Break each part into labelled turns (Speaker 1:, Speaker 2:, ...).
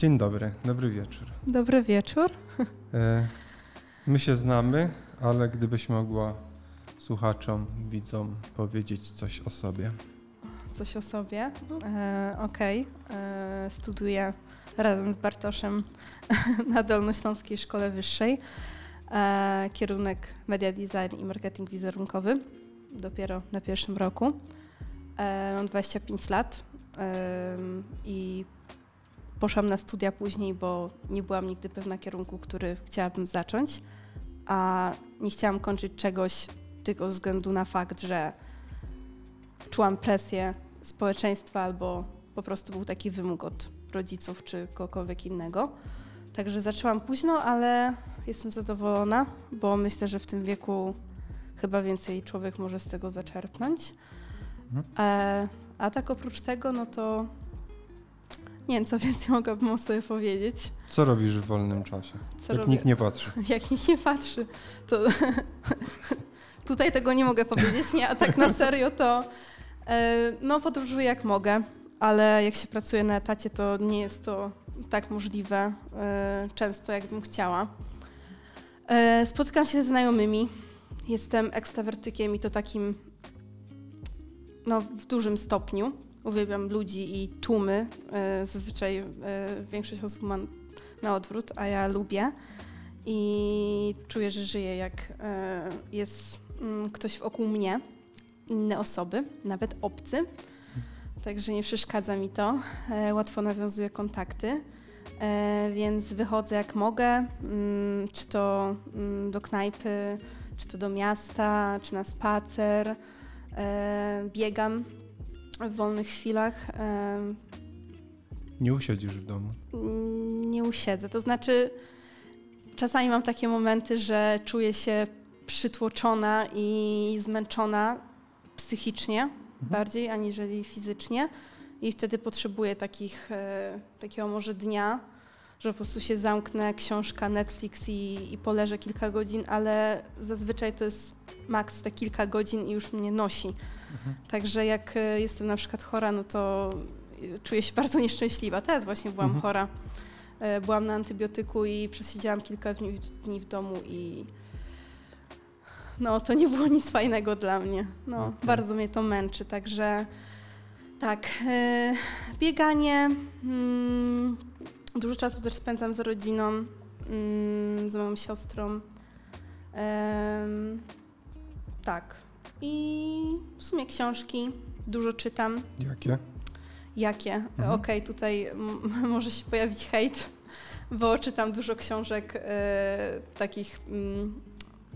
Speaker 1: Dzień dobry, dobry wieczór.
Speaker 2: Dobry wieczór.
Speaker 1: E, My się znamy, ale gdybyś mogła słuchaczom, widzom powiedzieć coś o sobie.
Speaker 2: Coś o sobie. E, Okej. E, Studiuję razem z Bartoszem na Dolnośląskiej Szkole Wyższej. E, kierunek Media Design i Marketing Wizerunkowy. Dopiero na pierwszym roku. E, mam 25 lat e, i poszłam na studia później, bo nie byłam nigdy pewna kierunku, który chciałabym zacząć, a nie chciałam kończyć czegoś tylko ze względu na fakt, że czułam presję społeczeństwa albo po prostu był taki wymóg od rodziców czy kogokolwiek innego. Także zaczęłam późno, ale jestem zadowolona, bo myślę, że w tym wieku chyba więcej człowiek może z tego zaczerpnąć.
Speaker 1: Mhm.
Speaker 2: E, a tak oprócz tego, no to nie wiem, co więcej mogłabym o sobie powiedzieć.
Speaker 1: Co robisz w wolnym czasie?
Speaker 2: Co
Speaker 1: Jak
Speaker 2: robię?
Speaker 1: nikt nie patrzy.
Speaker 2: Jak nikt nie patrzy, to tutaj tego nie mogę powiedzieć, nie, a tak na serio to e, no podróżuję jak mogę, ale jak się pracuje na etacie, to nie jest to tak możliwe e, często, jakbym chciała. E, Spotykam się ze znajomymi, jestem ekstrawertykiem i to takim no, w dużym stopniu. Uwielbiam ludzi i tłumy. E, Zazwyczaj e, większość osób ma na odwrót, a ja lubię i czuję, że żyję jak e, jest mm, ktoś wokół mnie, inne osoby, nawet obcy. Także nie przeszkadza mi to. Łatwo nawiązuję kontakty, więc wychodzę jak mogę, mm, czy to mm, do knajpy, czy to do miasta, czy na spacer. Biegam w wolnych chwilach.
Speaker 1: Nie usiedzisz w domu.
Speaker 2: Nie usiedzę. To znaczy, czasami mam takie momenty, że czuję się przytłoczona i zmęczona psychicznie bardziej aniżeli fizycznie. I wtedy potrzebuję takich, e, takiego może dnia, że po prostu się zamknę, książka, Netflix i, i poleżę kilka godzin, ale zazwyczaj to jest maks te kilka godzin i już mnie nosi. Także jak e, jestem na przykład chora, no to e, czuję się bardzo nieszczęśliwa. Teraz właśnie byłam
Speaker 1: Mhm.
Speaker 2: chora. E, Byłam na antybiotyku i przesiedziałam kilka dni, dni w domu i no to nie było nic fajnego dla mnie. No,
Speaker 1: Okej.
Speaker 2: bardzo mnie to męczy, także tak, e, bieganie, mm, dużo czasu też spędzam z rodziną, mm, z moją siostrą. Tak. I w sumie książki, dużo czytam.
Speaker 1: Jakie?
Speaker 2: Jakie?
Speaker 1: Mhm.
Speaker 2: Okej, tutaj m- może się pojawić hejt, bo czytam dużo książek e, takich mm,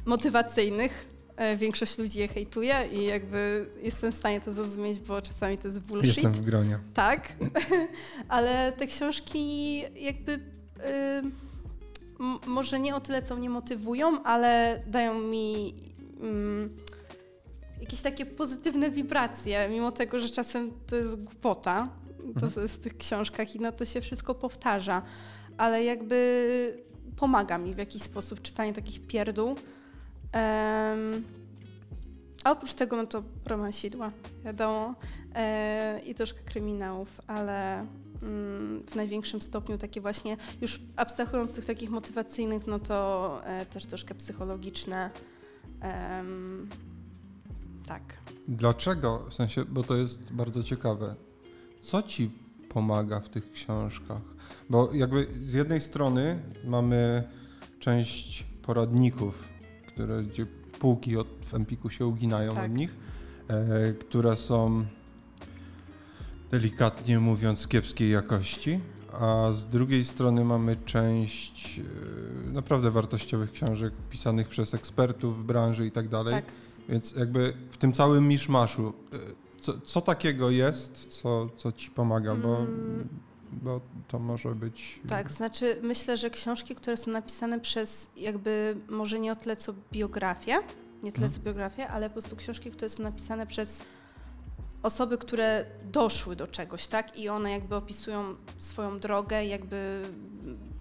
Speaker 2: motywacyjnych. E, większość ludzi je hejtuje i jakby jestem w stanie to zrozumieć, bo czasami to jest bullshit.
Speaker 1: Jestem w gronie.
Speaker 2: Tak, ale te książki jakby y, może nie o tyle, co mnie motywują, ale dają mi mm, jakieś takie pozytywne wibracje, mimo tego, że czasem to jest głupota, to
Speaker 1: Mhm.
Speaker 2: jest w tych książkach i no to się wszystko powtarza, ale jakby pomaga mi w jakiś sposób czytanie takich pierdół. A oprócz tego, no to romansidła, wiadomo, e, i troszkę kryminałów, ale mm, w największym stopniu takie właśnie, już abstrahując z tych takich motywacyjnych, no to e, też troszkę psychologiczne. Tak.
Speaker 1: Dlaczego? W sensie, bo to jest bardzo ciekawe. Co ci pomaga w tych książkach? Bo jakby z jednej strony mamy część poradników, które, gdzie półki od, w Empiku się uginają
Speaker 2: Tak.
Speaker 1: od nich, e, które są delikatnie mówiąc kiepskiej jakości, a z drugiej strony mamy część e, naprawdę wartościowych książek pisanych przez ekspertów w branży i tak dalej.
Speaker 2: Tak.
Speaker 1: Więc jakby w tym całym miszmaszu, y, co, co takiego jest, co, co ci pomaga, bo,
Speaker 2: Mm.
Speaker 1: Bo to może być...
Speaker 2: Tak, znaczy myślę, że książki, które są napisane przez jakby może nie o tyle co biografię, nie tyle
Speaker 1: Mhm.
Speaker 2: co biografię, ale po prostu książki, które są napisane przez osoby, które doszły do czegoś, tak? I one jakby opisują swoją drogę, jakby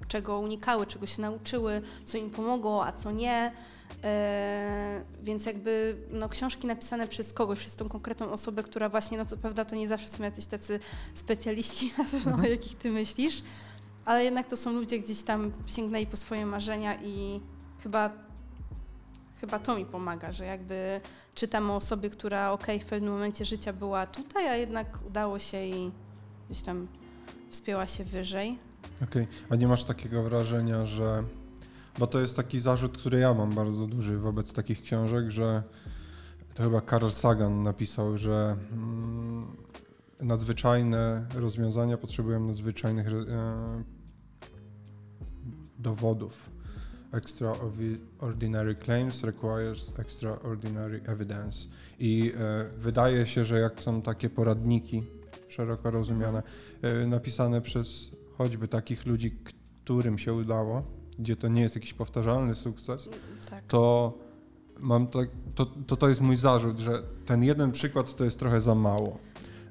Speaker 2: czego unikały, czego się nauczyły, co im pomogło, a co nie. E, więc jakby no, książki napisane przez kogoś, przez tą konkretną osobę, która właśnie, no co prawda to nie zawsze są jacyś tacy specjaliści, na pewno o jakich ty myślisz, ale jednak to są ludzie gdzieś tam sięgnęli po swoje marzenia i chyba, chyba to mi pomaga, że jakby czytam o osobie, która okej, w pewnym momencie życia była tutaj, a jednak udało się i gdzieś tam wspięła się wyżej.
Speaker 1: Okej, a nie masz takiego wrażenia, że. Bo to jest taki zarzut, który ja mam bardzo duży wobec takich książek, że to chyba Carl Sagan napisał, że mm, nadzwyczajne rozwiązania potrzebują nadzwyczajnych e, dowodów. Extraordinary claims requires extraordinary evidence. I e, wydaje się, że jak są takie poradniki szeroko rozumiane, e, napisane przez choćby takich ludzi, którym się udało, gdzie to nie jest jakiś powtarzalny sukces,
Speaker 2: Tak.
Speaker 1: to mam tak, to, to, to jest mój zarzut, że ten jeden przykład to jest trochę za mało.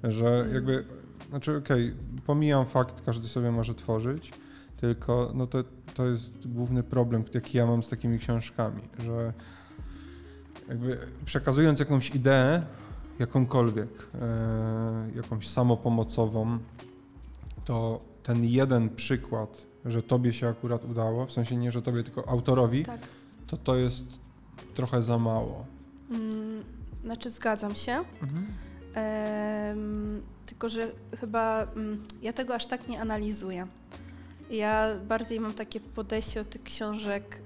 Speaker 1: Że jakby, znaczy okej, pomijam fakt, każdy sobie może tworzyć, tylko no to, to jest główny problem, jaki ja mam z takimi książkami, że jakby przekazując jakąś ideę, jakąkolwiek, e, jakąś samopomocową, to ten jeden przykład, że tobie się akurat udało, w sensie nie, że tobie, tylko autorowi,
Speaker 2: tak.
Speaker 1: to to jest trochę za mało.
Speaker 2: Mm, znaczy zgadzam się. Em, tylko, że chyba mm, ja tego aż tak nie analizuję. Ja bardziej mam takie podejście do tych książek.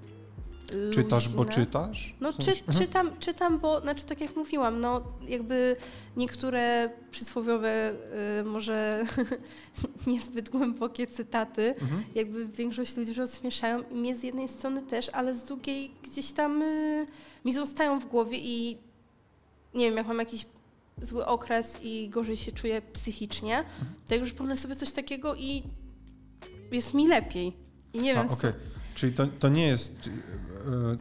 Speaker 1: Czytasz, bo
Speaker 2: luźne.
Speaker 1: czytasz?
Speaker 2: No czy,
Speaker 1: Mhm.
Speaker 2: czytam, czytam, bo znaczy tak jak mówiłam, no jakby niektóre przysłowiowe, y, może niezbyt głębokie cytaty,
Speaker 1: Mhm.
Speaker 2: jakby większość ludzi rozśmieszają mnie z jednej strony też, ale z drugiej gdzieś tam y, mi zostają w głowie i nie wiem, jak mam jakiś zły okres i gorzej się czuję psychicznie, to jak już pomnę sobie coś takiego i jest mi lepiej. I nie
Speaker 1: A,
Speaker 2: wiem,
Speaker 1: okej. Czyli to, to, nie jest,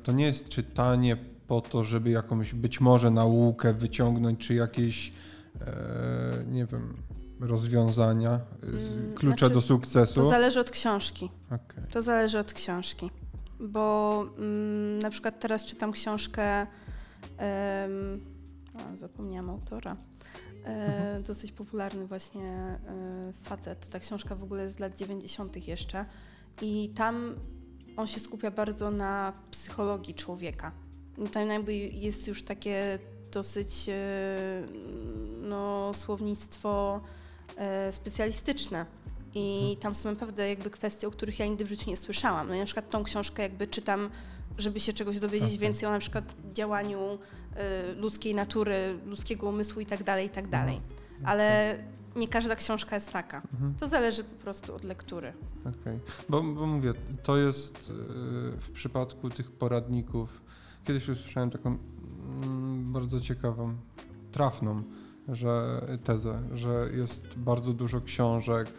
Speaker 1: to nie jest czytanie po to, żeby jakąś być może naukę wyciągnąć, czy jakieś, e, nie wiem, rozwiązania, z-
Speaker 2: Mm,
Speaker 1: klucze
Speaker 2: znaczy,
Speaker 1: do sukcesu.
Speaker 2: to zależy od książki.
Speaker 1: Okej.
Speaker 2: To zależy od książki. Bo mm, na przykład teraz czytam książkę, zapomniałam autora, e,
Speaker 1: Mhm.
Speaker 2: dosyć popularny właśnie e, facet. Ta książka w ogóle jest z lat 90. jeszcze i tam on się skupia bardzo na psychologii człowieka. I tam jakby jest już takie dosyć e, no, słownictwo e, specjalistyczne. I tam są naprawdę jakby kwestie, o których ja nigdy w życiu nie słyszałam. No i na przykład tą książkę jakby czytam, żeby się czegoś dowiedzieć
Speaker 1: Okej.
Speaker 2: więcej o na przykład działaniu y, ludzkiej natury, ludzkiego umysłu i tak dalej, i tak dalej. Ale nie każda książka jest taka.
Speaker 1: Mhm.
Speaker 2: To zależy po prostu od lektury.
Speaker 1: Okej. Bo, bo mówię, to jest e, w przypadku tych poradników. Kiedyś usłyszałem taką mm, bardzo ciekawą, trafną że, tezę, że jest bardzo dużo książek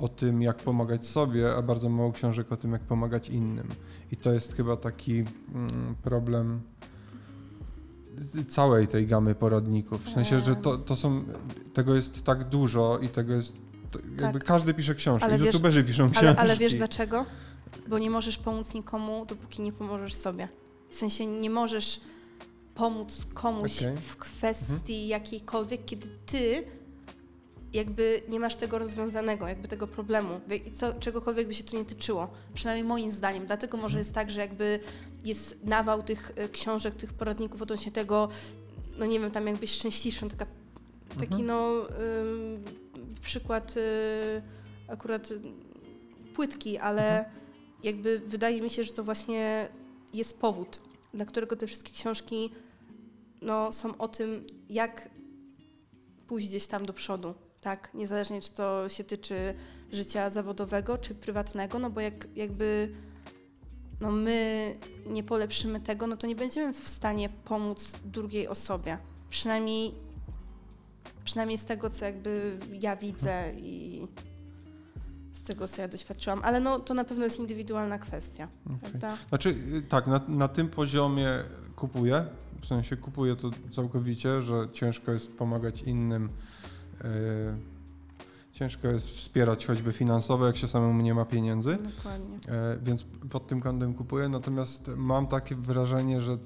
Speaker 1: o tym, jak pomagać sobie, a bardzo mało książek o tym, jak pomagać innym. I to jest chyba taki mm, problem całej tej gamy poradników. W sensie, że to, to są, tego jest tak dużo i tego jest, jakby
Speaker 2: Tak.
Speaker 1: każdy pisze książki,
Speaker 2: Ale wiesz-
Speaker 1: youtuberzy piszą książki.
Speaker 2: Ale, ale wiesz dlaczego? Bo nie możesz pomóc nikomu, dopóki nie pomożesz sobie. W sensie nie możesz pomóc komuś
Speaker 1: Okej.
Speaker 2: w kwestii jakiejkolwiek, kiedy ty jakby nie masz tego rozwiązanego, jakby tego problemu, co, czegokolwiek by się to nie tyczyło. Przynajmniej moim zdaniem. Dlatego może jest tak, że jakby jest nawał tych e, książek, tych poradników odnośnie tego, no nie wiem, tam jakbyś szczęśliwszą, taka, taki
Speaker 1: Mhm.
Speaker 2: no ym, przykład y, akurat y, płytki, ale
Speaker 1: Mhm.
Speaker 2: jakby wydaje mi się, że to właśnie jest powód, dla którego te wszystkie książki no, są o tym, jak pójść gdzieś tam do przodu. Tak, niezależnie czy to się tyczy życia zawodowego czy prywatnego, no bo jak jakby no my nie polepszymy tego, no to nie będziemy w stanie pomóc drugiej osobie. Przynajmniej, przynajmniej z tego, co jakby ja widzę i z tego, co ja doświadczyłam. Ale no to na pewno jest indywidualna kwestia,
Speaker 1: Okej.
Speaker 2: prawda?
Speaker 1: Znaczy, y, tak, na, na tym poziomie kupuję, w sensie kupuję to całkowicie, że ciężko jest pomagać innym, ciężko jest wspierać choćby finansowo, jak się samemu nie ma pieniędzy,
Speaker 2: Dokładnie.
Speaker 1: e, więc pod tym kątem kupuję, natomiast mam takie wrażenie, że e,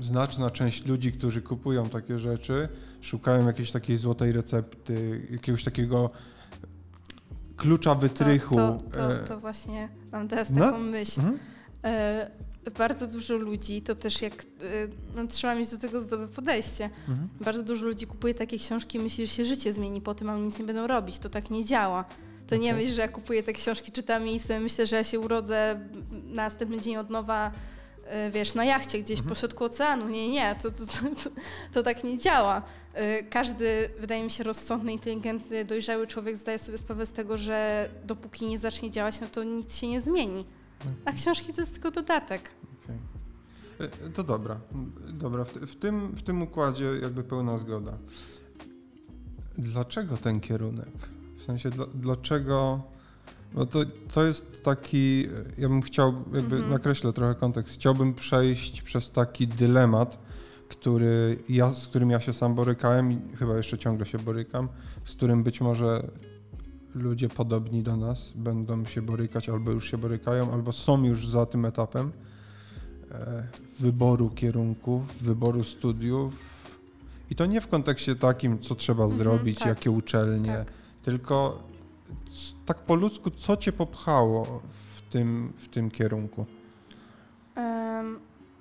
Speaker 1: znaczna część ludzi, którzy kupują takie rzeczy, szukają jakiejś takiej złotej recepty, jakiegoś takiego klucza wytrychu.
Speaker 2: To, to, to,
Speaker 1: e,
Speaker 2: to właśnie mam teraz
Speaker 1: No.
Speaker 2: taką myśl.
Speaker 1: mhm.
Speaker 2: Bardzo dużo ludzi, to też jak, e, no, trzeba mieć do tego zdrowe podejście.
Speaker 1: Mhm.
Speaker 2: Bardzo dużo ludzi kupuje takie książki i myśli, że się życie zmieni po tym, a oni nic nie będą robić. To tak nie działa. To nie myśl, że ja kupuję te książki, czytam i sobie myślę, że ja się urodzę na następny dzień od nowa, e, wiesz, na jachcie gdzieś
Speaker 1: Mhm.
Speaker 2: po środku oceanu. Nie, nie, to, to, to, to tak nie działa. E, Każdy, wydaje mi się, rozsądny, inteligentny, dojrzały człowiek zdaje sobie sprawę z tego, że dopóki nie zacznie działać, no to nic się nie zmieni. A książki to jest tylko dodatek.
Speaker 1: Okej. E, To dobra. Dobra, w, tym, w tym układzie jakby pełna zgoda. Dlaczego ten kierunek? W sensie, dla, dlaczego... No to, to jest taki, ja bym chciał, jakby
Speaker 2: Mhm.
Speaker 1: nakreślę trochę kontekst, chciałbym przejść przez taki dylemat, który ja, z którym ja się sam borykałem i chyba jeszcze ciągle się borykam, z którym być może ludzie podobni do nas będą się borykać, albo już się borykają, albo są już za tym etapem e, wyboru kierunków, wyboru studiów. I to nie w kontekście takim, co trzeba
Speaker 2: Mhm,
Speaker 1: zrobić,
Speaker 2: tak,
Speaker 1: jakie uczelnie,
Speaker 2: Tak.
Speaker 1: tylko tak po ludzku, co cię popchało w tym, w tym kierunku?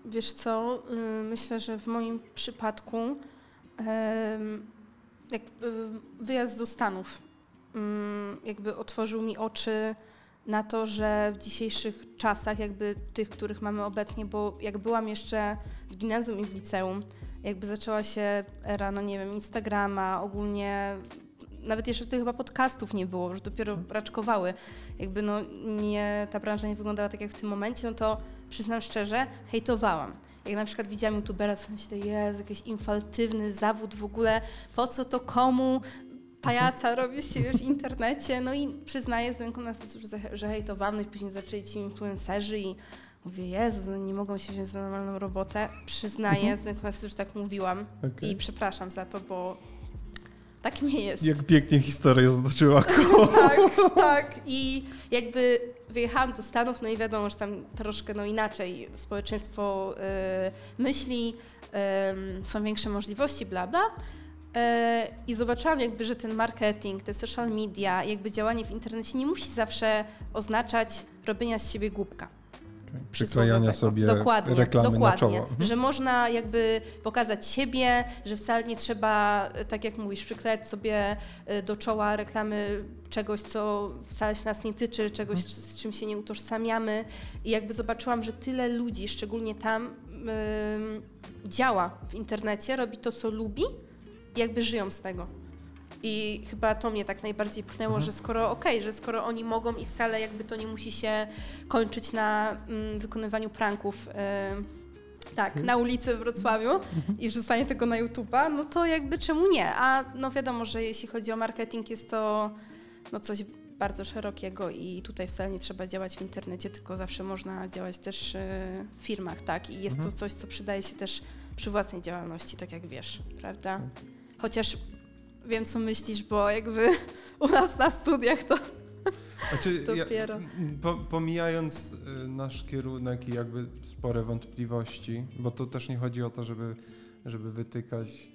Speaker 2: Wiesz co, y, myślę, że w moim przypadku jak, y, wyjazd do Stanów jakby otworzył mi oczy na to, że w dzisiejszych czasach, jakby tych, których mamy obecnie, bo jak byłam jeszcze w gimnazjum i w liceum, jakby zaczęła się era, no nie wiem, Instagrama, ogólnie nawet jeszcze wtedy chyba podcastów nie było, już dopiero raczkowały. Jakby no nie, ta branża nie wyglądała tak jak w tym momencie, no to przyznam szczerze, hejtowałam. Jak na przykład widziałam youtubera, to myślę, jest jakiś infaltywny zawód w ogóle, po co to komu, pajaca robisz się w internecie, no i przyznaję z ręką na sercu, że, że hejtowałam, no i później zaczęli ci influencerzy i mówię, Jezu, no nie mogą się wziąć za normalną robotę. Przyznaję z ręką na sercu, że tak mówiłam
Speaker 1: Okej.
Speaker 2: i przepraszam za to, bo tak nie jest.
Speaker 1: Jak pięknie historia zatoczyła.
Speaker 2: tak, tak. I jakby wyjechałam do Stanów, no i wiadomo, że tam troszkę no inaczej społeczeństwo y, myśli, są większe możliwości, bla, bla. Y, I zobaczyłam jakby, że ten marketing, te social media, jakby działanie w internecie nie musi zawsze oznaczać robienia z siebie głupka.
Speaker 1: Przyklejania
Speaker 2: przysłowiowego.
Speaker 1: sobie
Speaker 2: dokładnie,
Speaker 1: reklamy
Speaker 2: dokładnie.
Speaker 1: na czoło. Mhm.
Speaker 2: Że można jakby pokazać siebie, że wcale nie trzeba, e, tak jak mówisz, przyklejać sobie e, do czoła reklamy czegoś, co wcale się nas nie tyczy, czegoś,
Speaker 1: Mhm.
Speaker 2: z czym się nie utożsamiamy. I jakby zobaczyłam, że tyle ludzi, szczególnie tam, ym, działa w internecie, robi to, co lubi jakby żyją z tego. I chyba to mnie tak najbardziej pchnęło,
Speaker 1: Mhm.
Speaker 2: że skoro okej, że skoro oni mogą i wcale jakby to nie musi się kończyć na mm, wykonywaniu pranków y, tak,
Speaker 1: Mhm.
Speaker 2: na ulicy w Wrocławiu i wrzucanie tego na YouTube'a, no to jakby czemu nie? A no wiadomo, że jeśli chodzi o marketing, jest to no coś bardzo szerokiego i tutaj wcale nie trzeba działać w internecie, tylko zawsze można działać też y, w firmach, tak? I jest
Speaker 1: Mhm.
Speaker 2: to coś, co przydaje się też przy własnej działalności, tak jak wiesz, prawda? Chociaż wiem, co myślisz, bo jakby u nas na studiach to
Speaker 1: Znaczy,
Speaker 2: Dopiero.
Speaker 1: Ja, po, pomijając y, nasz kierunek i jakby spore wątpliwości, bo to też nie chodzi o to, żeby, żeby wytykać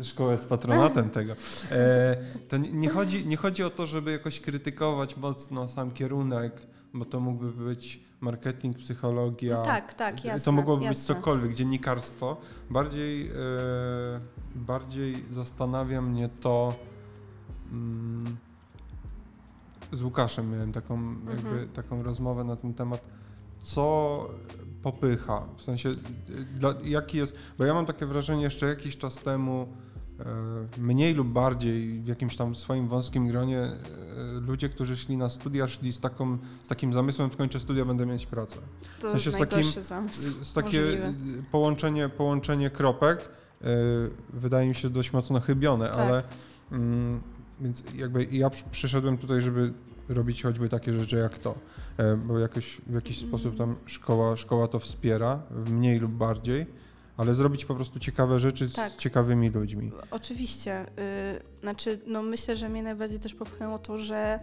Speaker 1: e, szkołę z patronatem tego. E, to nie, nie, chodzi, nie chodzi o to, żeby jakoś krytykować mocno sam kierunek, bo to mógłby być marketing, psychologia.
Speaker 2: tak, tak, jasne.
Speaker 1: to mogłoby być
Speaker 2: jasne.
Speaker 1: cokolwiek, dziennikarstwo. Bardziej, e, bardziej zastanawia mnie to. Mm, z Łukaszem miałem taką, jakby,
Speaker 2: Mhm.
Speaker 1: taką rozmowę na ten temat, co popycha, w sensie dla, jaki jest, bo ja mam takie wrażenie jeszcze jakiś czas temu, mniej lub bardziej w jakimś tam swoim wąskim gronie e, ludzie, którzy szli na studia, szli z, taką, z takim zamysłem, skończę studia, będę mieć pracę.
Speaker 2: To
Speaker 1: w sensie z takim-
Speaker 2: zamysł.
Speaker 1: Z takie
Speaker 2: Możliwe.
Speaker 1: połączenie, połączenie kropek y, wydaje mi się dość mocno chybione,
Speaker 2: Tak.
Speaker 1: ale mm, więc jakby ja przy- przyszedłem tutaj, żeby robić choćby takie rzeczy jak to, e, bo jakoś w jakiś
Speaker 2: Mhm.
Speaker 1: sposób tam szkoła, szkoła to wspiera, w mniej lub bardziej, ale zrobić po prostu ciekawe rzeczy
Speaker 2: Tak.
Speaker 1: z ciekawymi ludźmi.
Speaker 2: Oczywiście. y, znaczy, no myślę, że mnie najbardziej też popchnęło to, że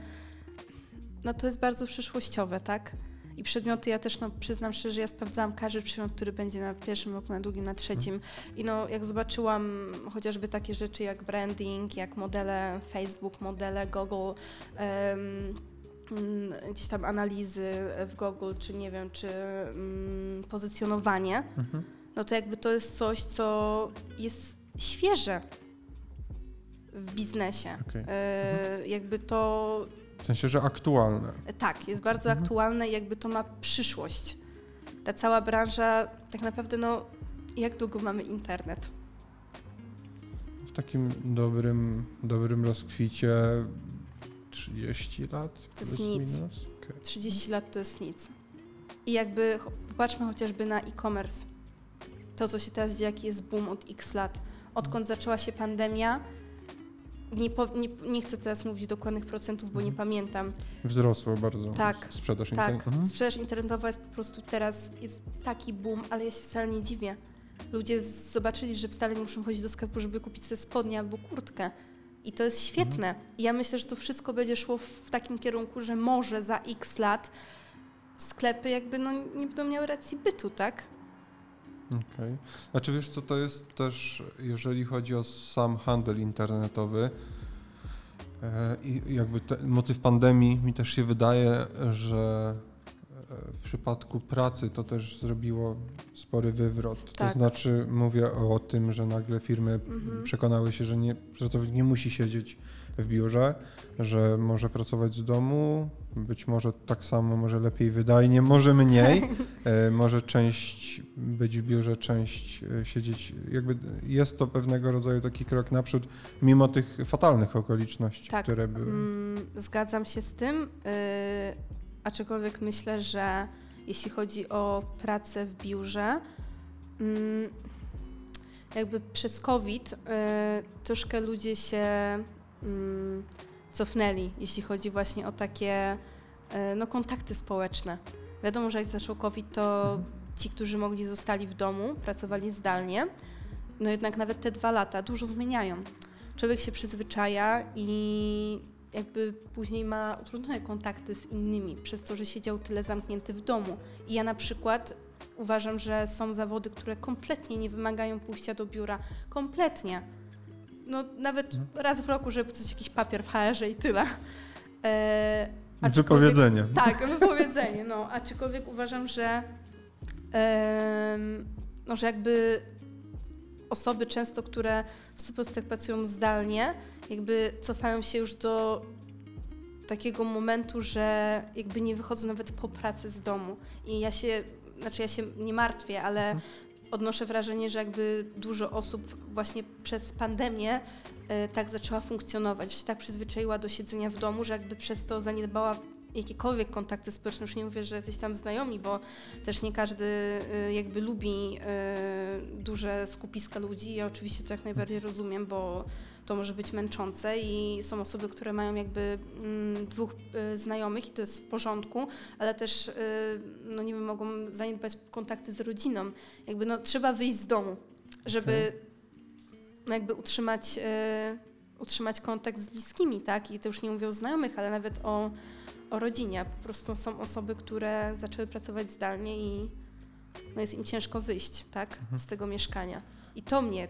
Speaker 2: no to jest bardzo przyszłościowe, tak? I przedmioty ja też no, przyznam szczerze, że ja sprawdzałam każdy przedmiot, który będzie na pierwszym roku, na drugim, na trzecim. I no, jak zobaczyłam chociażby takie rzeczy jak branding, jak modele Facebook, modele Google, mm, gdzieś tam analizy w Google, czy nie wiem, czy mm, pozycjonowanie,
Speaker 1: Mhm.
Speaker 2: No to jakby to jest coś, co jest świeże w biznesie.
Speaker 1: Okej.
Speaker 2: E, Jakby to
Speaker 1: W sensie, że aktualne.
Speaker 2: tak, jest bardzo
Speaker 1: Mhm.
Speaker 2: aktualne i jakby to ma przyszłość. Ta cała branża, tak naprawdę, no, jak długo mamy internet?
Speaker 1: W takim dobrym, dobrym rozkwicie 30 lat?
Speaker 2: To jest nic.
Speaker 1: minus? Okej.
Speaker 2: 30 lat to jest nic. I jakby popatrzmy chociażby na e-commerce. To, co się teraz dzieje, jaki jest boom od x lat. Odkąd zaczęła się pandemia, nie, po, nie, nie chcę teraz mówić dokładnych procentów, bo nie pamiętam.
Speaker 1: Wzrosło bardzo
Speaker 2: Tak,
Speaker 1: sprzedaż
Speaker 2: Tak,
Speaker 1: internetowa.
Speaker 2: sprzedaż internetowa jest po prostu teraz, jest taki boom, ale ja się wcale nie dziwię. Ludzie zobaczyli, że wcale nie muszą chodzić do sklepu, żeby kupić sobie spodnie albo kurtkę. I to jest świetne. I ja myślę, że to wszystko będzie szło w takim kierunku, że może za x lat sklepy jakby no, nie będą miały racji bytu, tak?
Speaker 1: Okej. Znaczy wiesz co, to jest też, jeżeli chodzi o sam handel internetowy e, i jakby te, motyw pandemii mi też się wydaje, że e, w przypadku pracy to też zrobiło spory wywrot.
Speaker 2: Tak.
Speaker 1: To znaczy mówię o tym, że nagle firmy
Speaker 2: Mhm.
Speaker 1: przekonały się, że nie, pracownik nie musi siedzieć w biurze, że może pracować z domu, być może tak samo, może lepiej wydajnie, może mniej, e, może część być w biurze, część e, siedzieć. Jakby jest to pewnego rodzaju taki krok naprzód, mimo tych fatalnych okoliczności,
Speaker 2: Tak.
Speaker 1: które były.
Speaker 2: Mm, zgadzam się z tym, yy, aczkolwiek myślę, że jeśli chodzi o pracę w biurze, mm, jakby przez COVID yy, troszkę ludzie się mm, cofnęli, jeśli chodzi właśnie o takie yy, no, kontakty społeczne. Wiadomo, że jak zaczął COVID, to ci, którzy mogli, zostali w domu, pracowali zdalnie. No jednak nawet te dwa lata dużo zmieniają człowiek się przyzwyczaja i jakby później ma utrudnione kontakty z innymi, przez to, że siedział tyle zamknięty w domu. I ja na przykład uważam, że są zawody, które kompletnie nie wymagają pójścia do biura. Kompletnie. No nawet
Speaker 1: Mhm.
Speaker 2: raz w roku, żeby coś jakiś papier w HR-ze i tyle. E,
Speaker 1: Wypowiedzenie.
Speaker 2: tak, wypowiedzenie, no. Aczkolwiek uważam, że, em, no, że jakby osoby często, które w superstach pracują zdalnie, jakby cofają się już do takiego momentu, że jakby nie wychodzą nawet po pracy z domu. I ja się, znaczy ja się nie martwię, ale
Speaker 1: Mhm.
Speaker 2: Odnoszę wrażenie, że jakby dużo osób właśnie przez pandemię e, tak zaczęła funkcjonować, się tak przyzwyczaiła do siedzenia w domu, że jakby przez to zaniedbała jakiekolwiek kontakty społeczne. Już nie mówię, że jesteś tam znajomi, bo też nie każdy e, jakby lubi e, duże skupiska ludzi. Ja oczywiście to jak najbardziej rozumiem, bo to może być męczące i są osoby, które mają jakby mm, dwóch e, znajomych i to jest w porządku, ale też, e, no nie wiem, mogą zaniedbać kontakty z rodziną. Jakby no trzeba wyjść z domu, żeby no jakby utrzymać, e, utrzymać kontakt z bliskimi, tak? I to już nie mówię o znajomych, ale nawet o, o rodzinie. Po prostu są osoby, które zaczęły pracować zdalnie i no jest im ciężko wyjść, tak? Z tego mieszkania. I to mnie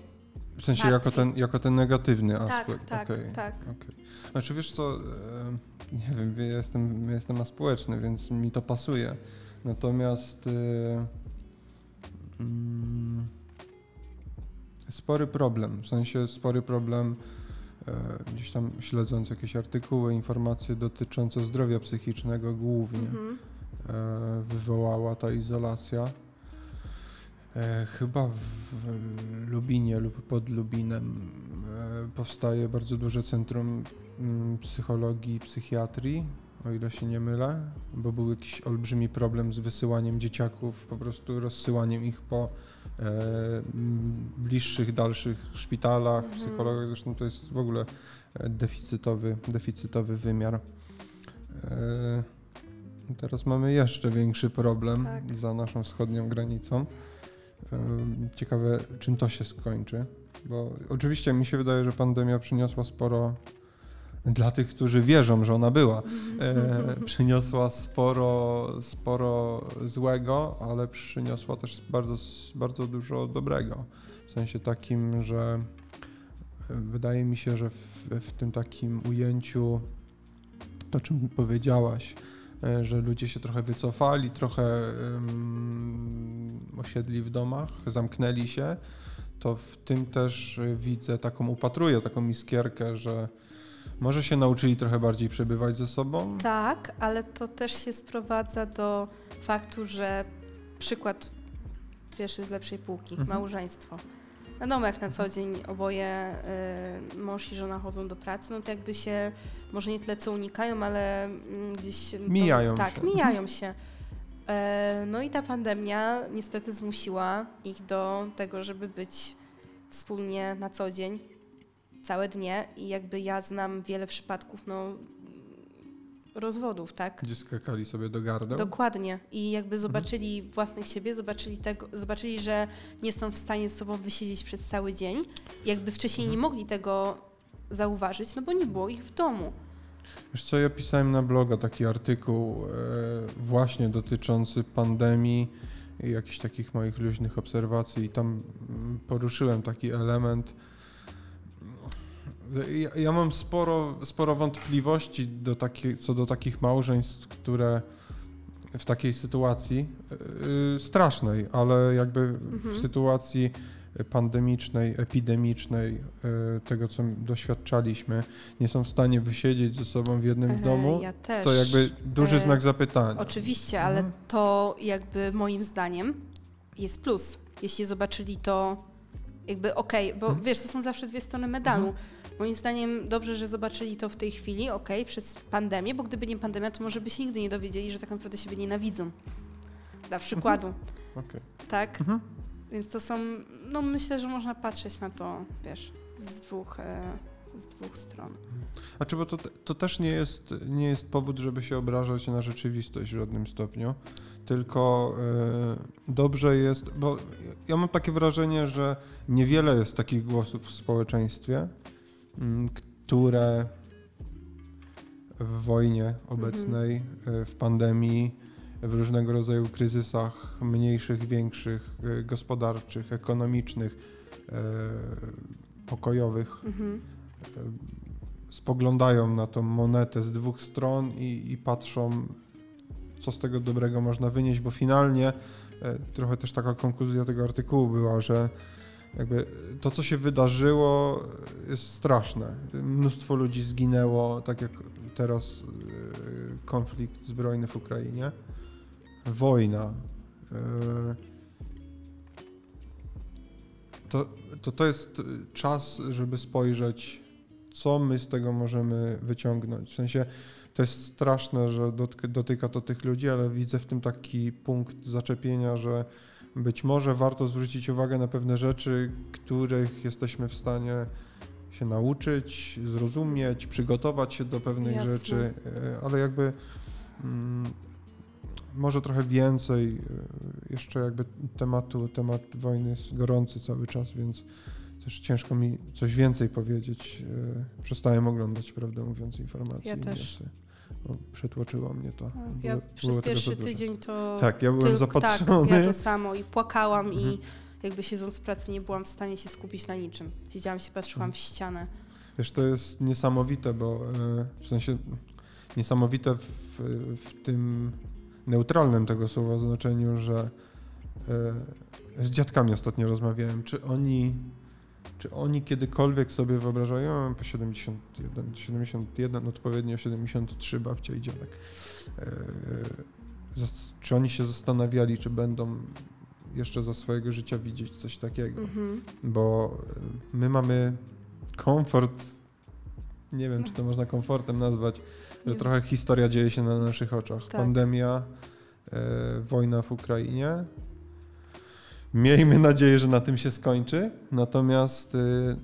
Speaker 1: W sensie
Speaker 2: martwi.
Speaker 1: jako ten, jako ten negatywny
Speaker 2: tak,
Speaker 1: aspekt.
Speaker 2: tak,
Speaker 1: okej.
Speaker 2: tak.
Speaker 1: Okej. Znaczy wiesz co, e, nie wiem, ja jestem, ja jestem aspołeczny, więc mi to pasuje. Natomiast mm, spory problem, w sensie spory problem, e, gdzieś tam śledząc jakieś artykuły, informacje dotyczące zdrowia psychicznego głównie
Speaker 2: Mhm.
Speaker 1: e, wywołała ta izolacja. E, Chyba w Lubinie lub pod Lubinem e, powstaje bardzo duże centrum mm, psychologii i psychiatrii, o ile się nie mylę, bo był jakiś olbrzymi problem z wysyłaniem dzieciaków, po prostu rozsyłaniem ich po e, bliższych, dalszych szpitalach,
Speaker 2: Mhm.
Speaker 1: psychologach. Zresztą to jest w ogóle e, deficytowy, deficytowy wymiar. E, Teraz mamy jeszcze większy problem
Speaker 2: Tak.
Speaker 1: za naszą wschodnią granicą. Ciekawe, czym to się skończy, bo oczywiście mi się wydaje, że pandemia przyniosła sporo dla tych, którzy wierzą, że ona była, e, przyniosła sporo, sporo złego, ale przyniosła też bardzo, bardzo dużo dobrego. W sensie takim, że wydaje mi się, że w, w tym takim ujęciu, to czym powiedziałaś, e, że ludzie się trochę wycofali, trochę um, osiedli w domach, zamknęli się, to w tym też widzę taką, upatruję taką iskierkę, że może się nauczyli trochę bardziej przebywać ze sobą.
Speaker 2: Tak, ale to też się sprowadza do faktu, że przykład pierwszy z lepszej półki,
Speaker 1: Mhm.
Speaker 2: małżeństwo. Wiadomo, jak na co dzień oboje y, mąż i żona chodzą do pracy, no to jakby się może nie tyle co unikają, ale mm, gdzieś... to-
Speaker 1: Mijają
Speaker 2: tak,
Speaker 1: się.
Speaker 2: mijają się. E, no i ta pandemia niestety zmusiła ich do tego, żeby być wspólnie na co dzień, całe dnie i jakby ja znam wiele przypadków, no rozwodów, tak?
Speaker 1: Gdzie skakali sobie do gardeł.
Speaker 2: Dokładnie. I jakby
Speaker 1: Mhm.
Speaker 2: zobaczyli własnych siebie, zobaczyli, tego, zobaczyli, że nie są w stanie z sobą wysiedzieć przez cały dzień. Jakby wcześniej nie
Speaker 1: Mhm.
Speaker 2: mogli tego zauważyć, no bo nie było ich w domu.
Speaker 1: Wiesz co, ja pisałem na bloga taki artykuł e, właśnie dotyczący pandemii i jakichś takich moich luźnych obserwacji i tam mm, poruszyłem taki element. Ja, ja mam sporo, sporo wątpliwości do takie, co do takich małżeństw, które w takiej sytuacji yy, strasznej, ale jakby
Speaker 2: Mhm.
Speaker 1: w sytuacji pandemicznej, epidemicznej, yy, tego co doświadczaliśmy, nie są w stanie wysiedzieć ze sobą w jednym
Speaker 2: E,
Speaker 1: domu,
Speaker 2: Ja też.
Speaker 1: to jakby duży
Speaker 2: E,
Speaker 1: znak zapytania.
Speaker 2: Oczywiście, ale
Speaker 1: Mhm.
Speaker 2: to jakby moim zdaniem jest plus. Jeśli zobaczyli to jakby okej, bo
Speaker 1: Mhm.
Speaker 2: wiesz, to są zawsze dwie strony medalu. Moim zdaniem dobrze, że zobaczyli to w tej chwili, okej, przez pandemię, bo gdyby nie pandemia, to może by się nigdy nie dowiedzieli, że tak naprawdę siebie nienawidzą. Dla przykładu,
Speaker 1: Okej.
Speaker 2: tak?
Speaker 1: Mhm.
Speaker 2: Więc to są, no myślę, że można patrzeć na to, wiesz, z dwóch, e, z dwóch stron.
Speaker 1: A czy bo to, to też nie jest, nie jest powód, żeby się obrażać na rzeczywistość w żadnym stopniu, tylko e, dobrze jest, bo ja mam takie wrażenie, że niewiele jest takich głosów w społeczeństwie, m, które w wojnie obecnej, e, w pandemii, w różnego rodzaju kryzysach mniejszych, większych, e, gospodarczych, ekonomicznych, pokojowych,
Speaker 2: Mhm.
Speaker 1: Spoglądają na tą monetę z dwóch stron i, i patrzą, co z tego dobrego można wynieść, bo finalnie e, trochę też taka konkluzja tego artykułu była, że jakby to, co się wydarzyło, jest straszne. Mnóstwo ludzi zginęło, tak jak teraz e, konflikt zbrojny w Ukrainie, wojna. e, To, to, to jest czas, żeby spojrzeć co my z tego możemy wyciągnąć. W sensie to jest straszne, że dotyka, to tych ludzi, ale widzę w tym taki punkt zaczepienia, że być może warto zwrócić uwagę na pewne rzeczy, których jesteśmy w stanie się nauczyć, zrozumieć, przygotować się do pewnych
Speaker 2: Jasne.
Speaker 1: rzeczy, e, ale jakby mm, może trochę więcej e, jeszcze jakby tematu, temat wojny jest gorący cały czas, więc też ciężko mi coś więcej powiedzieć. E, Przestałem oglądać, prawdę mówiąc, informacje.
Speaker 2: Ja też.
Speaker 1: no, przetłoczyło mnie to.
Speaker 2: No, Ja
Speaker 1: Było-
Speaker 2: przez
Speaker 1: było
Speaker 2: pierwszy tydzień to...
Speaker 1: Tak, ja byłem
Speaker 2: tylko-
Speaker 1: zapatrzony.
Speaker 2: Tak, ja to samo i płakałam
Speaker 1: Mhm.
Speaker 2: i jakby siedząc w pracy nie byłam w stanie się skupić na niczym. Siedziałam się, patrzyłam w
Speaker 1: Mhm.
Speaker 2: ścianę.
Speaker 1: Wiesz, to jest niesamowite, bo e, w sensie niesamowite w, w tym neutralnym tego słowa znaczeniu, że e, z dziadkami ostatnio rozmawiałem, czy oni, czy oni kiedykolwiek sobie wyobrażają, po 71, 71, odpowiednio 73 babcia i dziadek, e, zas- czy oni się zastanawiali, czy będą jeszcze za swojego życia widzieć coś takiego
Speaker 2: Mhm.
Speaker 1: bo y, my mamy komfort, nie wiem, czy to można komfortem nazwać, że trochę historia dzieje się na naszych oczach.
Speaker 2: Tak.
Speaker 1: Pandemia, e, wojna w Ukrainie. Miejmy nadzieję, że na tym się skończy, natomiast y,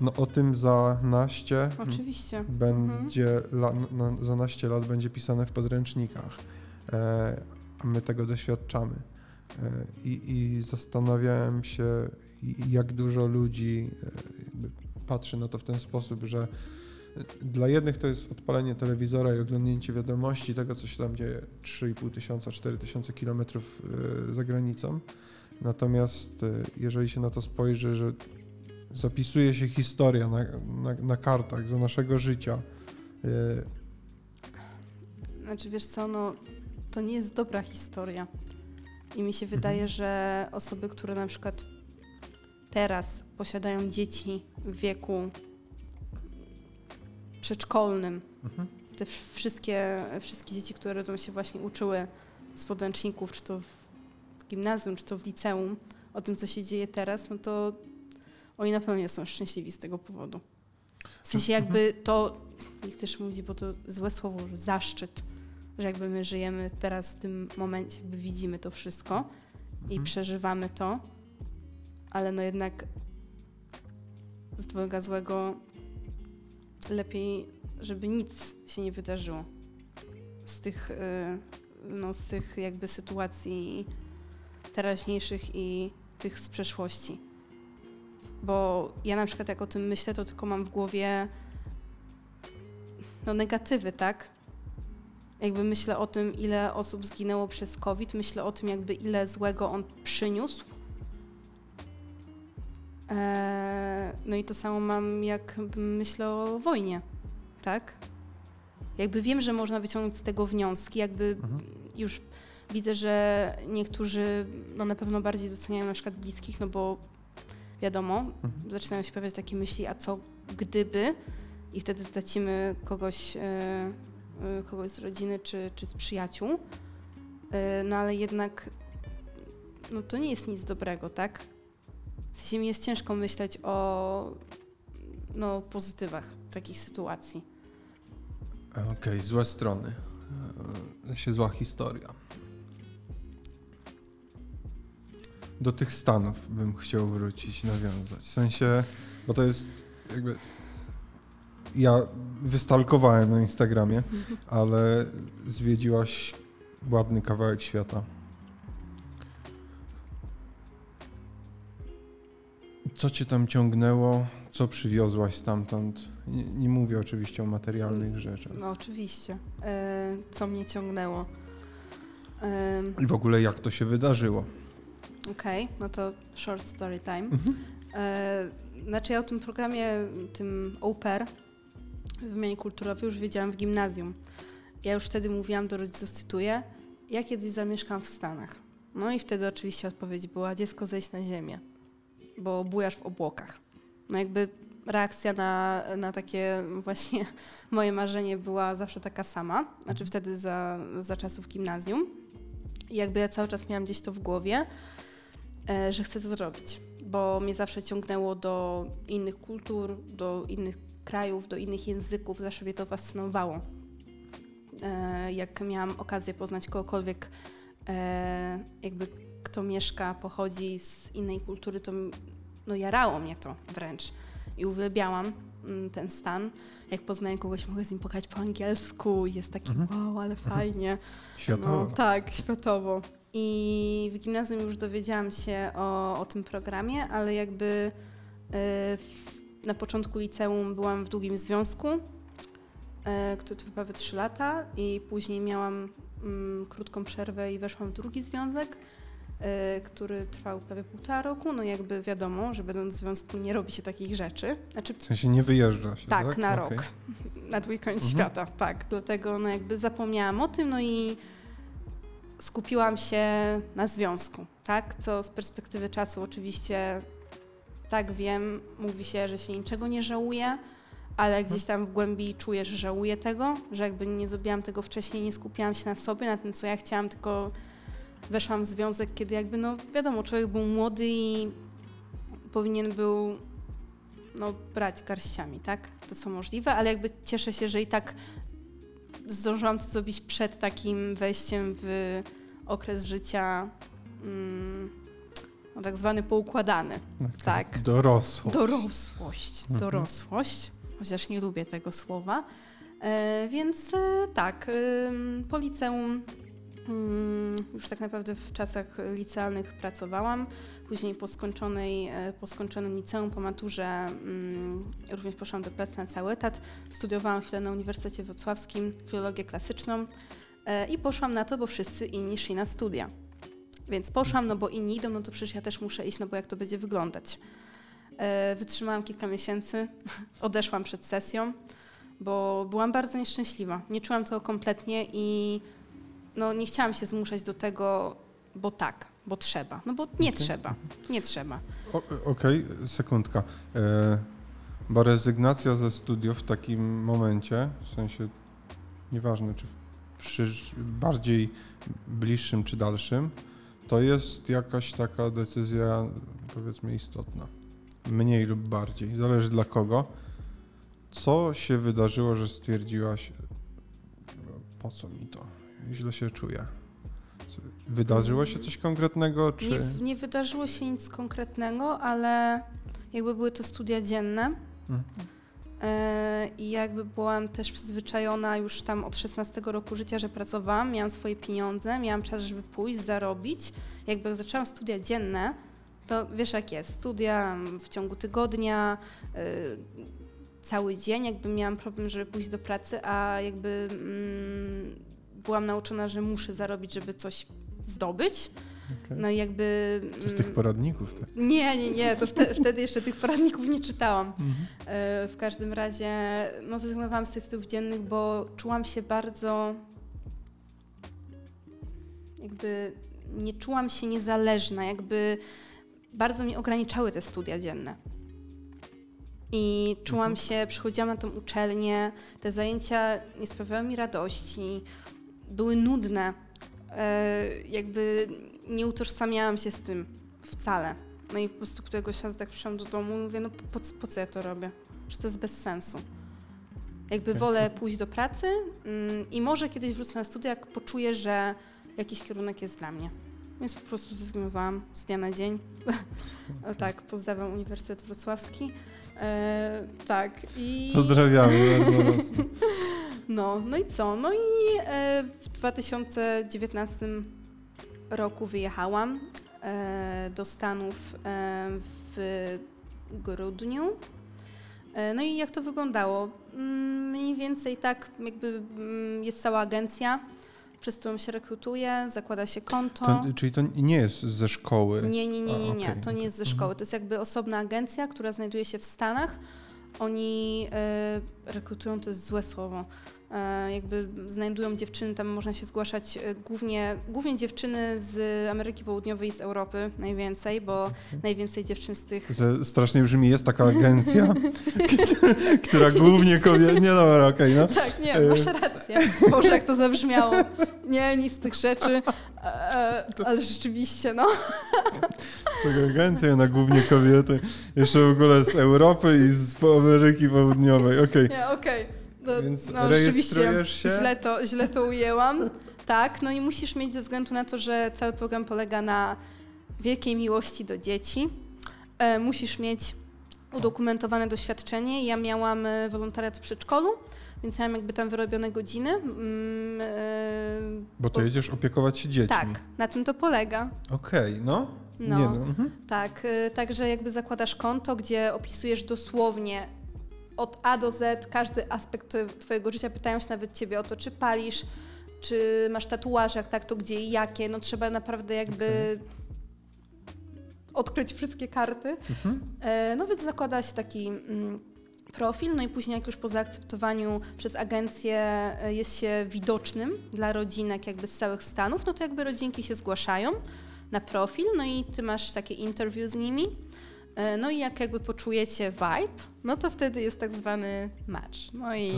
Speaker 1: no, o tym za naście
Speaker 2: Oczywiście.
Speaker 1: będzie la, na, za naście lat będzie pisane w podręcznikach, e, a my tego doświadczamy. E, I, I zastanawiałem się, jak dużo ludzi e, patrzy na to w ten sposób, że Dla jednych to jest odpalenie telewizora i oglądnięcie wiadomości tego, co się tam dzieje 3,5 tysiąca, 4 tysiące kilometrów y, za granicą. Natomiast y, jeżeli się na to spojrzy, że zapisuje się historia na, na, na kartach za naszego życia, y,
Speaker 2: Znaczy, wiesz co, no, to nie jest dobra historia. I mi się wydaje, że osoby, które na przykład teraz posiadają dzieci w wieku przedszkolnym,
Speaker 1: mhm.
Speaker 2: te wszystkie, wszystkie dzieci, które będą się właśnie uczyły z podręczników, czy to w gimnazjum, czy to w liceum, o tym, co się dzieje teraz, no to oni na pewno nie są szczęśliwi z tego powodu. W sensie jakby to, nie chcę też mówić, bo to złe słowo, zaszczyt, że jakby my żyjemy teraz w tym momencie, jakby widzimy to wszystko i
Speaker 1: Mhm.
Speaker 2: przeżywamy to, ale no jednak z dwojga złego lepiej, żeby nic się nie wydarzyło z tych, y, no, z tych jakby sytuacji teraźniejszych i tych z przeszłości. Bo ja na przykład jak o tym myślę, to tylko mam w głowie no negatywy, tak? Jakby myślę o tym, ile osób zginęło przez COVID, myślę o tym, jakby ile złego on przyniósł. Eee, no i to samo mam, jak myślę o wojnie, tak? Jakby wiem, że można wyciągnąć z tego wnioski, jakby
Speaker 1: Mhm.
Speaker 2: już widzę, że niektórzy no na pewno bardziej doceniają na przykład bliskich, no bo wiadomo,
Speaker 1: Mhm.
Speaker 2: zaczynają się pojawiać takie myśli, a co gdyby i wtedy stracimy kogoś, e, e, kogoś z rodziny czy, czy z przyjaciół. E, no ale jednak no to nie jest nic dobrego, tak? W sensie mi jest ciężko myśleć o no, pozytywach takich sytuacji.
Speaker 1: Okej, złe strony. Się zła historia. Do tych Stanów bym chciał wrócić, nawiązać. W sensie, bo to jest jakby. Ja wystalkowałem na Instagramie, ale zwiedziłaś ładny kawałek świata. Co cię tam ciągnęło? Co przywiozłaś stamtąd? Nie, nie mówię oczywiście o materialnych rzeczach.
Speaker 2: No oczywiście. E, co mnie ciągnęło? E,
Speaker 1: I w ogóle jak to się wydarzyło?
Speaker 2: Okej, no to short story time.
Speaker 1: Mhm.
Speaker 2: E, znaczy ja o tym programie, tym OPER, wymianie kulturowej, już wiedziałam w gimnazjum. Ja już wtedy mówiłam do rodziców, cytuję, ja kiedyś zamieszkam w Stanach. No i wtedy oczywiście odpowiedź była, dziecko zejść na ziemię, bo bujasz w obłokach. No jakby reakcja na, na takie właśnie moje marzenie była zawsze taka sama, znaczy wtedy za, za czasów gimnazjum. I jakby ja cały czas miałam gdzieś to w głowie, że chcę to zrobić, bo mnie zawsze ciągnęło do innych kultur, do innych krajów, do innych języków, zawsze mnie to fascynowało. E, Jak miałam okazję poznać kogokolwiek, e, jakby kto mieszka, pochodzi z innej kultury, to no jarało mnie to wręcz i uwielbiałam mm, ten stan. Jak poznaję kogoś, mogę z nim pogadać po angielsku, jest taki
Speaker 1: Mhm.
Speaker 2: wow, ale fajnie.
Speaker 1: Światowo.
Speaker 2: No, tak, światowo. I w gimnazjum już dowiedziałam się o, o tym programie, ale jakby y, w, na początku liceum byłam w długim związku, y, który trwał prawie 3 lata i później miałam mm, krótką przerwę i weszłam w drugi związek, y, który trwał prawie półtora roku. No jakby wiadomo, że będąc w związku nie robi się takich rzeczy. Znaczy
Speaker 1: W sensie nie wyjeżdża się, tak?
Speaker 2: tak, na
Speaker 1: Okej.
Speaker 2: rok. Na koniec
Speaker 1: Mhm.
Speaker 2: świata, tak. Dlatego no jakby zapomniałam o tym, no i skupiłam się na związku, tak? Co z perspektywy czasu oczywiście tak wiem, mówi się, że się niczego nie żałuje, ale gdzieś tam w głębi czuję, że żałuję tego, że jakby nie zrobiłam tego wcześniej, nie skupiałam się na sobie, na tym, co ja chciałam, tylko weszłam w związek, kiedy jakby, no wiadomo, człowiek był młody i powinien był no, brać garściami, tak? To co możliwe, ale jakby cieszę się, że i tak zdążyłam to zrobić przed takim wejściem w okres życia mm, no, tak zwany poukładany.
Speaker 1: Okej.
Speaker 2: Tak.
Speaker 1: Dorosło.
Speaker 2: Dorosłość.
Speaker 1: Mhm.
Speaker 2: Dorosłość. Chociaż nie lubię tego słowa. E, więc e, tak, ym, po liceum Mm, Już tak naprawdę w czasach licealnych pracowałam. Później po, skończonej, e, po skończonym liceum, po maturze mm, również poszłam do pracy na cały etat. Studiowałam chwilę na Uniwersytecie Wrocławskim filologię klasyczną e, i poszłam na to, bo wszyscy inni szli na studia. Więc poszłam, no bo inni idą, no to przecież ja też muszę iść, no bo jak to będzie wyglądać. E, Wytrzymałam kilka miesięcy, odeszłam przed sesją, bo byłam bardzo nieszczęśliwa. Nie czułam tego kompletnie i no, nie chciałam się zmuszać do tego, bo tak, bo trzeba. No bo nie
Speaker 1: Okej.
Speaker 2: trzeba, nie trzeba.
Speaker 1: Okej, sekundka. E, bo rezygnacja ze studiów w takim momencie, w sensie nieważne czy w przysz- bardziej bliższym czy dalszym, to jest jakaś taka decyzja powiedzmy istotna. Mniej lub bardziej, zależy dla kogo. Co się wydarzyło, że stwierdziłaś, "No, po co mi to? Źle się czuję. Wydarzyło się coś konkretnego, czy...
Speaker 2: Nie, nie wydarzyło się nic konkretnego, ale jakby były to studia dzienne.
Speaker 1: Mhm.
Speaker 2: E, I jakby byłam też przyzwyczajona już tam od 16 roku życia, że pracowałam, miałam swoje pieniądze, miałam czas, żeby pójść, zarobić. Jakby jak zaczęłam studia dzienne, to wiesz jak jest, studia w ciągu tygodnia, y, cały dzień, jakby miałam problem, żeby pójść do pracy, a jakby mm, byłam nauczona, że muszę zarobić, żeby coś zdobyć.
Speaker 1: Okej.
Speaker 2: No i jakby...
Speaker 1: To z tych
Speaker 2: mm,
Speaker 1: poradników, tak?
Speaker 2: nie, nie, nie, to wtedy, wtedy jeszcze tych poradników nie czytałam.
Speaker 1: Mhm.
Speaker 2: E, W każdym razie no, zrezygnowałam z tych studiów dziennych, bo czułam się bardzo. Jakby nie czułam się niezależna, jakby bardzo mi ograniczały te studia dzienne. I czułam się, przychodziłam na tą uczelnię, te zajęcia nie sprawiały mi radości, były nudne. E, jakby nie utożsamiałam się z tym wcale. No i po prostu któregoś razu tak przyszłam do domu i mówię, no po, po, co- ja to robię? Że to jest bez sensu. Jakby
Speaker 1: Okej.
Speaker 2: wolę pójść do pracy mm, i może kiedyś wrócę na studia, jak poczuję, że jakiś kierunek jest dla mnie. Więc po prostu zrezygnowałam z dnia na dzień. Tak, pozdrawiam Uniwersytet Wrocławski. E, tak, i...
Speaker 1: Pozdrawiamy bardzo mocno.
Speaker 2: No, no i co? No i e, w 2019 roku wyjechałam e, do Stanów e, w grudniu. E, no i jak to wyglądało? Mm, Mniej więcej tak, jakby mm, jest cała agencja, przez którą się rekrutuje, zakłada się konto.
Speaker 1: To, czyli to nie jest ze szkoły.
Speaker 2: Nie, nie, nie, nie, nie. To nie jest ze szkoły. To jest jakby osobna agencja, która znajduje się w Stanach. Oni e, rekrutują, to jest złe słowo. E, jakby znajdują dziewczyny, tam można się zgłaszać e, głównie, głównie dziewczyny z Ameryki Południowej i z Europy najwięcej, bo najwięcej dziewczyn z tych
Speaker 1: To strasznie brzmi, jest taka agencja, która głównie kobiety... Nie, dobra, okej, no.
Speaker 2: Tak, nie,
Speaker 1: E.
Speaker 2: masz rację. Boże, jak to zabrzmiało. Nie, nic z tych rzeczy, ale rzeczywiście, no.
Speaker 1: Taka agencja na głównie kobiety. Jeszcze w ogóle z Europy i z Ameryki Południowej, okej.
Speaker 2: Nie, okej. No,
Speaker 1: Więc
Speaker 2: no,
Speaker 1: rejestrujesz się?
Speaker 2: Źle to, źle to ujęłam. Tak, no i musisz mieć ze względu na to, że cały program polega na wielkiej miłości do dzieci. E, musisz mieć udokumentowane doświadczenie. Ja miałam e, wolontariat w przedszkolu, więc miałam jakby tam wyrobione godziny. Mm, e,
Speaker 1: Bo to jedziesz opiekować się dziećmi.
Speaker 2: tak, na tym to polega.
Speaker 1: Okej, no.
Speaker 2: No.
Speaker 1: Nie, no. Mhm.
Speaker 2: Tak, y, także jakby zakładasz konto, gdzie opisujesz dosłownie od A do Z każdy aspekt twoje- twojego życia. Pytają się nawet ciebie o to, czy palisz, czy masz tatuaże, jak tak, to gdzie i jakie. No trzeba naprawdę jakby odkryć wszystkie karty.
Speaker 1: Mhm.
Speaker 2: E, No więc zakłada się taki mm, profil, no i później jak już po zaakceptowaniu przez agencję e, jest się widocznym dla rodzinek jakby z całych Stanów, no to jakby rodzinki się zgłaszają na profil, no i ty masz takie interview z nimi. E, No i jak jakby poczujecie vibe, no to wtedy jest tak zwany match. No i,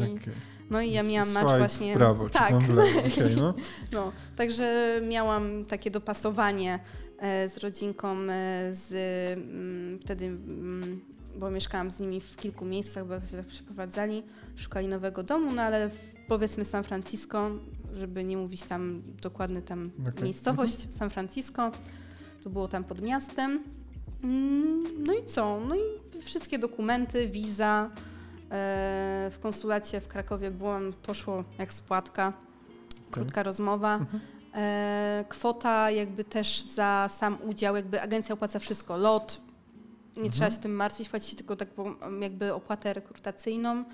Speaker 2: no i ja miałam match właśnie.
Speaker 1: w prawo,
Speaker 2: tak,
Speaker 1: czy tam w lewo. Okej, no.
Speaker 2: no, także miałam takie dopasowanie e, z rodzinką e, z mm, wtedy, mm, bo mieszkałam z nimi w kilku miejscach, bo jak się tak przeprowadzali, szukali nowego domu, no ale w, powiedzmy San Francisco, żeby nie mówić tam dokładny tam
Speaker 1: Okej.
Speaker 2: miejscowość, San Francisco, to było tam pod miastem. Mm, No i co? No i wszystkie dokumenty, wiza. e, W konsulacie w Krakowie byłam, poszło jak spłatka. Krótka rozmowa.
Speaker 1: Mhm.
Speaker 2: E, kwota jakby też za sam udział, jakby agencja opłaca wszystko, lot, nie trzeba się tym martwić, płaci się tylko taką jakby opłatę rekrutacyjną,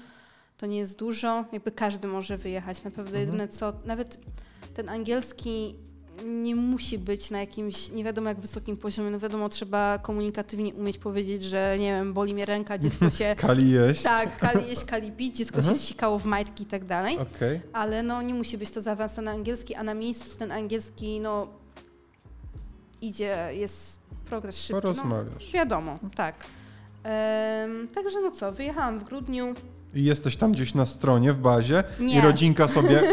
Speaker 2: to nie jest dużo, jakby każdy może wyjechać, naprawdę jedyne co, nawet ten angielski nie musi być na jakimś nie wiadomo jak wysokim poziomie, no wiadomo trzeba komunikatywnie umieć powiedzieć, że nie wiem, boli mnie ręka, dziecko się
Speaker 1: Kali jeść.
Speaker 2: tak, kali jeść, kali pić, dziecko się sikało w majtki i tak dalej.
Speaker 1: Okej.
Speaker 2: Ale no nie musi być to zaawansowany angielski, a na miejscu ten angielski no idzie, jest progres szybki. No,
Speaker 1: Porozmawiasz.
Speaker 2: wiadomo, tak. Em, także no co, wyjechałam w grudniu.
Speaker 1: I jesteś tam gdzieś na stronie w bazie i
Speaker 2: Nie.
Speaker 1: rodzinka sobie...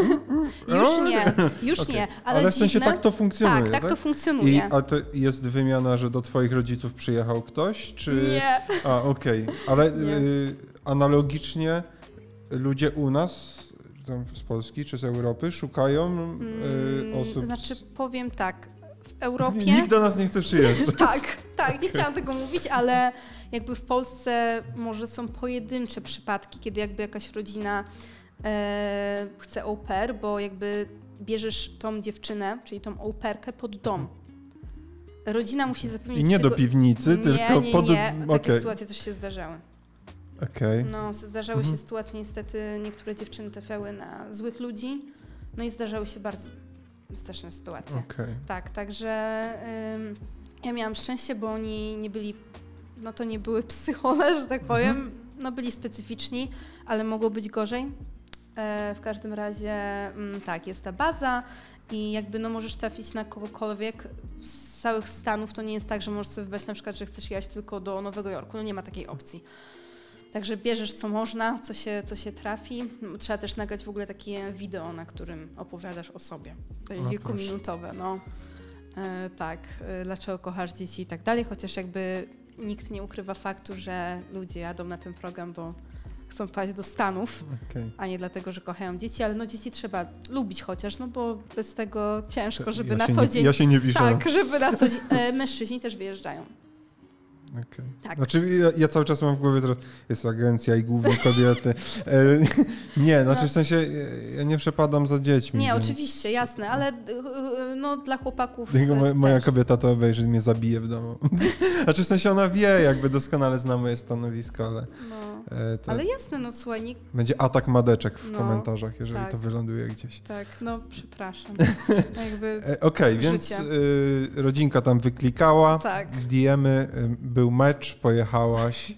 Speaker 2: Już nie, już
Speaker 1: Okej.
Speaker 2: nie, ale,
Speaker 1: Ale w sensie
Speaker 2: dziwne,
Speaker 1: tak to funkcjonuje,
Speaker 2: Tak, tak,
Speaker 1: tak?
Speaker 2: to
Speaker 1: I,
Speaker 2: funkcjonuje.
Speaker 1: a to jest wymiana, że do twoich rodziców przyjechał ktoś, czy...
Speaker 2: Nie.
Speaker 1: A, okej. Ale
Speaker 2: Nie.
Speaker 1: y, analogicznie ludzie u nas, z Polski czy z Europy, szukają y,
Speaker 2: Mm,
Speaker 1: osób...
Speaker 2: Znaczy powiem tak, w Europie...
Speaker 1: Nikt do nas nie chce przyjeżdżać.
Speaker 2: tak, tak, nie chciałam tego mówić, ale jakby w Polsce może są pojedyncze przypadki, kiedy jakby jakaś rodzina e, chce au pair, bo jakby bierzesz tą dziewczynę, czyli tą au pairkę pod dom. Rodzina musi zapewnić
Speaker 1: I nie
Speaker 2: tego...
Speaker 1: do piwnicy,
Speaker 2: nie,
Speaker 1: tylko
Speaker 2: nie,
Speaker 1: pod...
Speaker 2: nie, takie
Speaker 1: Okej,
Speaker 2: sytuacje też się zdarzały.
Speaker 1: okej.
Speaker 2: No, zdarzały
Speaker 1: Mhm.
Speaker 2: się sytuacje, niestety niektóre dziewczyny trafiały na złych ludzi, no i zdarzały się bardzo straszne sytuacje.
Speaker 1: Okej.
Speaker 2: Tak, także ym, ja miałam szczęście, bo oni nie byli, no to nie były psychole, że tak powiem, no byli specyficzni, ale mogło być gorzej. E, w każdym razie mm, tak, jest ta baza i jakby no możesz trafić na kogokolwiek z całych Stanów, to nie jest tak, że możesz sobie wybrać na przykład, że chcesz jechać tylko do Nowego Jorku, no nie ma takiej opcji. Także bierzesz co można, co się, co się trafi. Trzeba też nagrać w ogóle takie wideo, na którym opowiadasz o sobie. Takie
Speaker 1: O,
Speaker 2: kilkuminutowe, no. E, tak, e, dlaczego kochasz dzieci i tak dalej, chociaż jakby nikt nie ukrywa faktu, że ludzie jadą na ten program, bo chcą pojechać do Stanów,
Speaker 1: okej.
Speaker 2: a nie dlatego, że kochają dzieci, ale no dzieci trzeba lubić chociaż, no bo bez tego ciężko, żeby
Speaker 1: ja
Speaker 2: na co
Speaker 1: nie,
Speaker 2: dzień...
Speaker 1: Ja się nie piszę.
Speaker 2: tak, żeby na co dzień... E, mężczyźni też wyjeżdżają.
Speaker 1: Okej.
Speaker 2: Tak.
Speaker 1: Znaczy ja, ja cały czas mam w głowie teraz, jest agencja i głównie kobiety. E, nie, znaczy w sensie e, ja nie przepadam za dziećmi.
Speaker 2: Nie,
Speaker 1: więc-
Speaker 2: oczywiście, jasne, ale y, no dla chłopaków y,
Speaker 1: moja, moja kobieta to obejrzy, mnie zabije w domu. Znaczy w sensie ona wie, jakby doskonale zna moje stanowisko, ale
Speaker 2: No.
Speaker 1: E, to
Speaker 2: Ale jasne, no słuchaj, nikt,
Speaker 1: będzie atak madeczek w
Speaker 2: No,
Speaker 1: komentarzach, jeżeli
Speaker 2: tak.
Speaker 1: to wyląduje gdzieś.
Speaker 2: tak, no przepraszam. Jakby,
Speaker 1: E, Okej, więc
Speaker 2: Życie.
Speaker 1: y, rodzinka tam wyklikała,
Speaker 2: tak,
Speaker 1: DM-y, y, był mecz, pojechałaś.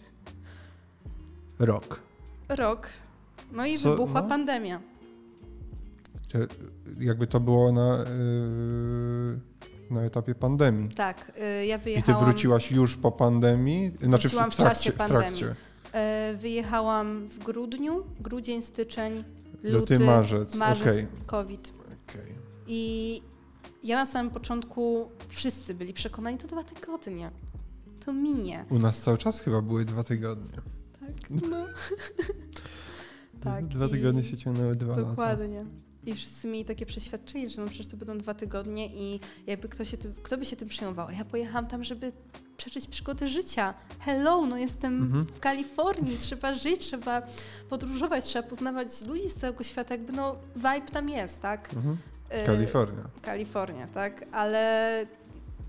Speaker 1: Rok.
Speaker 2: rok. No i
Speaker 1: Co-
Speaker 2: wybuchła
Speaker 1: no?
Speaker 2: pandemia.
Speaker 1: Jakby to było na, y, na etapie pandemii.
Speaker 2: Tak, y, ja
Speaker 1: I ty
Speaker 2: wyjechałam.
Speaker 1: wróciłaś już po pandemii? Znaczy w,
Speaker 2: w
Speaker 1: trakcie,
Speaker 2: czasie
Speaker 1: w
Speaker 2: pandemii.
Speaker 1: trakcie.
Speaker 2: Y, Wyjechałam w grudniu, grudzień, styczeń,
Speaker 1: Luty,
Speaker 2: luty,
Speaker 1: marzec.
Speaker 2: marzec,
Speaker 1: Okej.
Speaker 2: COVID.
Speaker 1: okej.
Speaker 2: I ja na samym początku wszyscy byli przekonani, to dwa tygodnie. To minie.
Speaker 1: U nas cały czas chyba były dwa tygodnie.
Speaker 2: Tak, no. tak.
Speaker 1: Dwa tygodnie się ciągnęły dwa lata.
Speaker 2: Dokładnie. I wszyscy mieli takie przeświadczenie, że no przecież to będą dwa tygodnie i jakby kto, się tym, kto by się tym przejmował. Ja pojechałam tam, żeby przeżyć przygody życia. Hello, no jestem
Speaker 1: Mhm.
Speaker 2: w Kalifornii, trzeba żyć, trzeba podróżować, trzeba poznawać ludzi z całego świata, jakby no vibe tam jest, tak?
Speaker 1: Mhm.
Speaker 2: Y,
Speaker 1: Kalifornia.
Speaker 2: Kalifornia, tak? Ale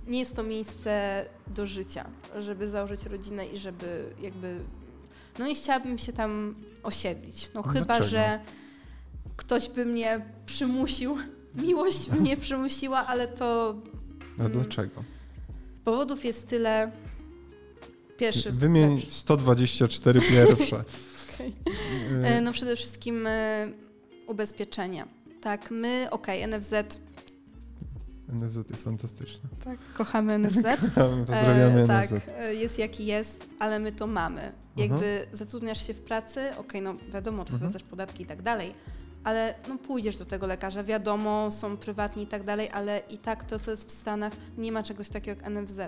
Speaker 2: nie jest to miejsce do życia, żeby założyć rodzinę i żeby jakby... No i chciałabym się tam osiedlić. No chyba, że ktoś by mnie przymusił, miłość mnie przymusiła, ale to
Speaker 1: A
Speaker 2: Mm.
Speaker 1: dlaczego?
Speaker 2: Powodów jest tyle. Pierwszy...
Speaker 1: Wymień
Speaker 2: lepszy.
Speaker 1: 124 pierwsze.
Speaker 2: Okej. E, No przede wszystkim e, ubezpieczenia. Tak, my, okej, NFZ,
Speaker 1: NFZ jest fantastyczne.
Speaker 2: tak, kochamy NFZ.
Speaker 1: Pozdrawiamy
Speaker 2: E,
Speaker 1: NFZ.
Speaker 2: Tak, e, jest jaki jest, ale my to mamy. Jakby zatrudniasz się w pracy, okej, no wiadomo, odprowadzasz podatki i tak dalej, ale no pójdziesz do tego lekarza, wiadomo, są prywatni i tak dalej, ale i tak to, co jest w Stanach, nie ma czegoś takiego jak NFZ.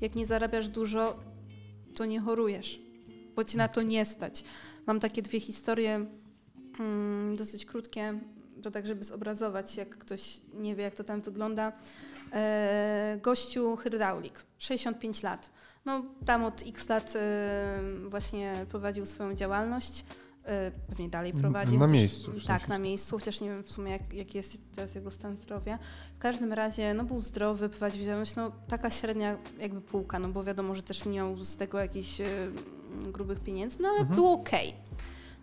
Speaker 2: Jak nie zarabiasz dużo, to nie chorujesz, bo ci na to nie stać. Mam takie dwie historie, mm, dosyć krótkie, to tak, żeby zobrazować, jak ktoś nie wie, jak to tam wygląda. E, gościu hydraulik, 65 lat. No, tam od x lat e, właśnie prowadził swoją działalność. E, pewnie dalej prowadzi.
Speaker 1: na
Speaker 2: chociaż-
Speaker 1: miejscu, w sensie
Speaker 2: Tak, na miejscu, chociaż nie wiem w sumie jak, jaki jest teraz jego stan zdrowia. W każdym razie no, był zdrowy, prowadził działalność, no taka średnia jakby półka, no bo wiadomo, że też nie miał z tego jakichś mm, grubych pieniędzy, no ale
Speaker 1: Mhm.
Speaker 2: było okej.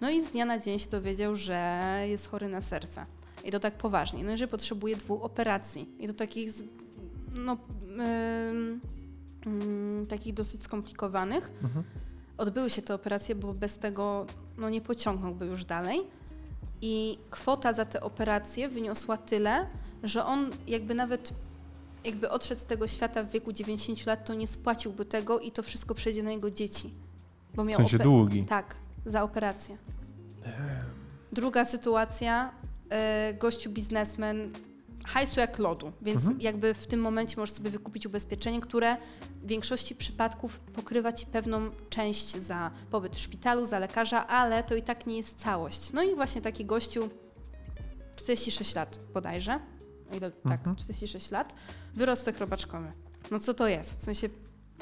Speaker 2: No i z dnia na dzień się dowiedział, że jest chory na serce. I to tak poważnie. No i że potrzebuje dwóch operacji. I to takich, no, ym, ym, takich dosyć skomplikowanych.
Speaker 1: Mhm.
Speaker 2: Odbyły się te operacje, bo bez tego no, nie pociągnąłby już dalej. I kwota za te operacje wyniosła tyle, że on jakby nawet jakby odszedł z tego świata w wieku 90 lat, to nie spłaciłby tego i to wszystko przejdzie na jego dzieci. Bo
Speaker 1: W
Speaker 2: miał
Speaker 1: sensie
Speaker 2: ope-
Speaker 1: długi.
Speaker 2: tak, za operację. Druga sytuacja, e, gościu biznesmen, hajsu jak lodu, więc
Speaker 1: Mhm.
Speaker 2: jakby w tym momencie możesz sobie wykupić ubezpieczenie, które w większości przypadków pokrywa ci pewną część za pobyt w szpitalu, za lekarza, ale to i tak nie jest całość. No i właśnie taki gościu, 46 lat bodajże, o ile, tak,
Speaker 1: Mhm.
Speaker 2: 46 lat, wyrostek robaczkowy. No co to jest? W sensie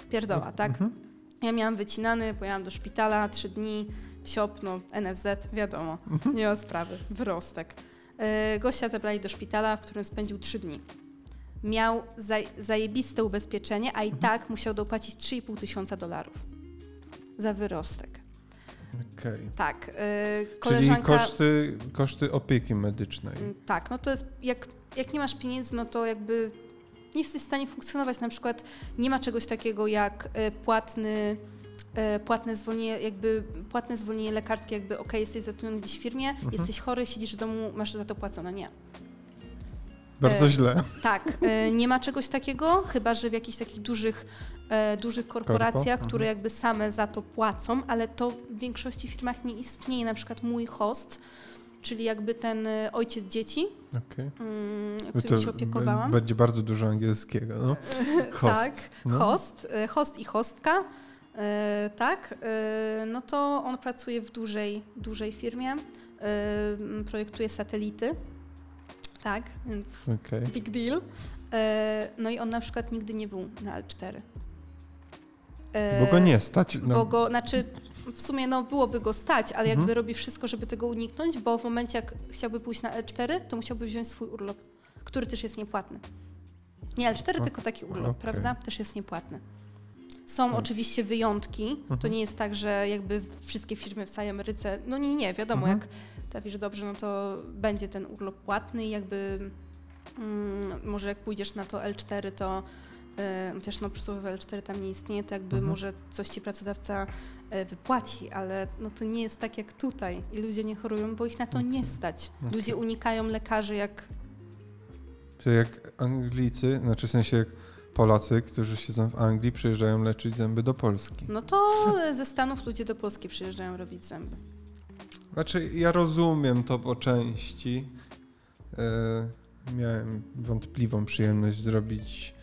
Speaker 2: pierdoła, tak?
Speaker 1: Mhm.
Speaker 2: Ja miałam wycinany, pojechałam do szpitala, trzy dni, siop, no NFZ, wiadomo, nie ma sprawy, wyrostek. Yy, gościa zabrali do szpitala, w którym spędził trzy dni. Miał zaj zajebiste ubezpieczenie, a i tak musiał dopłacić 3,5 tysiąca dolarów za wyrostek.
Speaker 1: Okej.
Speaker 2: Tak,
Speaker 1: Czyli
Speaker 2: koleżanka...
Speaker 1: koszty, koszty opieki medycznej.
Speaker 2: Mm, Tak, no to jest, jak, jak nie masz pieniędzy, no to jakby nie jesteś w stanie funkcjonować. Na przykład nie ma czegoś takiego jak e, płatny, e, płatne zwolnienie, jakby płatne zwolnienie lekarskie, jakby ok, jesteś zatrudniony gdzieś w firmie,
Speaker 1: Mhm.
Speaker 2: jesteś chory, siedzisz w domu, masz za to płacone. Nie.
Speaker 1: Bardzo
Speaker 2: e,
Speaker 1: źle.
Speaker 2: Tak, e, nie ma czegoś takiego, chyba że w jakichś takich dużych, e, dużych korporacjach,
Speaker 1: Korpo,
Speaker 2: które
Speaker 1: mhm.
Speaker 2: jakby same za to płacą, ale to w większości firmach nie istnieje. Na przykład mój host, czyli jakby ten e, ojciec dzieci,
Speaker 1: Okej.
Speaker 2: mm,
Speaker 1: No
Speaker 2: którym się opiekowałam.
Speaker 1: Będzie bardzo dużo angielskiego. No. Host.
Speaker 2: Tak,
Speaker 1: No.
Speaker 2: host, e, host i hostka, e, tak, e, no to on pracuje w dużej, dużej firmie, e, projektuje satelity, tak, więc
Speaker 1: Okej.
Speaker 2: big deal. E, no i on na przykład nigdy nie był na L4. E,
Speaker 1: Bo go nie stać. No.
Speaker 2: Bo go, znaczy w sumie no, byłoby go stać, ale jakby
Speaker 1: Mhm.
Speaker 2: robi wszystko, żeby tego uniknąć, bo w momencie jak chciałby pójść na L4, to musiałby wziąć swój urlop, który też jest niepłatny. Nie L4,
Speaker 1: O,
Speaker 2: tylko taki urlop,
Speaker 1: okej.
Speaker 2: prawda? Też jest niepłatny. Są
Speaker 1: Hmm.
Speaker 2: oczywiście wyjątki. To
Speaker 1: Mhm.
Speaker 2: nie jest tak, że jakby wszystkie firmy w całej Ameryce, no nie, nie, wiadomo,
Speaker 1: Mhm.
Speaker 2: jak trafisz dobrze, no to będzie ten urlop płatny i jakby mm, może jak pójdziesz na to L4, to y, też no przysłowiowe L4 tam nie istnieje, to jakby
Speaker 1: Mhm.
Speaker 2: może coś ci pracodawca y, wypłaci, ale no to nie jest tak jak tutaj i ludzie nie chorują, bo ich na to nie stać.
Speaker 1: Okej.
Speaker 2: Ludzie unikają lekarzy jak
Speaker 1: jak Anglicy, znaczy w sensie jak Polacy, którzy siedzą w Anglii, przyjeżdżają leczyć zęby do Polski.
Speaker 2: No to ze Stanów ludzie do Polski przyjeżdżają robić zęby.
Speaker 1: Znaczy, ja rozumiem to po części. E, miałem wątpliwą przyjemność zrobić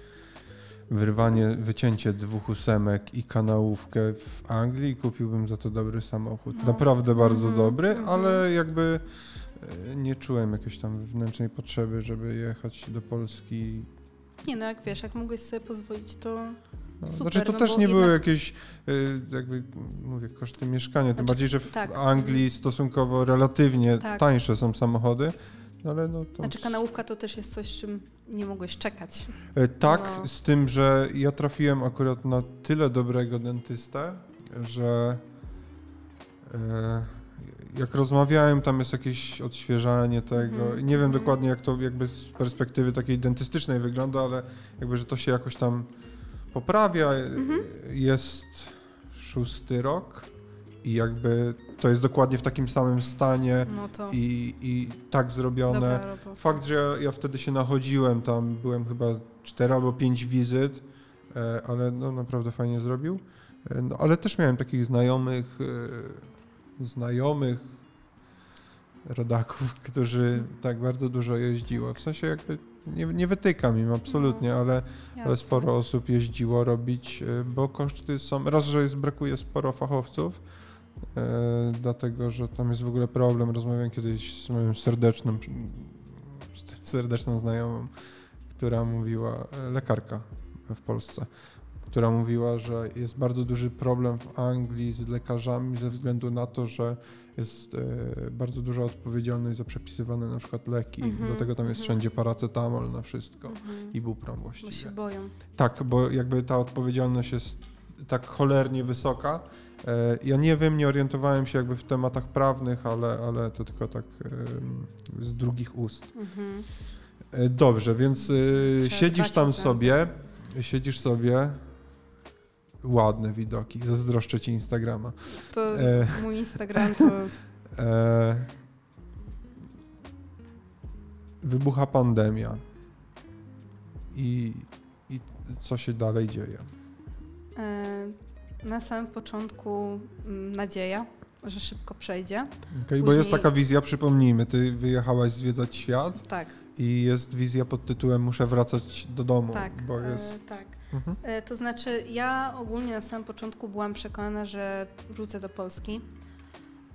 Speaker 1: wyrwanie, wycięcie dwóch ósemek i kanałówkę w Anglii i kupiłbym za to dobry samochód.
Speaker 2: No.
Speaker 1: Naprawdę bardzo
Speaker 2: Mhm,
Speaker 1: dobry,
Speaker 2: mhm.
Speaker 1: ale jakby e, nie czułem jakiejś tam wewnętrznej potrzeby, żeby jechać do Polski.
Speaker 2: Nie no, jak wiesz, jak mogłeś sobie pozwolić, to
Speaker 1: No,
Speaker 2: Super,
Speaker 1: znaczy to
Speaker 2: no
Speaker 1: też nie były
Speaker 2: jednak-
Speaker 1: jakieś e, jakby mówię koszty mieszkania, tym
Speaker 2: Znaczy,
Speaker 1: bardziej, że w
Speaker 2: tak.
Speaker 1: Anglii stosunkowo relatywnie
Speaker 2: Tak.
Speaker 1: tańsze są samochody. No ale no to
Speaker 2: znaczy kanałówka to też jest coś, z czym nie mogłeś czekać.
Speaker 1: E, Tak,
Speaker 2: No.
Speaker 1: z tym, że ja trafiłem akurat na tyle dobrego dentystę, że e, jak rozmawiałem, tam jest jakieś odświeżanie tego. I Nie wiem
Speaker 2: mhm.
Speaker 1: dokładnie, jak to jakby z perspektywy takiej dentystycznej wygląda, ale jakby, że to się jakoś tam poprawia. E,
Speaker 2: Mhm.
Speaker 1: Jest szósty rok i jakby to jest dokładnie w takim samym stanie
Speaker 2: No to
Speaker 1: i, i tak zrobione.
Speaker 2: dobra.
Speaker 1: Fakt, że ja, ja wtedy się nachodziłem, tam byłem chyba 4 albo 5 wizyt, e, ale no naprawdę fajnie zrobił. E, no, ale też miałem takich znajomych, e, znajomych rodaków, którzy tak bardzo dużo jeździło. W sensie jakby nie, nie wytykam im absolutnie, ale, ale
Speaker 2: Jasne.
Speaker 1: sporo osób jeździło robić, e, bo koszty są, raz, że jest, brakuje sporo fachowców, e, dlatego, że tam jest w ogóle problem. Rozmawiałem kiedyś z moją serdeczną, serdeczną znajomą, która mówiła, e, lekarka w Polsce, która mówiła, że jest bardzo duży problem w Anglii z lekarzami ze względu na to, że jest e, bardzo duża odpowiedzialność za przepisywane na przykład leki.
Speaker 2: Mhm,
Speaker 1: Do tego tam jest
Speaker 2: mhm.
Speaker 1: wszędzie paracetamol na wszystko.
Speaker 2: Mhm.
Speaker 1: Ibuprom
Speaker 2: Bo się
Speaker 1: właściwie.
Speaker 2: boją.
Speaker 1: Tak, bo jakby ta odpowiedzialność jest tak cholernie wysoka. E, Ja nie wiem, nie orientowałem się jakby w tematach prawnych, ale, ale to tylko tak z drugich ust.
Speaker 2: Mhm.
Speaker 1: E, Dobrze, więc siedzisz tam sobie, siedzisz sobie, ładne widoki, zazdroszczę ci Instagrama.
Speaker 2: To
Speaker 1: E.
Speaker 2: mój Instagram to
Speaker 1: E, wybucha pandemia i, i co się dalej dzieje?
Speaker 2: e, na samym początku mm, nadzieja, że szybko przejdzie.
Speaker 1: Okay, Bo jest
Speaker 2: Później-
Speaker 1: taka wizja, przypomnijmy, ty wyjechałaś zwiedzać świat
Speaker 2: Tak,
Speaker 1: i jest wizja pod tytułem muszę wracać do domu,
Speaker 2: tak.
Speaker 1: bo
Speaker 2: e,
Speaker 1: jest...
Speaker 2: tak.
Speaker 1: Mhm.
Speaker 2: E, To znaczy, ja ogólnie na samym początku byłam przekonana, że wrócę do Polski.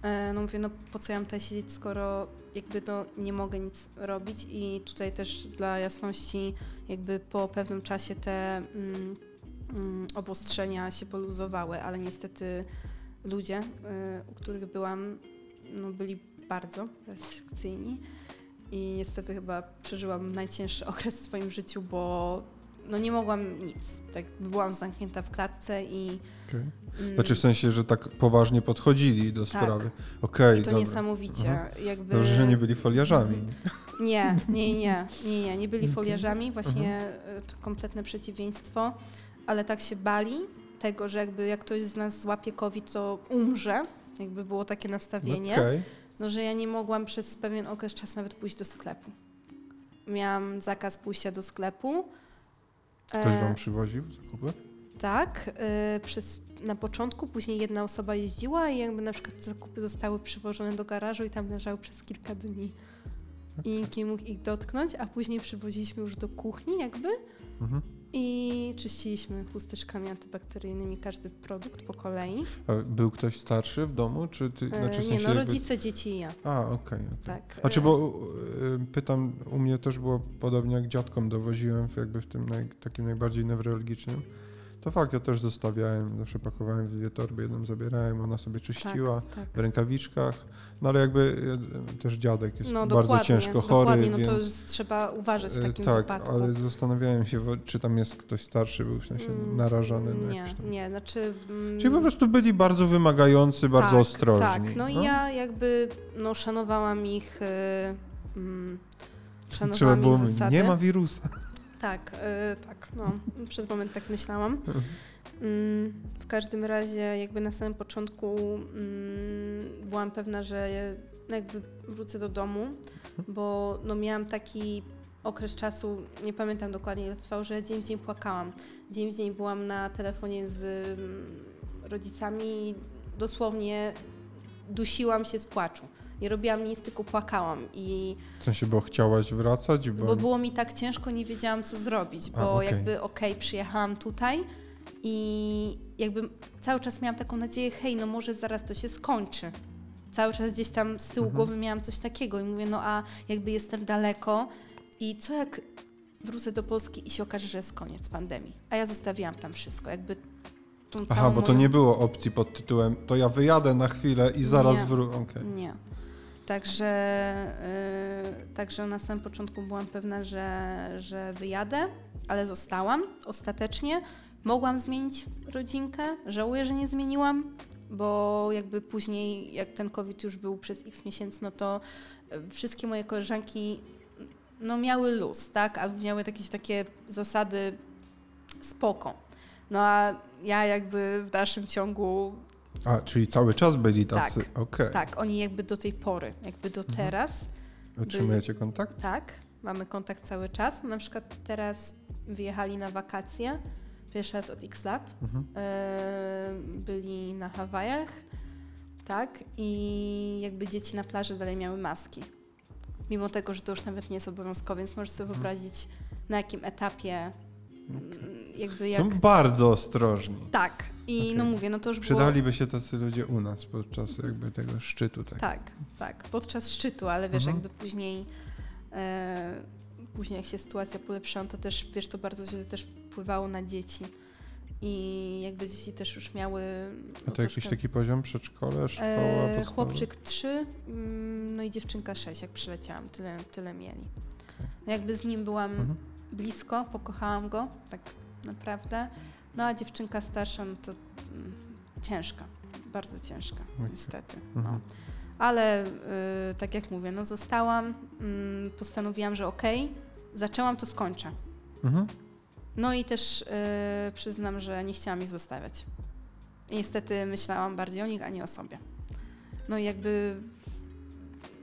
Speaker 2: E, No mówię, no po co ja mam tutaj siedzieć, skoro jakby to nie mogę nic robić i tutaj też dla jasności jakby po pewnym czasie te mm, mm, obostrzenia się poluzowały, ale niestety ludzie, y, u których byłam, no byli bardzo restrykcyjni i niestety chyba przeżyłam najcięższy okres w swoim życiu, bo no nie mogłam nic. Tak byłam zamknięta w klatce i
Speaker 1: Okej.
Speaker 2: mm,
Speaker 1: Znaczy w sensie, że tak poważnie podchodzili do
Speaker 2: Tak.
Speaker 1: sprawy. Okej,
Speaker 2: i to
Speaker 1: dobra.
Speaker 2: niesamowicie.
Speaker 1: Mhm.
Speaker 2: Jakby...
Speaker 1: Dobrze, że nie byli foliarzami.
Speaker 2: Nie, nie, nie, nie, nie, nie byli foliarzami, właśnie
Speaker 1: Mhm.
Speaker 2: y, to kompletne przeciwieństwo, ale tak się bali tego, że jakby jak ktoś z nas złapie COVID, to umrze, jakby było takie nastawienie,
Speaker 1: Okej.
Speaker 2: no że ja nie mogłam przez pewien okres czasu nawet pójść do sklepu. Miałam zakaz pójścia do sklepu.
Speaker 1: Ktoś
Speaker 2: E,
Speaker 1: wam przywoził zakupy?
Speaker 2: Tak, y, przez, na początku, później jedna osoba jeździła i jakby na przykład zakupy zostały przywożone do garażu i tam leżały przez kilka dni. I nikt nie mógł ich dotknąć, a później przywoziliśmy już do kuchni jakby
Speaker 1: Mhm.
Speaker 2: I czyściliśmy chusteczkami antybakteryjnymi każdy produkt po kolei.
Speaker 1: A był ktoś starszy w domu, czy ty?
Speaker 2: E,
Speaker 1: Znaczy w
Speaker 2: nie
Speaker 1: sensie
Speaker 2: no,
Speaker 1: jakby-
Speaker 2: rodzice, dzieci i ja.
Speaker 1: A, okej. okej.
Speaker 2: Tak.
Speaker 1: Znaczy,
Speaker 2: e,
Speaker 1: bo y, pytam, u mnie też było podobnie jak dziadkom dowoziłem, jakby w tym naj, takim najbardziej newralgicznym. To fakt, ja też zostawiałem, zawsze pakowałem w dwie torby, jedną zabierałem, ona sobie czyściła
Speaker 2: tak, tak.
Speaker 1: w rękawiczkach. No ale jakby y, też dziadek jest
Speaker 2: No
Speaker 1: bardzo ciężko chory,
Speaker 2: dokładnie, no
Speaker 1: więc...
Speaker 2: to jest, trzeba uważać w
Speaker 1: y,
Speaker 2: takim
Speaker 1: tak,
Speaker 2: wypadku.
Speaker 1: ale zastanawiałem się, czy tam jest ktoś starszy, był w sensie
Speaker 2: Mm,
Speaker 1: narażony na
Speaker 2: Nie,
Speaker 1: tam...
Speaker 2: nie, znaczy... mm,
Speaker 1: Czyli po prostu byli bardzo wymagający, bardzo
Speaker 2: tak,
Speaker 1: ostrożni.
Speaker 2: Tak, no i ja jakby no, szanowałam ich, y, mm,
Speaker 1: Trzeba
Speaker 2: szanowałam
Speaker 1: było
Speaker 2: ich
Speaker 1: mówić,
Speaker 2: zasady.
Speaker 1: nie ma wirusa.
Speaker 2: Tak, y, tak, no, przez moment tak myślałam.
Speaker 1: Mhm.
Speaker 2: Mm, w każdym razie jakby na samym początku mm, byłam pewna, że no, jakby wrócę do domu, bo no, miałam taki okres czasu, nie pamiętam dokładnie ile trwał, że dzień w dzień płakałam. Dzień w dzień byłam na telefonie z mm, rodzicami i dosłownie dusiłam się z płaczu. Nie robiłam nic, tylko płakałam i
Speaker 1: W sensie, bo chciałaś wracać, bo...
Speaker 2: bo było mi tak ciężko, nie wiedziałam co zrobić,
Speaker 1: A,
Speaker 2: bo
Speaker 1: okej.
Speaker 2: jakby okej, przyjechałam tutaj i jakby cały czas miałam taką nadzieję, hej, no może zaraz to się skończy. Cały czas gdzieś tam z tyłu
Speaker 1: Mhm.
Speaker 2: głowy miałam coś takiego i mówię, no a jakby jestem daleko i co jak wrócę do Polski i się okaże, że jest koniec pandemii, a ja zostawiłam tam wszystko, jakby tą
Speaker 1: Aha, bo to
Speaker 2: moją...
Speaker 1: nie było opcji pod tytułem to ja wyjadę na chwilę i zaraz wrócę. Okej.
Speaker 2: Nie. Także, yy, także na samym początku byłam pewna, że, że wyjadę, ale zostałam ostatecznie. Mogłam zmienić rodzinkę, żałuję, że nie zmieniłam, bo jakby później, jak ten COVID już był przez x miesięcy, no to y, wszystkie moje koleżanki no miały luz, tak? Albo miały jakieś takie zasady spoko. No a ja jakby w dalszym ciągu
Speaker 1: A, czyli cały czas byli tacy. Okej.
Speaker 2: tak, oni jakby do tej pory, jakby do
Speaker 1: Mhm.
Speaker 2: teraz,
Speaker 1: Utrzymujecie kontakt?
Speaker 2: tak, mamy kontakt cały czas. Na przykład teraz wyjechali na wakacje, pierwszy raz od x lat,
Speaker 1: Mhm.
Speaker 2: e, byli na Hawajach, tak, i jakby dzieci na plaży dalej miały maski. Mimo tego, że to już nawet nie jest obowiązkowe, więc możesz sobie
Speaker 1: Mhm.
Speaker 2: wyobrazić, na jakim etapie jakby jak...
Speaker 1: Są bardzo ostrożni.
Speaker 2: Tak, i
Speaker 1: Okej.
Speaker 2: no mówię, no to już było...
Speaker 1: Przydaliby się tacy ludzie u nas podczas jakby tego szczytu. Tak.
Speaker 2: Tak, tak, podczas szczytu, ale wiesz,
Speaker 1: Mhm.
Speaker 2: jakby później, e, później jak się sytuacja polepszyła, to też, wiesz, to bardzo źle też wpływało na dzieci. I jakby dzieci też już miały.
Speaker 1: A
Speaker 2: no,
Speaker 1: to jakiś taki poziom? Przedszkole, szkoła,
Speaker 2: E, chłopczyk 3, mm, no i dziewczynka 6, jak przyleciałam, tyle, tyle mieli.
Speaker 1: Okej.
Speaker 2: No jakby z nim byłam
Speaker 1: Mhm.
Speaker 2: blisko, pokochałam go, tak naprawdę. No a dziewczynka starsza, no to mm, ciężka, bardzo ciężka, niestety. No.
Speaker 1: Mhm.
Speaker 2: Ale y, tak jak mówię, no zostałam, mm, postanowiłam, że okej, zaczęłam, to skończę.
Speaker 1: Mhm.
Speaker 2: No i też y, przyznam, że nie chciałam ich zostawiać. I niestety myślałam bardziej o nich, a nie o sobie. No i jakby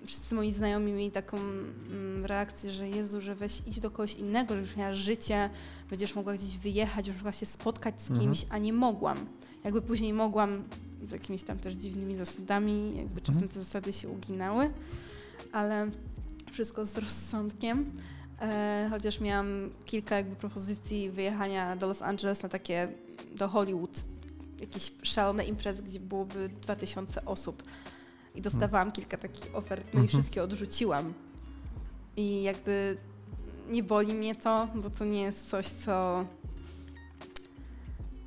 Speaker 2: wszyscy moi znajomi mieli taką mm, reakcję, że Jezu, że weź idź do kogoś innego, że już miałaś życie, będziesz mogła gdzieś wyjechać, już mogła się spotkać z
Speaker 1: Mhm.
Speaker 2: kimś, a nie mogłam. Jakby później mogłam z jakimiś tam też dziwnymi zasadami, jakby czasem
Speaker 1: Mhm.
Speaker 2: te zasady się uginały, ale wszystko z rozsądkiem. E, chociaż miałam kilka jakby propozycji wyjechania do Los Angeles na takie, do Hollywood, jakieś szalone imprezy, gdzie byłoby 2000 osób. I dostawałam kilka takich ofert, no i
Speaker 1: Mhm.
Speaker 2: wszystkie odrzuciłam. I jakby nie boli mnie to, bo to nie jest coś, co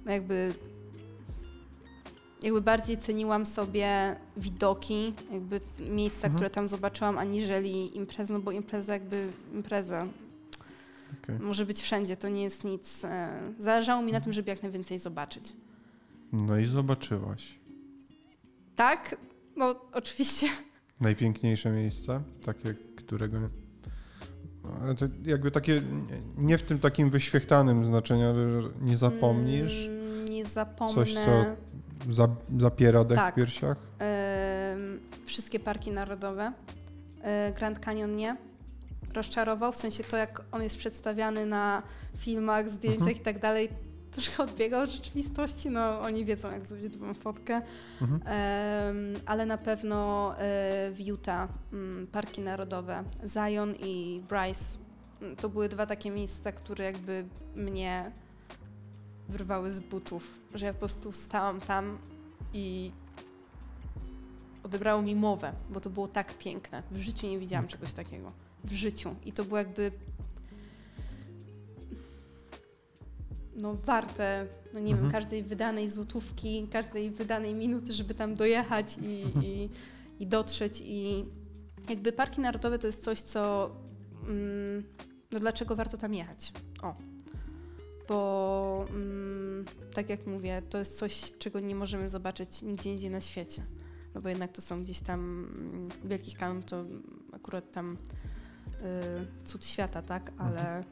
Speaker 2: no jakby jakby bardziej ceniłam sobie widoki, jakby miejsca,
Speaker 1: Mhm.
Speaker 2: które tam zobaczyłam, aniżeli imprezę, no bo impreza jakby impreza
Speaker 1: Okej.
Speaker 2: może być wszędzie, to nie jest nic. E, zależało mi na tym, żeby jak najwięcej zobaczyć.
Speaker 1: No i zobaczyłaś.
Speaker 2: Tak, no oczywiście.
Speaker 1: Najpiękniejsze miejsce, takie, którego. Ale to jakby takie, nie- w tym takim wyświechtanym znaczeniu, ale nie zapomnisz,
Speaker 2: Mm, nie zapomnę.
Speaker 1: coś, co za, zapiera dech
Speaker 2: Tak.
Speaker 1: w piersiach.
Speaker 2: Em, wszystkie parki narodowe. E, Grand Canyon nie. Rozczarował, w sensie to, jak on jest przedstawiany na filmach, zdjęciach
Speaker 1: Mhm.
Speaker 2: i tak dalej, troszkę odbiega od rzeczywistości. No, oni wiedzą, jak zrobić dobrą fotkę.
Speaker 1: Mhm.
Speaker 2: Em, ale na pewno e, w Utah mm, parki narodowe, Zion i Bryce. Mm, To były dwa takie miejsca, które jakby mnie wyrwały z butów, że ja po prostu stałam tam i odebrało mi mowę, bo to było tak piękne. W życiu nie widziałam czegoś takiego. W życiu. I to było jakby no warte, no nie
Speaker 1: Mhm.
Speaker 2: wiem, każdej wydanej złotówki, każdej wydanej minuty, żeby tam dojechać i, i, i dotrzeć. I jakby parki narodowe to jest coś, co mm, no dlaczego warto tam jechać? O. Bo mm, tak jak mówię, to jest coś, czego nie możemy zobaczyć nigdzie indziej na świecie. No bo jednak to są gdzieś tam mm, Wielki Kanon, to akurat tam y, cud świata, tak? Ale mm,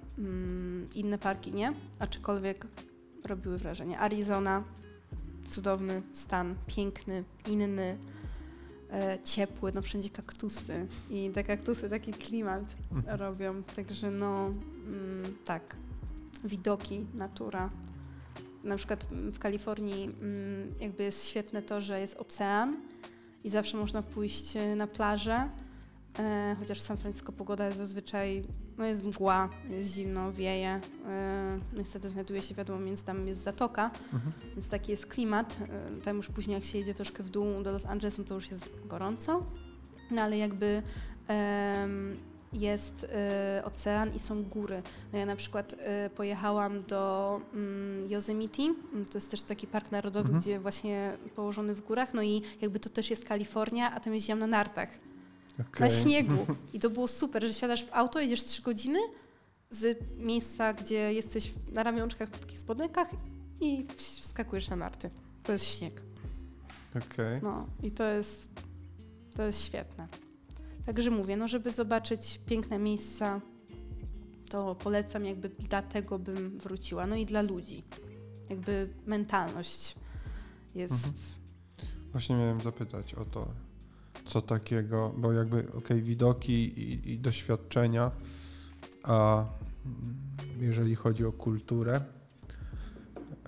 Speaker 2: inne parki nie, aczkolwiek robiły wrażenie. Arizona, cudowny stan, piękny, inny, e, ciepły, no wszędzie kaktusy i te kaktusy taki klimat robią, także no mm, tak, widoki, natura. Na przykład w Kalifornii mm, jakby jest świetne to, że jest ocean i zawsze można pójść e, na plażę, e, chociaż w San Francisco pogoda jest zazwyczaj, no jest mgła, jest zimno, wieje, e, niestety znajduje się wiadomo, więc tam jest zatoka,
Speaker 1: Mhm.
Speaker 2: więc taki jest klimat. E, Tam już później jak się jedzie troszkę w dół do Los Angeles, no to już jest gorąco, no ale jakby jest e, ocean i są góry. No ja na przykład pojechałam do mm, Yosemite, Mm, to jest też taki park narodowy,
Speaker 1: Mhm.
Speaker 2: gdzie właśnie położony w górach, no i jakby to też jest Kalifornia, a tam jeździłam na nartach na
Speaker 1: Okej.
Speaker 2: śniegu. I to było super, że siadasz w auto, jedziesz trzy godziny z miejsca, gdzie jesteś na ramionczkach, w krótkich spodenkach i wskakujesz na narty. To jest śnieg.
Speaker 1: Okej.
Speaker 2: No i to jest, to jest świetne. Także mówię, no żeby zobaczyć piękne miejsca, to polecam jakby dlatego bym wróciła. No i dla ludzi. Jakby mentalność jest...
Speaker 1: Mhm. Właśnie miałem zapytać o to, co takiego, bo jakby, okej, widoki i, i doświadczenia, a jeżeli chodzi o kulturę,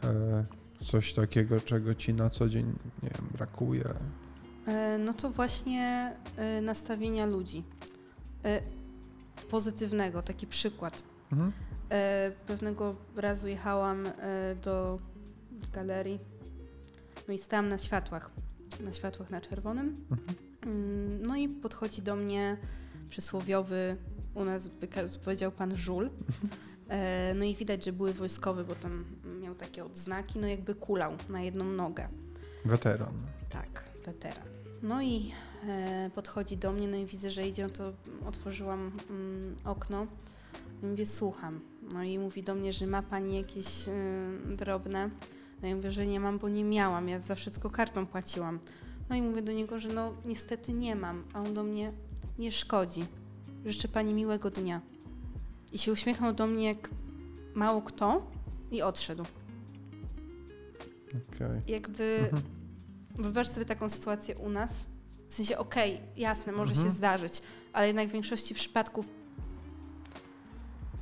Speaker 1: e, coś takiego, czego ci na co dzień, nie wiem, brakuje.
Speaker 2: E, No to właśnie e, nastawienia ludzi. Pozytywnego, taki przykład.
Speaker 1: Mhm.
Speaker 2: Pewnego razu jechałam do galerii, no i stałam na światłach, na światłach na czerwonym.
Speaker 1: Mhm.
Speaker 2: Mm, No i podchodzi do mnie przysłowiowy, u nas powiedział pan żul. E, No i widać, że były wojskowy, bo tam miał takie odznaki, no jakby kulał na jedną nogę.
Speaker 1: Weteran.
Speaker 2: Tak, weteran. No i e, podchodzi do mnie, no i widzę, że idzie, no to otworzyłam mm, okno i mówię, słucham. No i mówi do mnie, że ma pani jakieś y, drobne. No i mówię, że nie mam, bo nie miałam, ja za wszystko kartą płaciłam. No i mówię do niego, że no niestety nie mam, a on do mnie nie szkodzi. Życzę pani miłego dnia. I się uśmiechnął do mnie jak mało kto i odszedł.
Speaker 1: Okej.
Speaker 2: Jakby
Speaker 1: Mhm.
Speaker 2: wyobraź sobie taką sytuację u nas. W sensie, okej, jasne, może
Speaker 1: Mhm.
Speaker 2: się zdarzyć, ale jednak w większości przypadków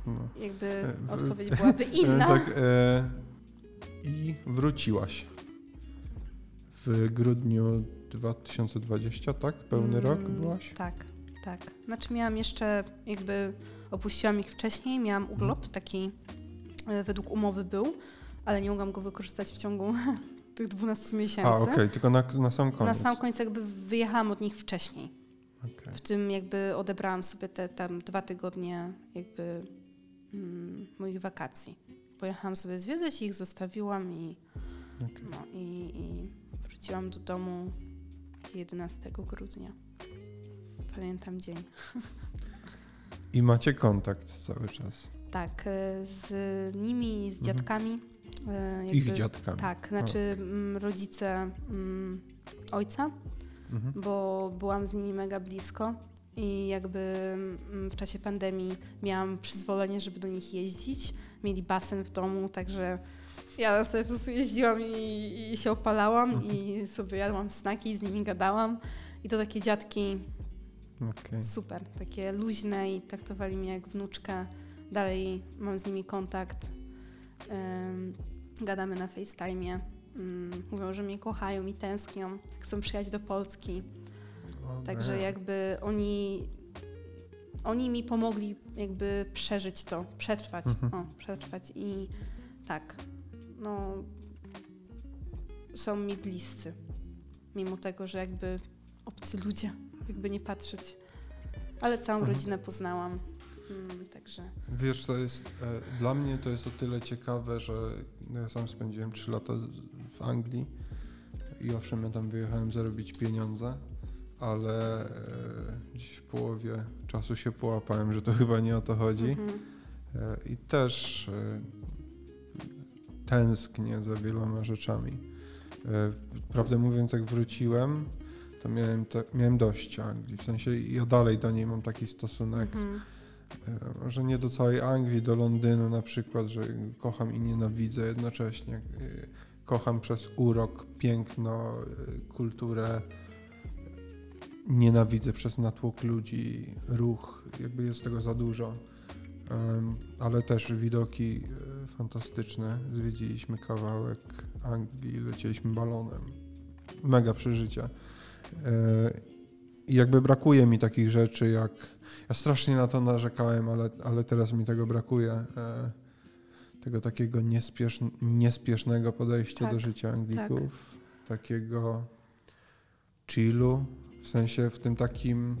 Speaker 1: No.
Speaker 2: jakby
Speaker 1: E,
Speaker 2: odpowiedź byłaby
Speaker 1: E,
Speaker 2: inna.
Speaker 1: Tak, e, I wróciłaś w grudniu 2020, tak? Pełny
Speaker 2: Mm,
Speaker 1: rok byłaś?
Speaker 2: Tak, tak. Znaczy miałam jeszcze, jakby opuściłam ich wcześniej, miałam urlop, taki e, według umowy był, ale nie mogłam go wykorzystać w ciągu tych 12 miesięcy.
Speaker 1: A, okej, tylko na, na sam koniec.
Speaker 2: Na sam koniec jakby wyjechałam od nich wcześniej.
Speaker 1: Okej.
Speaker 2: W tym jakby odebrałam sobie te tam dwa tygodnie jakby mm, moich wakacji. Pojechałam sobie zwiedzać ich, zostawiłam i,
Speaker 1: okej.
Speaker 2: no, i, i wróciłam do domu 11 grudnia. Pamiętam dzień.
Speaker 1: I macie kontakt cały czas.
Speaker 2: Tak, e, z nimi z
Speaker 1: Mhm.
Speaker 2: dziadkami. e,
Speaker 1: Ich
Speaker 2: jakby-
Speaker 1: dziadkami.
Speaker 2: Tak, znaczy mm, rodzice mm, ojca,
Speaker 1: Mhm.
Speaker 2: bo byłam z nimi mega blisko i jakby mm, w czasie pandemii miałam przyzwolenie, żeby do nich jeździć. Mieli basen w domu, także ja sobie po prostu jeździłam i, i się opalałam i sobie jadłam snaki i z nimi gadałam. I to takie dziadki
Speaker 1: Okej.
Speaker 2: super, takie luźne i traktowali mnie jak wnuczkę. Dalej mam z nimi kontakt. Ym, gadamy na FaceTime'ie. Ym, mówią, że mnie kochają i tęsknią. Chcą przyjechać do Polski.
Speaker 1: O,
Speaker 2: Także
Speaker 1: nie.
Speaker 2: jakby oni, oni mi pomogli jakby przeżyć to, przetrwać,
Speaker 1: Mhm.
Speaker 2: o, przetrwać i tak, no są mi bliscy, mimo tego, że jakby obcy ludzie, jakby nie patrzeć, ale całą
Speaker 1: Mhm.
Speaker 2: rodzinę poznałam, mm, także
Speaker 1: Wiesz, to jest, e, dla mnie to jest o tyle ciekawe, że ja sam spędziłem 3 lata w Anglii i owszem, ja tam wyjechałem zarobić pieniądze, ale e, gdzieś w połowie czasu się połapałem, że to chyba nie o to chodzi.
Speaker 2: mhm.
Speaker 1: E, I też e, tęsknię za wieloma rzeczami. E, Prawdę mówiąc, jak wróciłem, to miałem, te, miałem dość Anglii. W sensie ja dalej do niej mam taki stosunek,
Speaker 2: Mhm.
Speaker 1: e, może nie do całej Anglii, do Londynu na przykład, że kocham i nienawidzę jednocześnie. E, Kocham przez urok, piękno, e, kulturę. Nienawidzę przez natłok ludzi, ruch, jakby jest tego za dużo. Ale też widoki e, fantastyczne. Zwiedziliśmy kawałek Anglii, lecieliśmy balonem. Mega przeżycia. E, I jakby brakuje mi takich rzeczy, jak. Ja strasznie na to narzekałem, ale, ale teraz mi tego brakuje. E, tego takiego niespiesz, niespiesznego podejścia
Speaker 2: Tak,
Speaker 1: do życia Anglików. Takiego chillu, w sensie w tym takim.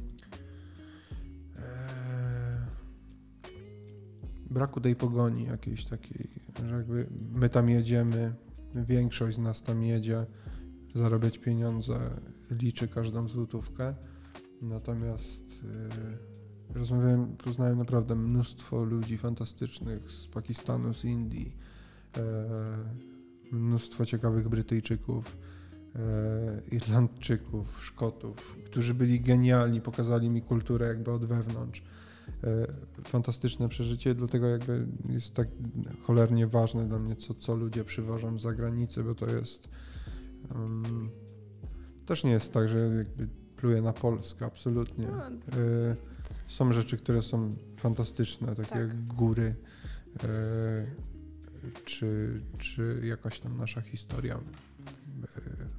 Speaker 1: Braku tej pogoni jakiejś takiej, że jakby my tam jedziemy, większość z nas tam jedzie, zarabiać pieniądze, liczy każdą złotówkę. Natomiast yy, rozmawiałem, poznałem naprawdę mnóstwo ludzi fantastycznych z Pakistanu, z Indii, e, mnóstwo ciekawych Brytyjczyków, e, Irlandczyków, Szkotów, którzy byli genialni, pokazali mi kulturę jakby od wewnątrz. E, fantastyczne przeżycie, dlatego jakby jest tak cholernie ważne dla mnie, co, co ludzie przywożą z zagranicy, bo to jest um, też nie jest tak, że jakby pluję na Polskę, absolutnie. E, są rzeczy, które są fantastyczne, takie
Speaker 2: Tak.
Speaker 1: jak góry, e, czy, czy jakaś tam nasza historia e,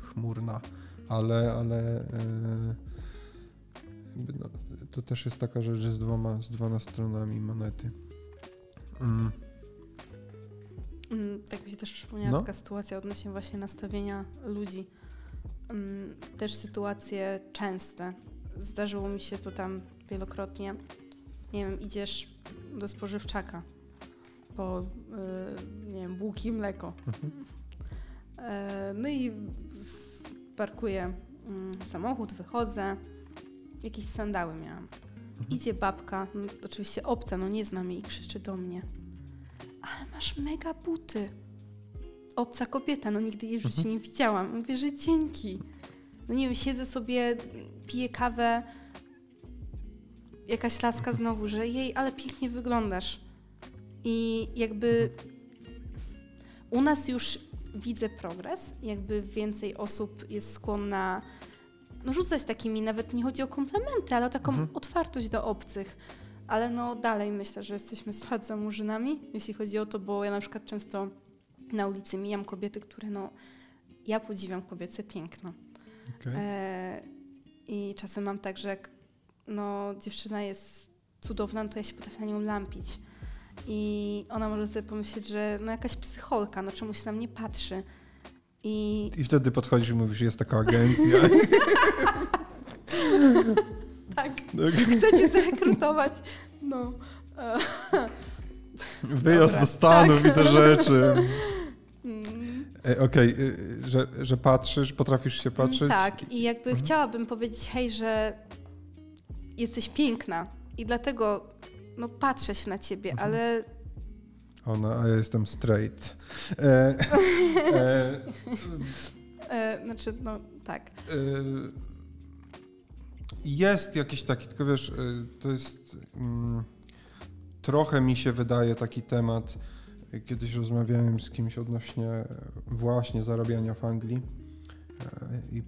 Speaker 1: chmurna, ale, ale jakby no, to też jest taka rzecz z dwoma, z dwoma stronami monety. Mm.
Speaker 2: Mm, Tak mi się też przypomniała
Speaker 1: No.
Speaker 2: taka sytuacja odnośnie właśnie nastawienia ludzi. Mm, Też sytuacje częste. Zdarzyło mi się to tam wielokrotnie. Nie wiem, idziesz do spożywczaka po y, nie wiem, bułki i mleko.
Speaker 1: Mhm.
Speaker 2: E, No i parkuję mm, samochód, wychodzę. Jakieś sandały miałam. Idzie babka, no, oczywiście obca, no nie znam jej i krzyczy do mnie. Ale masz mega buty. Obca kobieta, no nigdy jej w życiu nie widziałam. Mówię, że dzięki. No nie wiem, siedzę sobie, piję kawę. Jakaś laska znowu, że jej, ale pięknie wyglądasz. I jakby u nas już widzę progres, jakby więcej osób jest skłonna no, rzucać takimi, nawet nie chodzi o komplementy, ale o taką
Speaker 1: Mhm.
Speaker 2: otwartość do obcych. Ale no dalej myślę, że jesteśmy za murzynami, jeśli chodzi o to, bo ja na przykład często na ulicy mijam kobiety, które no, ja podziwiam kobiece piękno.
Speaker 1: Okej.
Speaker 2: E, I czasem mam tak, że jak no, dziewczyna jest cudowna, no to ja się potrafię na nią lampić. I ona może sobie pomyśleć, że no jakaś psycholka, no czemu się na mnie patrzy. I
Speaker 1: I wtedy podchodzisz i mówisz, jest taka agencja.
Speaker 2: tak,
Speaker 1: Tak.
Speaker 2: chcecie zrekrutować. No.
Speaker 1: Wyjazd
Speaker 2: Dobra.
Speaker 1: do Stanów i te rzeczy.
Speaker 2: mm,
Speaker 1: E, Okej, y, że, że patrzysz, potrafisz się patrzeć.
Speaker 2: Tak, i jakby
Speaker 1: Mhm.
Speaker 2: chciałabym powiedzieć, hej, że jesteś piękna i dlatego no, patrzę się na ciebie,
Speaker 1: Mhm.
Speaker 2: ale
Speaker 1: Ona, a ja jestem straight. E, e,
Speaker 2: e, znaczy, no tak.
Speaker 1: e, jest jakiś taki, tylko wiesz, e, to jest. Mm, trochę mi się wydaje taki temat. Kiedyś rozmawiałem z kimś odnośnie właśnie zarabiania w Anglii. I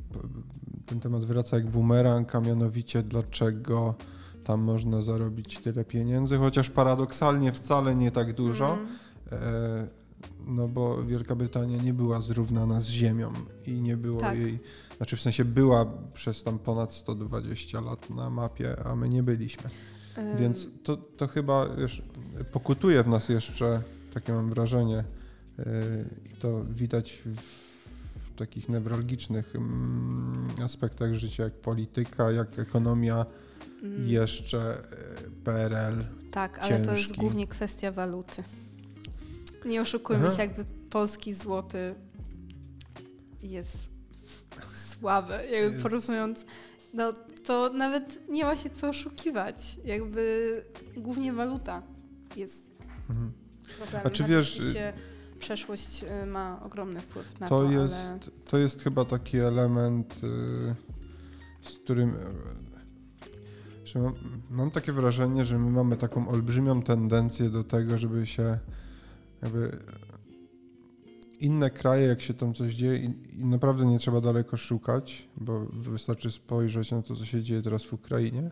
Speaker 1: ten temat wraca jak bumerang, a mianowicie dlaczego tam można zarobić tyle pieniędzy, chociaż paradoksalnie wcale nie tak dużo.
Speaker 2: Mm.
Speaker 1: E, No bo Wielka Brytania nie była zrównana z ziemią i nie było
Speaker 2: Tak.
Speaker 1: jej, znaczy w sensie była przez tam ponad 120 lat na mapie, a my nie byliśmy.
Speaker 2: Ym,
Speaker 1: Więc to, to chyba wiesz, pokutuje w nas jeszcze, takie mam wrażenie, yy, i to widać w, w takich newralgicznych mm, aspektach życia, jak polityka, jak ekonomia,
Speaker 2: mm,
Speaker 1: jeszcze yy, PRL.
Speaker 2: Tak, ale to jest
Speaker 1: ciężki.
Speaker 2: głównie kwestia waluty. Nie oszukujmy
Speaker 1: Aha.
Speaker 2: się, jakby polski złoty jest słaby. Jakby
Speaker 1: Jest-
Speaker 2: porównując, no to nawet nie ma się co oszukiwać. Jakby głównie waluta jest
Speaker 1: Mhm.
Speaker 2: problemem.
Speaker 1: A czy wiesz,
Speaker 2: Oczywiście przeszłość y, ma ogromny wpływ na to,
Speaker 1: To
Speaker 2: ale...
Speaker 1: jest, to jest chyba taki element, y, z którym. Y, Że mam, mam takie wrażenie, że my mamy taką olbrzymią tendencję do tego, żeby się jakby inne kraje, jak się tam coś dzieje, i, i naprawdę nie trzeba daleko szukać, bo wystarczy spojrzeć na to, co się dzieje teraz w Ukrainie.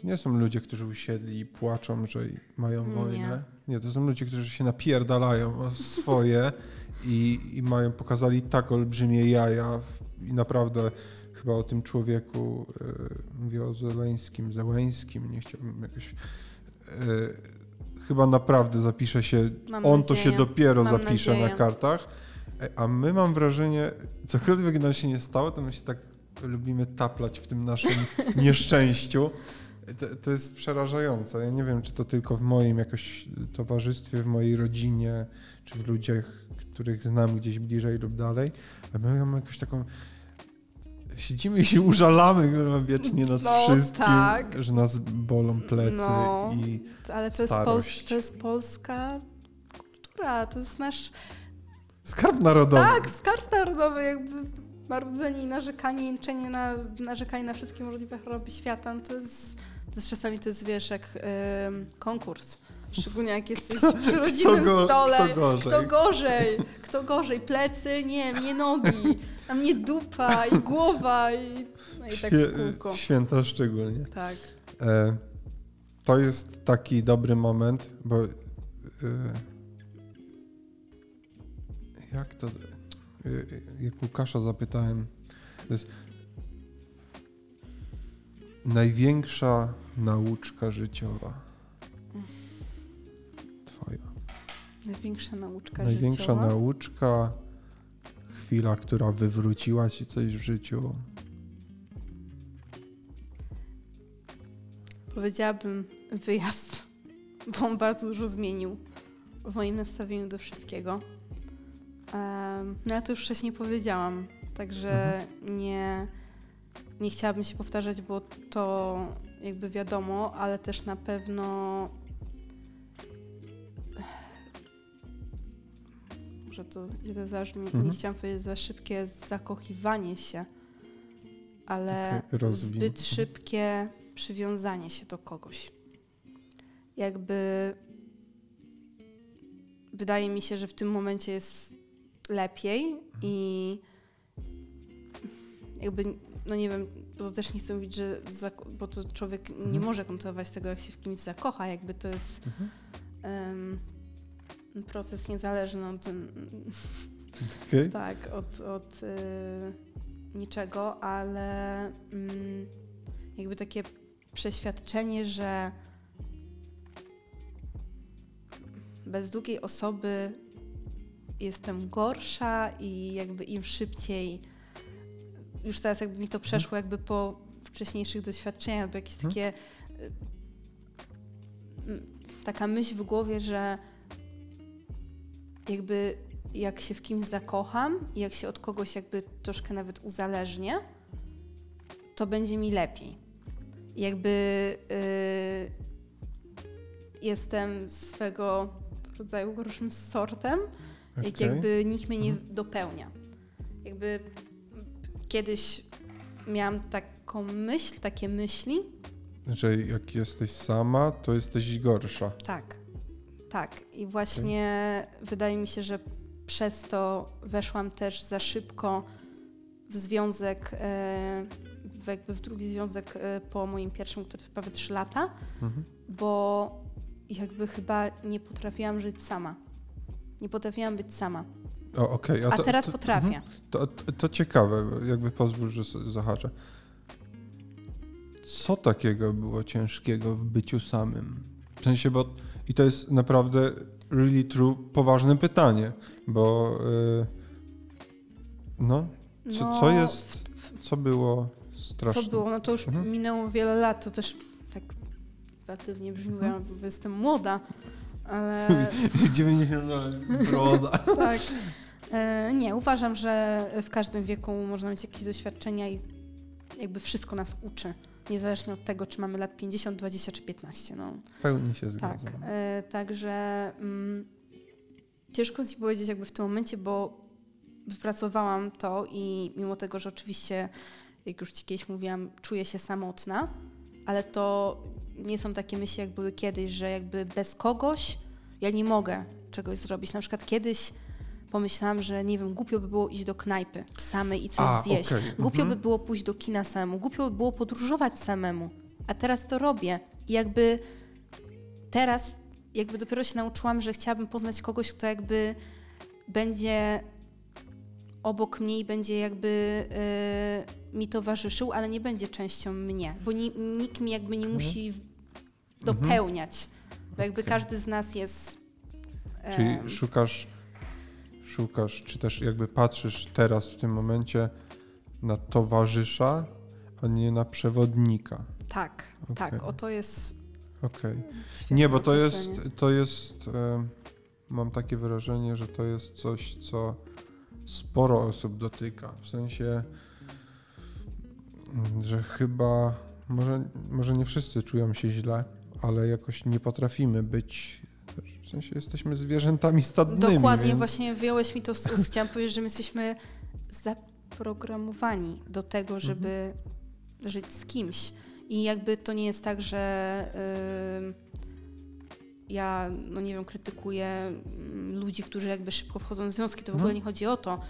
Speaker 1: To nie są ludzie, którzy usiedli i płaczą, że mają
Speaker 2: Nie.
Speaker 1: wojnę. Nie, to są ludzie, którzy się napierdalają o swoje i, i mają, pokazali tak olbrzymie jaja i naprawdę chyba o tym człowieku, e, mówię o Zeleńskim, Zełęskim, nie chciałbym jakoś... E, chyba naprawdę zapisze się,
Speaker 2: Mam
Speaker 1: on to
Speaker 2: nadzieję.
Speaker 1: się dopiero
Speaker 2: Mam
Speaker 1: zapisze
Speaker 2: nadzieję.
Speaker 1: na kartach, E, a my mam wrażenie, cokolwiek nam się nie stało, to my się tak lubimy taplać w tym naszym nieszczęściu. To, to jest przerażające. Ja nie wiem, czy to tylko w moim jakoś towarzystwie, w mojej rodzinie, czy w ludziach, których znam gdzieś bliżej lub dalej, ale my mamy jakąś taką... Siedzimy i się użalamy kurwa, wiecznie nad
Speaker 2: No,
Speaker 1: wszystkim,
Speaker 2: tak.
Speaker 1: że nas bolą plecy
Speaker 2: No.
Speaker 1: i
Speaker 2: Ale to jest,
Speaker 1: starość.
Speaker 2: Pols- to jest polska kultura, to jest nasz
Speaker 1: skarb narodowy.
Speaker 2: Tak, skarb narodowy, jakby marudzenie i narzekanie, jęczenie na, narzekanie na wszystkie możliwe choroby świata, no to jest, to jest czasami to jest, wiesz, jak ym, konkurs. Szczególnie jak jesteś przy rodzimym
Speaker 1: go-
Speaker 2: stole.
Speaker 1: kto gorzej?
Speaker 2: Kto gorzej? Kto gorzej? Plecy? Nie, mnie nogi. A mnie dupa i głowa i, no i tak w
Speaker 1: Świe-
Speaker 2: kółko.
Speaker 1: Święta szczególnie.
Speaker 2: Tak.
Speaker 1: E, to jest taki dobry moment, bo e, jak to. E, jak Łukasza zapytałem, to jest największa nauczka życiowa.
Speaker 2: Największa nauczka
Speaker 1: Największa
Speaker 2: życiowa.
Speaker 1: nauczka, chwila, która wywróciła ci coś w życiu.
Speaker 2: Powiedziałabym wyjazd, bo on bardzo dużo zmienił. w moim nastawieniu do wszystkiego. No ja to już wcześniej powiedziałam, także nie, nie chciałabym się powtarzać, bo to jakby wiadomo, ale też na pewno może to źle zabrzmi,
Speaker 1: Mhm.
Speaker 2: nie chciałam powiedzieć za szybkie zakochiwanie się, ale
Speaker 1: rozwij.
Speaker 2: zbyt
Speaker 1: Mhm.
Speaker 2: szybkie przywiązanie się do kogoś. Jakby wydaje mi się, że w tym momencie jest lepiej i jakby, no nie wiem, bo to też nie chcę mówić, że, bo to człowiek nie
Speaker 1: Mhm.
Speaker 2: może kontrolować tego, jak się w kimś zakocha, jakby to jest
Speaker 1: Mhm.
Speaker 2: em, proces niezależny od,
Speaker 1: Okej.
Speaker 2: tak, od, od y, niczego, ale mm, jakby takie przeświadczenie, że bez drugiej osoby jestem gorsza i jakby im szybciej, już teraz jakby mi to przeszło jakby po wcześniejszych doświadczeniach, albo jakieś
Speaker 1: Mhm.
Speaker 2: takie y, taka myśl w głowie, że jakby jak się w kimś zakocham i jak się od kogoś jakby troszkę nawet uzależnię, to będzie mi lepiej. Jakby y, jestem swego rodzaju gorszym sortem, jak
Speaker 1: Okej.
Speaker 2: jakby nikt mnie nie dopełnia. Jakby kiedyś miałam taką myśl, takie myśli,
Speaker 1: Że jak jesteś sama, to jesteś gorsza.
Speaker 2: Tak, tak. I właśnie wydaje mi się, że przez to weszłam też za szybko w związek, e, w jakby w drugi związek e, po moim pierwszym, który trwał prawie 3 lata,
Speaker 1: Mhm.
Speaker 2: bo jakby chyba nie potrafiłam żyć sama. Nie potrafiłam być sama.
Speaker 1: O, okej.
Speaker 2: A
Speaker 1: to-
Speaker 2: teraz
Speaker 1: to-
Speaker 2: potrafię.
Speaker 1: mhm. To, to, to ciekawe, jakby pozwól, że zahaczę. Co takiego było ciężkiego w byciu samym? W sensie, bo i to jest naprawdę really true, poważne pytanie, bo y, no, co,
Speaker 2: No,
Speaker 1: co jest, co było straszne?
Speaker 2: Co było? No to już
Speaker 1: Mhm.
Speaker 2: minęło wiele lat, to też tak relatywnie brzmi, bo
Speaker 1: Mhm.
Speaker 2: jestem młoda, ale
Speaker 1: 90 lat, broda.
Speaker 2: tak. E, nie, uważam, że w każdym wieku można mieć jakieś doświadczenia i jakby wszystko nas uczy. Niezależnie od tego, czy mamy lat 50, 20 czy 15. No,
Speaker 1: W pełni się
Speaker 2: tak.
Speaker 1: zgadzam.
Speaker 2: E, także mm, ciężko ci powiedzieć jakby w tym momencie, bo wypracowałam to i mimo tego, że oczywiście, jak już ci kiedyś mówiłam, czuję się samotna, ale to nie są takie myśli, jak były kiedyś, że jakby bez kogoś ja nie mogę czegoś zrobić. Na przykład kiedyś pomyślałam, że nie wiem, głupio by było iść do knajpy samej i coś
Speaker 1: A,
Speaker 2: zjeść.
Speaker 1: okej,
Speaker 2: Głupio
Speaker 1: mhm.
Speaker 2: by było pójść do kina samemu, głupio by było podróżować samemu. A teraz to robię. I jakby teraz jakby dopiero się nauczyłam, że chciałabym poznać kogoś, kto jakby będzie obok mnie i będzie jakby y, mi towarzyszył, ale nie będzie częścią mnie, bo ni, nikt mi jakby nie musi w- dopełniać, bo jakby
Speaker 1: Okej.
Speaker 2: każdy z nas jest...
Speaker 1: Czyli szukasz, szukasz, czy też jakby patrzysz teraz w tym momencie na towarzysza, a nie na przewodnika.
Speaker 2: tak,
Speaker 1: Okej.
Speaker 2: tak, oto jest
Speaker 1: Okej.
Speaker 2: świetne
Speaker 1: Nie, bo to jest,
Speaker 2: określenie.
Speaker 1: to jest, mam takie wrażenie, że to jest coś, co sporo osób dotyka. W sensie, mm, że chyba, może, może nie wszyscy czują się źle, ale jakoś nie potrafimy być, w sensie jesteśmy zwierzętami stadnymi.
Speaker 2: Dokładnie,
Speaker 1: więc...
Speaker 2: właśnie wyjąłeś mi to z ust. Chciałam powiedzieć, że my jesteśmy zaprogramowani do tego, żeby żyć z kimś. I jakby to nie jest tak, że ym, ja, no nie wiem, krytykuję mm, ludzi, którzy jakby szybko wchodzą w związki. To w ogóle
Speaker 1: Mhm.
Speaker 2: nie chodzi o to.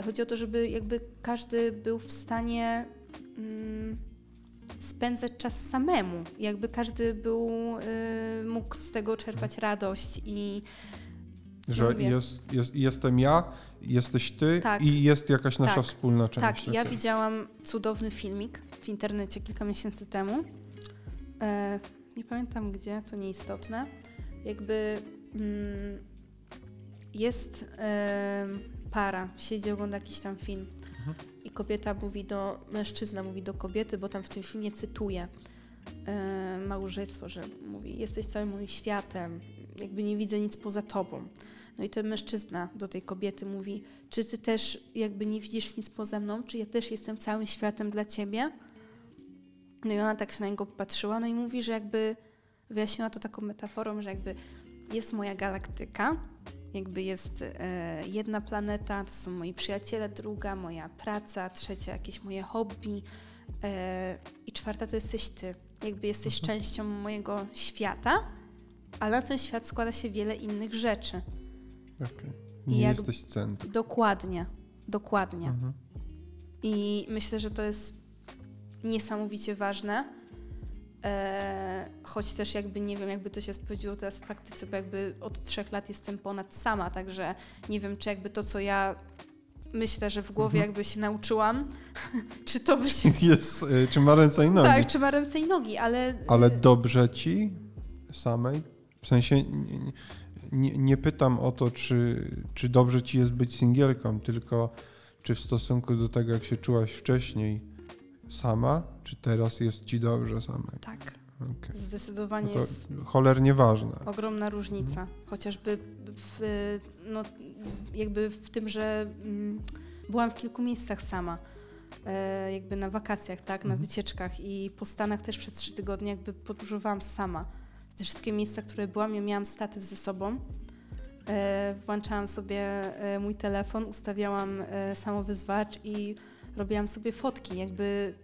Speaker 2: Y, Chodzi o to, żeby jakby każdy był w stanie mm, spędzać czas samemu. Jakby każdy był, y, mógł z tego czerpać radość i
Speaker 1: Że
Speaker 2: Mówię.
Speaker 1: jest, jest, jestem ja, jesteś ty
Speaker 2: Tak.
Speaker 1: i jest jakaś nasza
Speaker 2: Tak.
Speaker 1: wspólna część.
Speaker 2: Tak, ja widziałam cudowny filmik w internecie kilka miesięcy temu. E, nie pamiętam gdzie, to nieistotne. Jakby mm, jest e, para, siedzi, ogląda jakiś tam film
Speaker 1: Mhm.
Speaker 2: Kobieta mówi do, mężczyzna mówi do kobiety, bo tam w tym filmie cytuje małżeństwo, że mówi, jesteś całym moim światem, jakby nie widzę nic poza tobą. No i ten mężczyzna do tej kobiety mówi, czy ty też jakby nie widzisz nic poza mną, czy ja też jestem całym światem dla ciebie? No i ona tak się na niego patrzyła, no i mówi, że jakby wyjaśniła to taką metaforą, że jakby jest moja galaktyka, jakby jest e, jedna planeta, to są moi przyjaciele, druga moja praca, trzecia jakieś moje hobby e, i czwarta to jesteś ty. Jakby jesteś
Speaker 1: Mhm.
Speaker 2: częścią mojego świata, ale na ten świat składa się wiele innych rzeczy. I
Speaker 1: Nie
Speaker 2: jak-
Speaker 1: jesteś centrum.
Speaker 2: Dokładnie, dokładnie.
Speaker 1: Mhm.
Speaker 2: I myślę, że to jest niesamowicie ważne. E, choć też jakby nie wiem, jakby to się sprawdziło teraz w praktyce, bo jakby od trzech lat jestem ponad sama, także nie wiem, czy jakby to, co ja myślę, że w głowie
Speaker 1: Mhm.
Speaker 2: jakby się nauczyłam, czy to by się...
Speaker 1: Jest, y, czy ma ręce i nogi.
Speaker 2: Tak, czy ma ręce i nogi, ale...
Speaker 1: Ale dobrze ci samej? W sensie nie, nie, nie pytam o to, czy, czy dobrze ci jest być singielką, tylko czy w stosunku do tego, jak się czułaś wcześniej sama, czy teraz jest ci dobrze samej?
Speaker 2: Tak,
Speaker 1: Okej.
Speaker 2: zdecydowanie
Speaker 1: No to
Speaker 2: jest
Speaker 1: cholernie ważne.
Speaker 2: ogromna różnica. Chociażby w, no, jakby w tym, że mm, byłam w kilku miejscach sama. E, jakby na wakacjach, tak, na
Speaker 1: Mhm.
Speaker 2: wycieczkach i po Stanach też przez trzy tygodnie jakby podróżowałam sama. W te wszystkie miejsca, które byłam, ja miałam statyw ze sobą. E, włączałam sobie e, mój telefon, ustawiałam e, samowyzwacz i robiłam sobie fotki. Jakby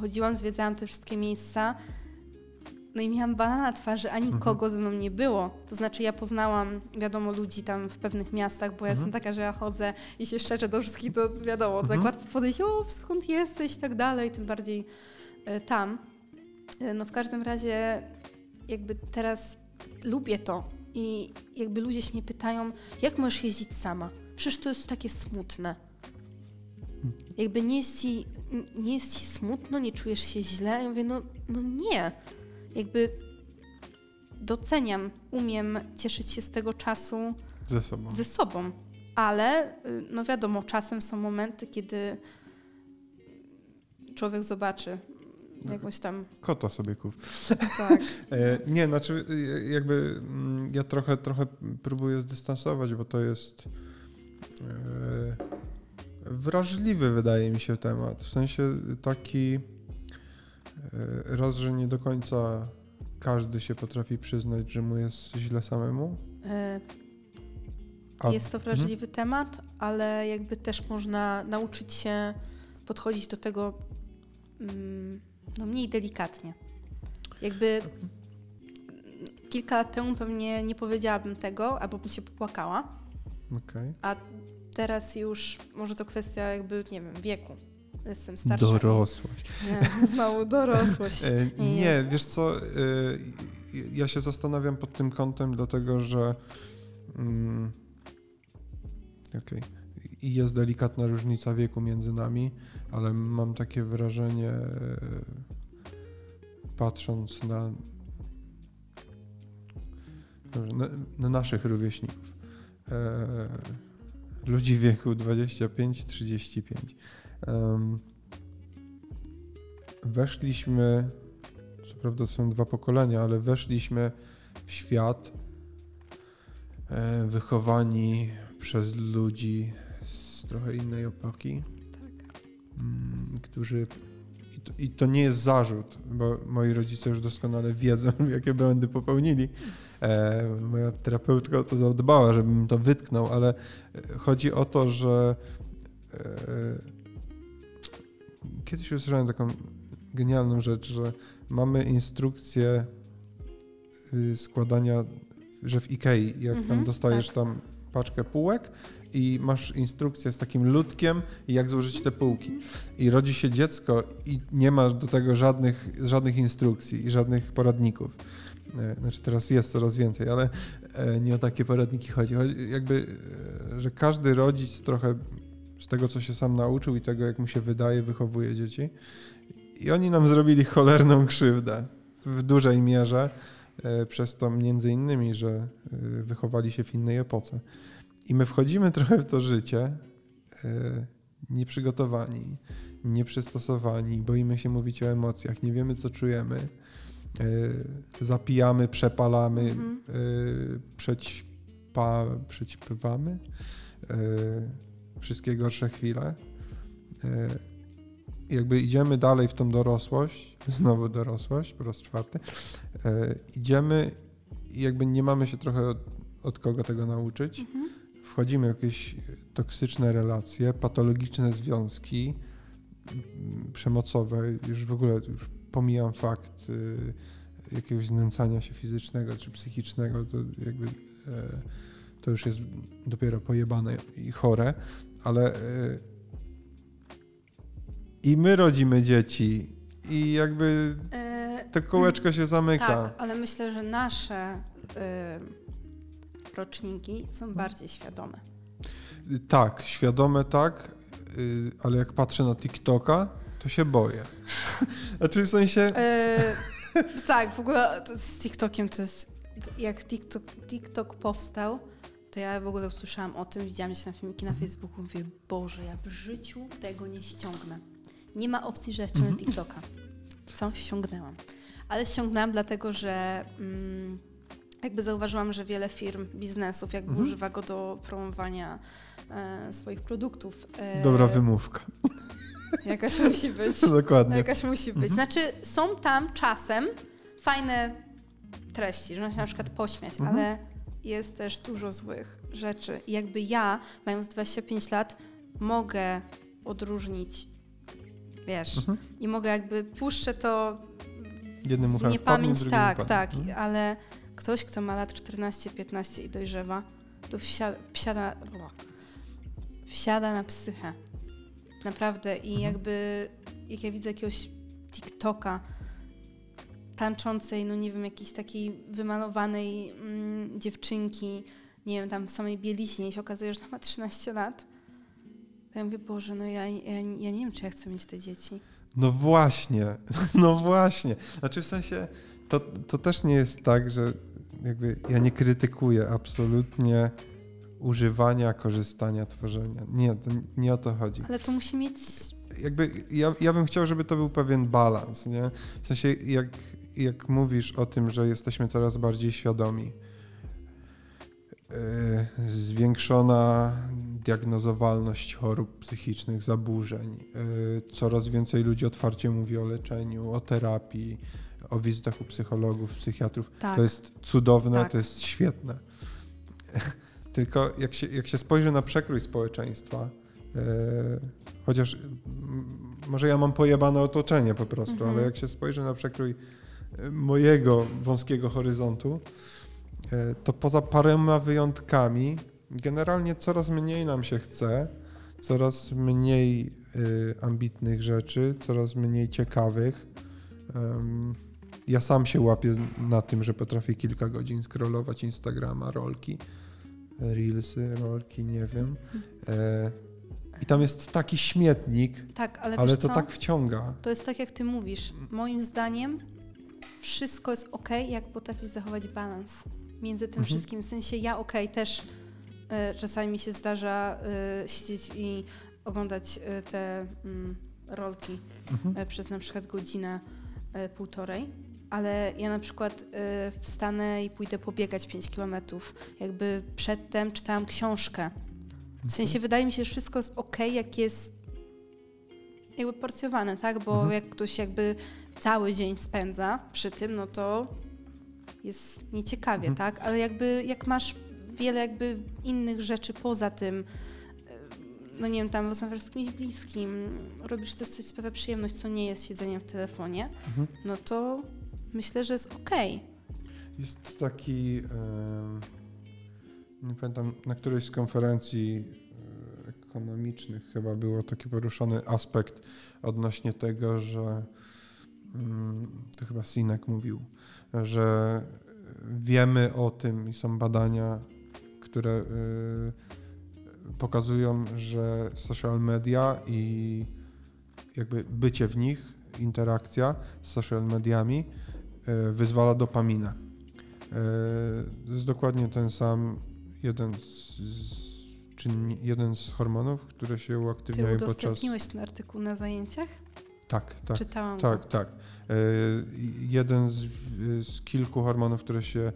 Speaker 2: chodziłam, zwiedzałam te wszystkie miejsca. No i miałam bana na twarzy, ani
Speaker 1: Mhm.
Speaker 2: kogo ze mną nie było. To znaczy ja poznałam, wiadomo, ludzi tam w pewnych miastach, bo ja
Speaker 1: Mhm.
Speaker 2: jestem taka, że ja chodzę i się szczerze do wszystkich, to wiadomo, to tak
Speaker 1: Mhm.
Speaker 2: łatwo podejść, o skąd jesteś i tak dalej, tym bardziej e, tam. E, No w każdym razie jakby teraz lubię to i jakby ludzie się mnie pytają, jak możesz jeździć sama? Przecież to jest takie smutne. Jakby nie jest ci, nie jest ci smutno, nie czujesz się źle. Ja mówię, no, no nie. Jakby doceniam, umiem cieszyć się z tego czasu
Speaker 1: Ze sobą.
Speaker 2: ze sobą. Ale y, no wiadomo, czasem są momenty, kiedy człowiek zobaczy jakąś tam.
Speaker 1: Kota sobie kup.
Speaker 2: Tak.
Speaker 1: E, nie, znaczy e, jakby mm, ja trochę, trochę próbuję zdystansować, bo to jest e, wrażliwy wydaje mi się temat. W sensie taki e, raz, że nie do końca każdy się potrafi przyznać, że mu jest źle samemu. A,
Speaker 2: Jest to wrażliwy temat, ale jakby też można nauczyć się podchodzić do tego mm, no, mniej delikatnie. Jakby kilka lat temu pewnie nie powiedziałabym tego, albo bym się popłakała,
Speaker 1: Okej.
Speaker 2: a teraz już może to kwestia jakby, nie wiem, wieku. Jestem starsza.
Speaker 1: Dorosłość.
Speaker 2: Nie, znowu dorosłość. Nie.
Speaker 1: nie, wiesz co, e, ja się zastanawiam pod tym kątem, dlatego że mm, okej, i jest delikatna różnica wieku między nami, ale mam takie wrażenie, e, patrząc na, na, na naszych rówieśników, e, ludzi w wieku 25-35. em, weszliśmy, co prawda są dwa pokolenia, ale weszliśmy w świat e, wychowani przez ludzi z trochę innej epoki,
Speaker 2: Tak.
Speaker 1: mm, którzy. I to, I to nie jest zarzut, bo moi rodzice już doskonale wiedzą, jakie błędy popełnili. E, moja terapeutka o to zadbała, żebym to wytknął, ale chodzi o to, że e, kiedyś usłyszałem taką genialną rzecz, że mamy instrukcję y, składania, że w Ikei, jak tam
Speaker 2: Mhm,
Speaker 1: dostajesz
Speaker 2: tak.
Speaker 1: tam paczkę półek i masz instrukcję z takim ludkiem, jak złożyć te półki. I rodzi się dziecko i nie masz do tego żadnych, żadnych instrukcji i żadnych poradników. E, Znaczy teraz jest coraz więcej, ale e, nie o takie poradniki chodzi. chodzi jakby, e, że każdy rodzic trochę z tego, co się sam nauczył i tego, jak mu się wydaje, wychowuje dzieci. I oni nam zrobili cholerną krzywdę w dużej mierze, przez to między innymi, że wychowali się w innej epoce. I my wchodzimy trochę w to życie nieprzygotowani, nieprzystosowani, boimy się mówić o emocjach, nie wiemy, co czujemy. E, zapijamy, przepalamy,
Speaker 3: Mhm.
Speaker 1: e, przećpa, przećpywamy e, wszystkie gorsze chwile. Jakby idziemy dalej w tą dorosłość, znowu dorosłość, po raz czwarty, idziemy i jakby nie mamy się trochę od, od kogo tego nauczyć.
Speaker 3: Mhm.
Speaker 1: Wchodzimy w jakieś toksyczne relacje, patologiczne związki przemocowe, już w ogóle już pomijam fakt y, jakiegoś znęcania się fizycznego czy psychicznego, to jakby e, to już jest dopiero pojebane i chore, ale e, i my rodzimy dzieci i jakby
Speaker 2: E,
Speaker 1: to kółeczko się zamyka.
Speaker 2: Tak, ale myślę, że nasze y, roczniki są bardziej świadome.
Speaker 1: Tak, świadome tak, y, ale jak patrzę na TikToka, to się boję. Znaczy w sensie,
Speaker 2: E, tak, w ogóle z TikTokiem to jest. Jak TikTok, TikTok powstał, to ja w ogóle usłyszałam o tym, widziałam gdzieś na filmiki na Facebooku, mówię, Boże, ja w życiu tego nie ściągnę. Nie ma opcji, że ja ściągnę TikToka. Co? Ściągnęłam. Ale ściągnęłam dlatego, że mm, jakby zauważyłam, że wiele firm, biznesów jakby
Speaker 1: Mhm.
Speaker 2: używa go do promowania e, swoich produktów. E,
Speaker 1: dobra wymówka.
Speaker 2: Jakaś musi być.
Speaker 1: Dokładnie.
Speaker 2: Jakaś musi być. Znaczy, są tam czasem fajne treści, że można się na przykład pośmiać,
Speaker 1: Mhm.
Speaker 2: ale jest też dużo złych rzeczy. I jakby ja, mając 25 lat, mogę odróżnić, wiesz,
Speaker 1: Mhm.
Speaker 2: i mogę jakby puszczę to
Speaker 1: Jednym
Speaker 2: w
Speaker 1: uchem
Speaker 2: niepamięć, tak, tak,
Speaker 1: Mhm.
Speaker 2: ale ktoś, kto ma lat 14-15 i dojrzewa, to wsiada, wsiada, wsiada na psychę. Naprawdę. I
Speaker 1: Mhm.
Speaker 2: jakby, jak ja widzę jakiegoś TikToka tańczącej, no nie wiem, jakiejś takiej wymalowanej mm, dziewczynki, nie wiem, tam w samej bieliźnie i się okazuje, że ona ma 13 lat, to ja mówię, Boże, no ja, ja, ja nie wiem, czy ja chcę mieć te dzieci.
Speaker 1: No właśnie, no właśnie. Znaczy w sensie, to, to też nie jest tak, że jakby ja nie krytykuję absolutnie używania, korzystania, tworzenia. Nie, nie o to chodzi.
Speaker 2: Ale to musi mieć
Speaker 1: jakby ja, ja bym chciał, żeby to był pewien balans, nie? W sensie jak, jak mówisz o tym, że jesteśmy coraz bardziej świadomi, yy, zwiększona diagnozowalność chorób psychicznych, zaburzeń, yy, coraz więcej ludzi otwarcie mówi o leczeniu, o terapii, o wizytach u psychologów, psychiatrów.
Speaker 2: tak.
Speaker 1: To jest cudowne,
Speaker 2: Tak.
Speaker 1: to jest świetne. Tylko jak się, jak się spojrzy na przekrój społeczeństwa, e, chociaż może ja mam pojebane otoczenie po prostu,
Speaker 2: Mhm.
Speaker 1: ale jak się spojrzy na przekrój e, mojego wąskiego horyzontu, e, to poza paroma wyjątkami generalnie coraz mniej nam się chce, coraz mniej ambitnych rzeczy, coraz mniej ciekawych. Ja sam się łapię na tym, że potrafię kilka godzin scrollować Instagrama, rolki, reelsy, rolki, nie wiem. E, I tam jest taki śmietnik,
Speaker 2: Tak, ale,
Speaker 1: ale to
Speaker 2: co?
Speaker 1: tak wciąga.
Speaker 2: To jest tak, jak ty mówisz. Moim zdaniem wszystko jest ok, jak potrafisz zachować balans między tym
Speaker 1: Mhm.
Speaker 2: wszystkim. W sensie ja ok, też y, czasami mi się zdarza y, siedzieć i oglądać y, te mm, rolki
Speaker 1: Mhm.
Speaker 2: przez na przykład godzinę, półtorej. Ale ja na przykład y, wstanę i pójdę pobiegać 5 kilometrów. Jakby przedtem czytałam książkę. W sensie wydaje mi się, że wszystko jest ok, jak jest jakby porcjowane, tak? Bo
Speaker 1: Mhm.
Speaker 2: jak ktoś jakby cały dzień spędza przy tym, no to jest nieciekawie,
Speaker 1: Mhm.
Speaker 2: tak? Ale jakby jak masz wiele jakby innych rzeczy poza tym, y, no nie wiem, tam rozmawiasz z kimś bliskim, robisz coś, co ci sprawia przyjemność, co nie jest siedzeniem w telefonie,
Speaker 1: Mhm.
Speaker 2: no to myślę, że jest okej.
Speaker 1: Jest taki, nie pamiętam, na którejś z konferencji e, ekonomicznych chyba było taki poruszony aspekt odnośnie tego, że mm, to chyba Sinek mówił, że wiemy o tym i są badania, które y, pokazują, że social media i jakby bycie w nich, interakcja z social mediami wyzwala dopaminę. To jest dokładnie ten sam jeden z, czynni, jeden z hormonów, które się
Speaker 2: Ty
Speaker 1: uaktywniają podczas...
Speaker 2: udostępniłeś ten artykuł na zajęciach?
Speaker 1: Tak, tak.
Speaker 2: Czytałam
Speaker 1: Tak, tak. E, jeden z, z kilku hormonów, które się e,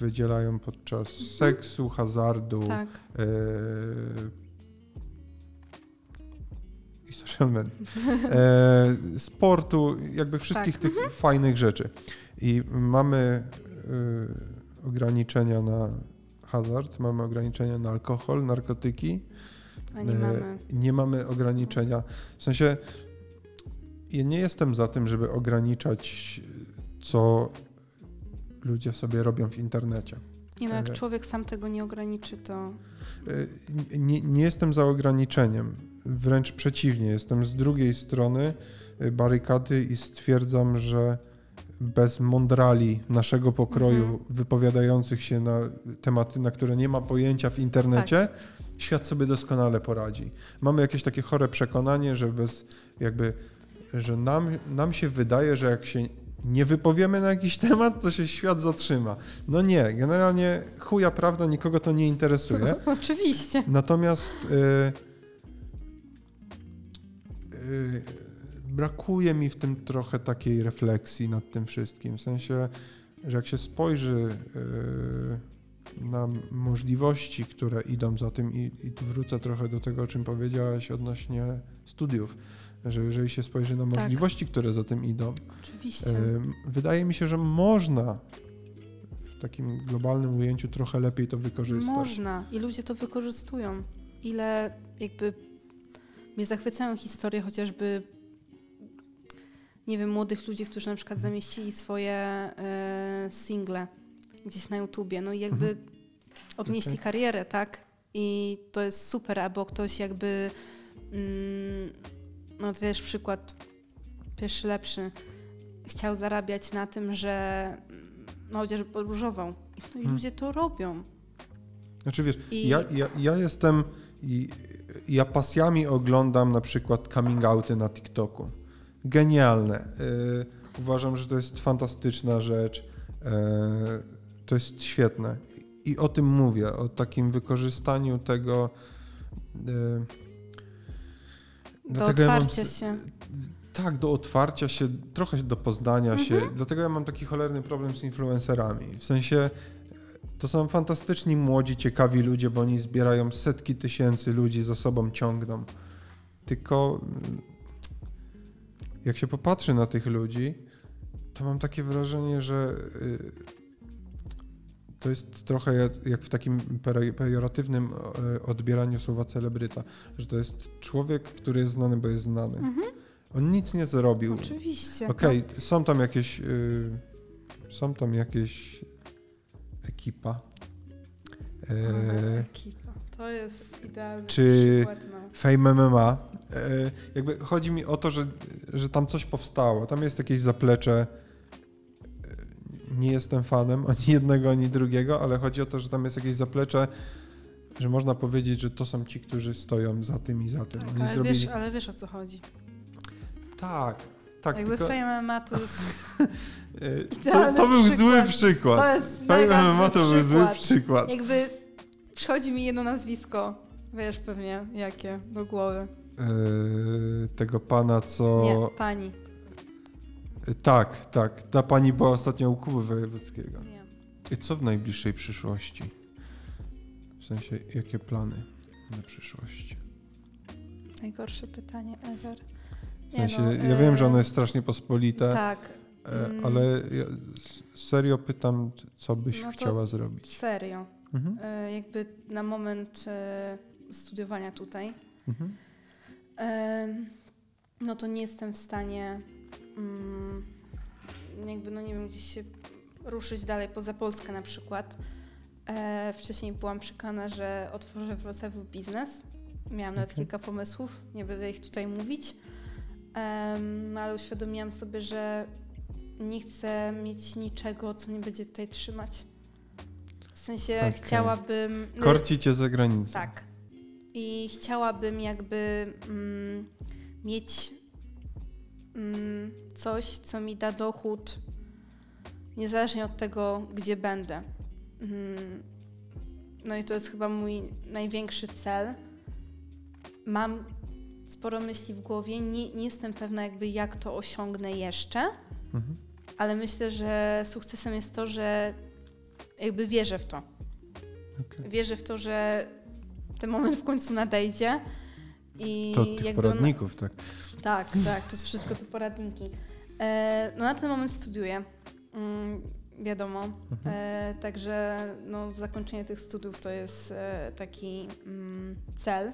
Speaker 1: wydzielają podczas seksu, hazardu
Speaker 2: Tak.
Speaker 1: I social media, e, sportu, jakby wszystkich
Speaker 2: Tak.
Speaker 1: tych fajnych rzeczy. I mamy e, ograniczenia na hazard, mamy ograniczenia na alkohol, narkotyki,
Speaker 2: A nie
Speaker 1: E,
Speaker 2: mamy.
Speaker 1: nie mamy ograniczenia. W sensie, ja nie jestem za tym, żeby ograniczać, co ludzie sobie robią w internecie.
Speaker 2: Nie no, jak
Speaker 1: e,
Speaker 2: człowiek sam tego nie ograniczy, to
Speaker 1: E, Nie, nie jestem za ograniczeniem, wręcz przeciwnie. Jestem z drugiej strony e, barykady i stwierdzam, że bez mądrali naszego pokroju,
Speaker 2: Mhm.
Speaker 1: wypowiadających się na tematy, na które nie ma pojęcia w internecie, świat sobie doskonale poradzi. Mamy jakieś takie chore przekonanie, że bez jakby, że nam, nam się wydaje, że jak się nie wypowiemy na jakiś temat, to się świat zatrzyma. No nie, generalnie chuja prawda, nikogo to nie interesuje.
Speaker 4: Oczywiście.
Speaker 1: Natomiast y, y, brakuje mi w tym trochę takiej refleksji nad tym wszystkim. W sensie, że jak się spojrzy y, na możliwości, które idą za tym, i, i tu wrócę trochę do tego, o czym powiedziałaś odnośnie studiów, że jeżeli się spojrzy na
Speaker 2: Tak.
Speaker 1: możliwości, które za tym idą,
Speaker 2: oczywiście.
Speaker 1: Ym, Wydaje mi się, że można w takim globalnym ujęciu trochę lepiej to wykorzystać.
Speaker 2: Można i ludzie to wykorzystują. Ile jakby mnie zachwycają historie chociażby nie wiem, młodych ludzi, którzy na przykład zamieścili swoje e, single gdzieś na YouTubie, no i jakby
Speaker 1: Mhm.
Speaker 2: odnieśli
Speaker 1: Okej.
Speaker 2: karierę, tak? I to jest super, albo ktoś jakby mm, no to też przykład pierwszy lepszy chciał zarabiać na tym, że no chociażby podróżował. No i
Speaker 1: Hmm.
Speaker 2: ludzie to robią.
Speaker 1: Znaczy wiesz,
Speaker 2: I-
Speaker 1: ja, ja, ja jestem, i, ja pasjami oglądam na przykład coming outy na TikToku. Genialne. Y, uważam, że to jest fantastyczna rzecz. Y, to jest świetne. I o tym mówię, o takim wykorzystaniu tego. Y,
Speaker 2: Do
Speaker 1: dlatego ja mam
Speaker 2: otwarcia się.
Speaker 1: Tak, do otwarcia się, trochę do poznania się.
Speaker 2: Mhm.
Speaker 1: Dlatego ja mam taki cholerny problem z influencerami. W sensie e, to są fantastyczni młodzi, ciekawi ludzie, bo oni zbierają setki tysięcy ludzi za sobą ciągną. Tylko mm, jak się popatrzy na tych ludzi, to mam takie wrażenie, że y, to jest trochę jak- w takim pejoratywnym e, odbieraniu słowa celebryta, że to jest człowiek, który jest znany, bo jest znany.
Speaker 2: Mhm.
Speaker 1: On nic nie zrobił.
Speaker 2: Oczywiście.
Speaker 1: Okej, są tam jakieś. y, są tam jakieś ekipa.
Speaker 4: Aha,
Speaker 1: E,
Speaker 4: ekipa. To jest idealny
Speaker 1: Czy-
Speaker 4: przykład. No.
Speaker 1: Fame MMA. E, jakby chodzi mi o to, że, że tam coś powstało. Tam jest jakieś zaplecze. E, Nie jestem fanem ani jednego, ani drugiego, ale chodzi o to, że tam jest jakieś zaplecze, że można powiedzieć, że to są ci, którzy stoją za tym i za tym.
Speaker 2: Tak, ale,
Speaker 1: zrobili.
Speaker 2: wiesz, ale wiesz o co chodzi.
Speaker 1: Tak, tak.
Speaker 2: jakby
Speaker 1: tylko,
Speaker 2: Fame MMA to jest,
Speaker 1: e, to, to był
Speaker 4: przykład.
Speaker 1: zły przykład.
Speaker 4: to jest
Speaker 1: Fame MMA
Speaker 4: zły
Speaker 1: to był zły
Speaker 4: przykład. Jakby przychodzi mi jedno nazwisko, wiesz pewnie jakie, do głowy.
Speaker 1: Eee, tego pana, co.
Speaker 4: Nie, pani.
Speaker 1: E, Tak, tak. Ta pani była ostatnio u Kuby Wojewódzkiego.
Speaker 2: nie.
Speaker 1: I co w najbliższej przyszłości? W sensie, jakie plany na przyszłość?
Speaker 2: Najgorsze pytanie ever.
Speaker 1: W sensie,
Speaker 4: no,
Speaker 1: ja wiem, że ono jest strasznie pospolite,
Speaker 4: Tak,
Speaker 1: e,
Speaker 4: mm.
Speaker 1: ale ja serio pytam, co byś
Speaker 2: No
Speaker 1: chciała zrobić?
Speaker 2: Serio.
Speaker 1: Mhm.
Speaker 2: E, jakby na moment e, studiowania tutaj,
Speaker 1: Mhm.
Speaker 2: no to nie jestem w stanie mm, jakby, no nie wiem, gdzieś się ruszyć dalej poza Polskę na przykład. Wcześniej byłam przekonana, że otworzę w Wrocławiu biznes. Miałam nawet
Speaker 1: Okej.
Speaker 2: kilka pomysłów, nie będę ich tutaj mówić, No ale uświadomiłam sobie, że nie chcę mieć niczego, co mnie będzie tutaj trzymać. W sensie
Speaker 1: Okej.
Speaker 2: chciałabym... no,
Speaker 1: Korci cię za granicą.
Speaker 2: tak. I chciałabym jakby mm, mieć mm, coś, co mi da dochód, niezależnie od tego, gdzie będę. Mm, no i to jest chyba mój największy cel. Mam sporo myśli w głowie. Nie, nie jestem pewna jakby jak to osiągnę jeszcze,
Speaker 1: Mhm.
Speaker 2: ale myślę, że sukcesem jest to, że jakby wierzę w to.
Speaker 1: Okej.
Speaker 2: Wierzę w to, że ten moment w końcu nadejdzie. I
Speaker 1: To tych
Speaker 2: jakby on-
Speaker 1: poradników, tak.
Speaker 2: tak, tak, to wszystko te poradniki. E, no na ten moment studiuję, mm, wiadomo. E, także no, zakończenie tych studiów to jest e, taki mm, cel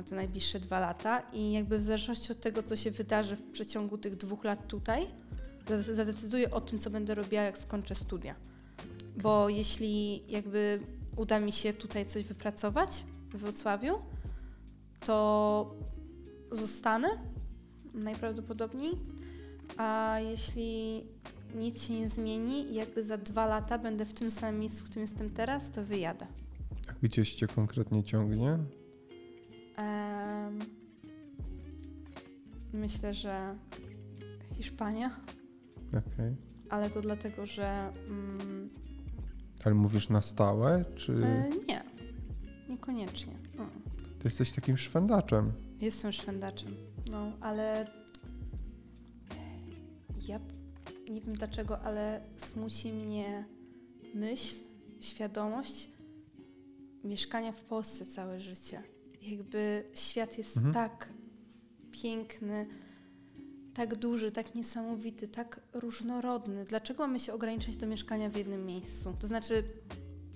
Speaker 2: na te najbliższe dwa lata i jakby w zależności od tego, co się wydarzy w przeciągu tych dwóch lat tutaj, za- zadecyduję o tym, co będę robiła, jak skończę studia. Bo jeśli jakby uda mi się tutaj coś wypracować w Wrocławiu, to zostanę najprawdopodobniej, a jeśli nic się nie zmieni i jakby za dwa lata będę w tym samym miejscu, w którym jestem teraz, to wyjadę.
Speaker 1: A gdzieś cię konkretnie ciągnie?
Speaker 2: Myślę, że Hiszpania,
Speaker 1: Okej.
Speaker 2: ale to dlatego, że mm,
Speaker 1: Ale mówisz na stałe, czy
Speaker 2: e, nie, niekoniecznie. Mm.
Speaker 1: ty jesteś takim szwendaczem?
Speaker 2: Jestem szwendaczem, no, ale ja nie wiem dlaczego, ale smuci mnie myśl, świadomość mieszkania w Polsce całe życie. Jakby świat jest
Speaker 1: Mhm.
Speaker 2: tak piękny, tak duży, tak niesamowity, tak różnorodny. Dlaczego mamy się ograniczać do mieszkania w jednym miejscu? To znaczy,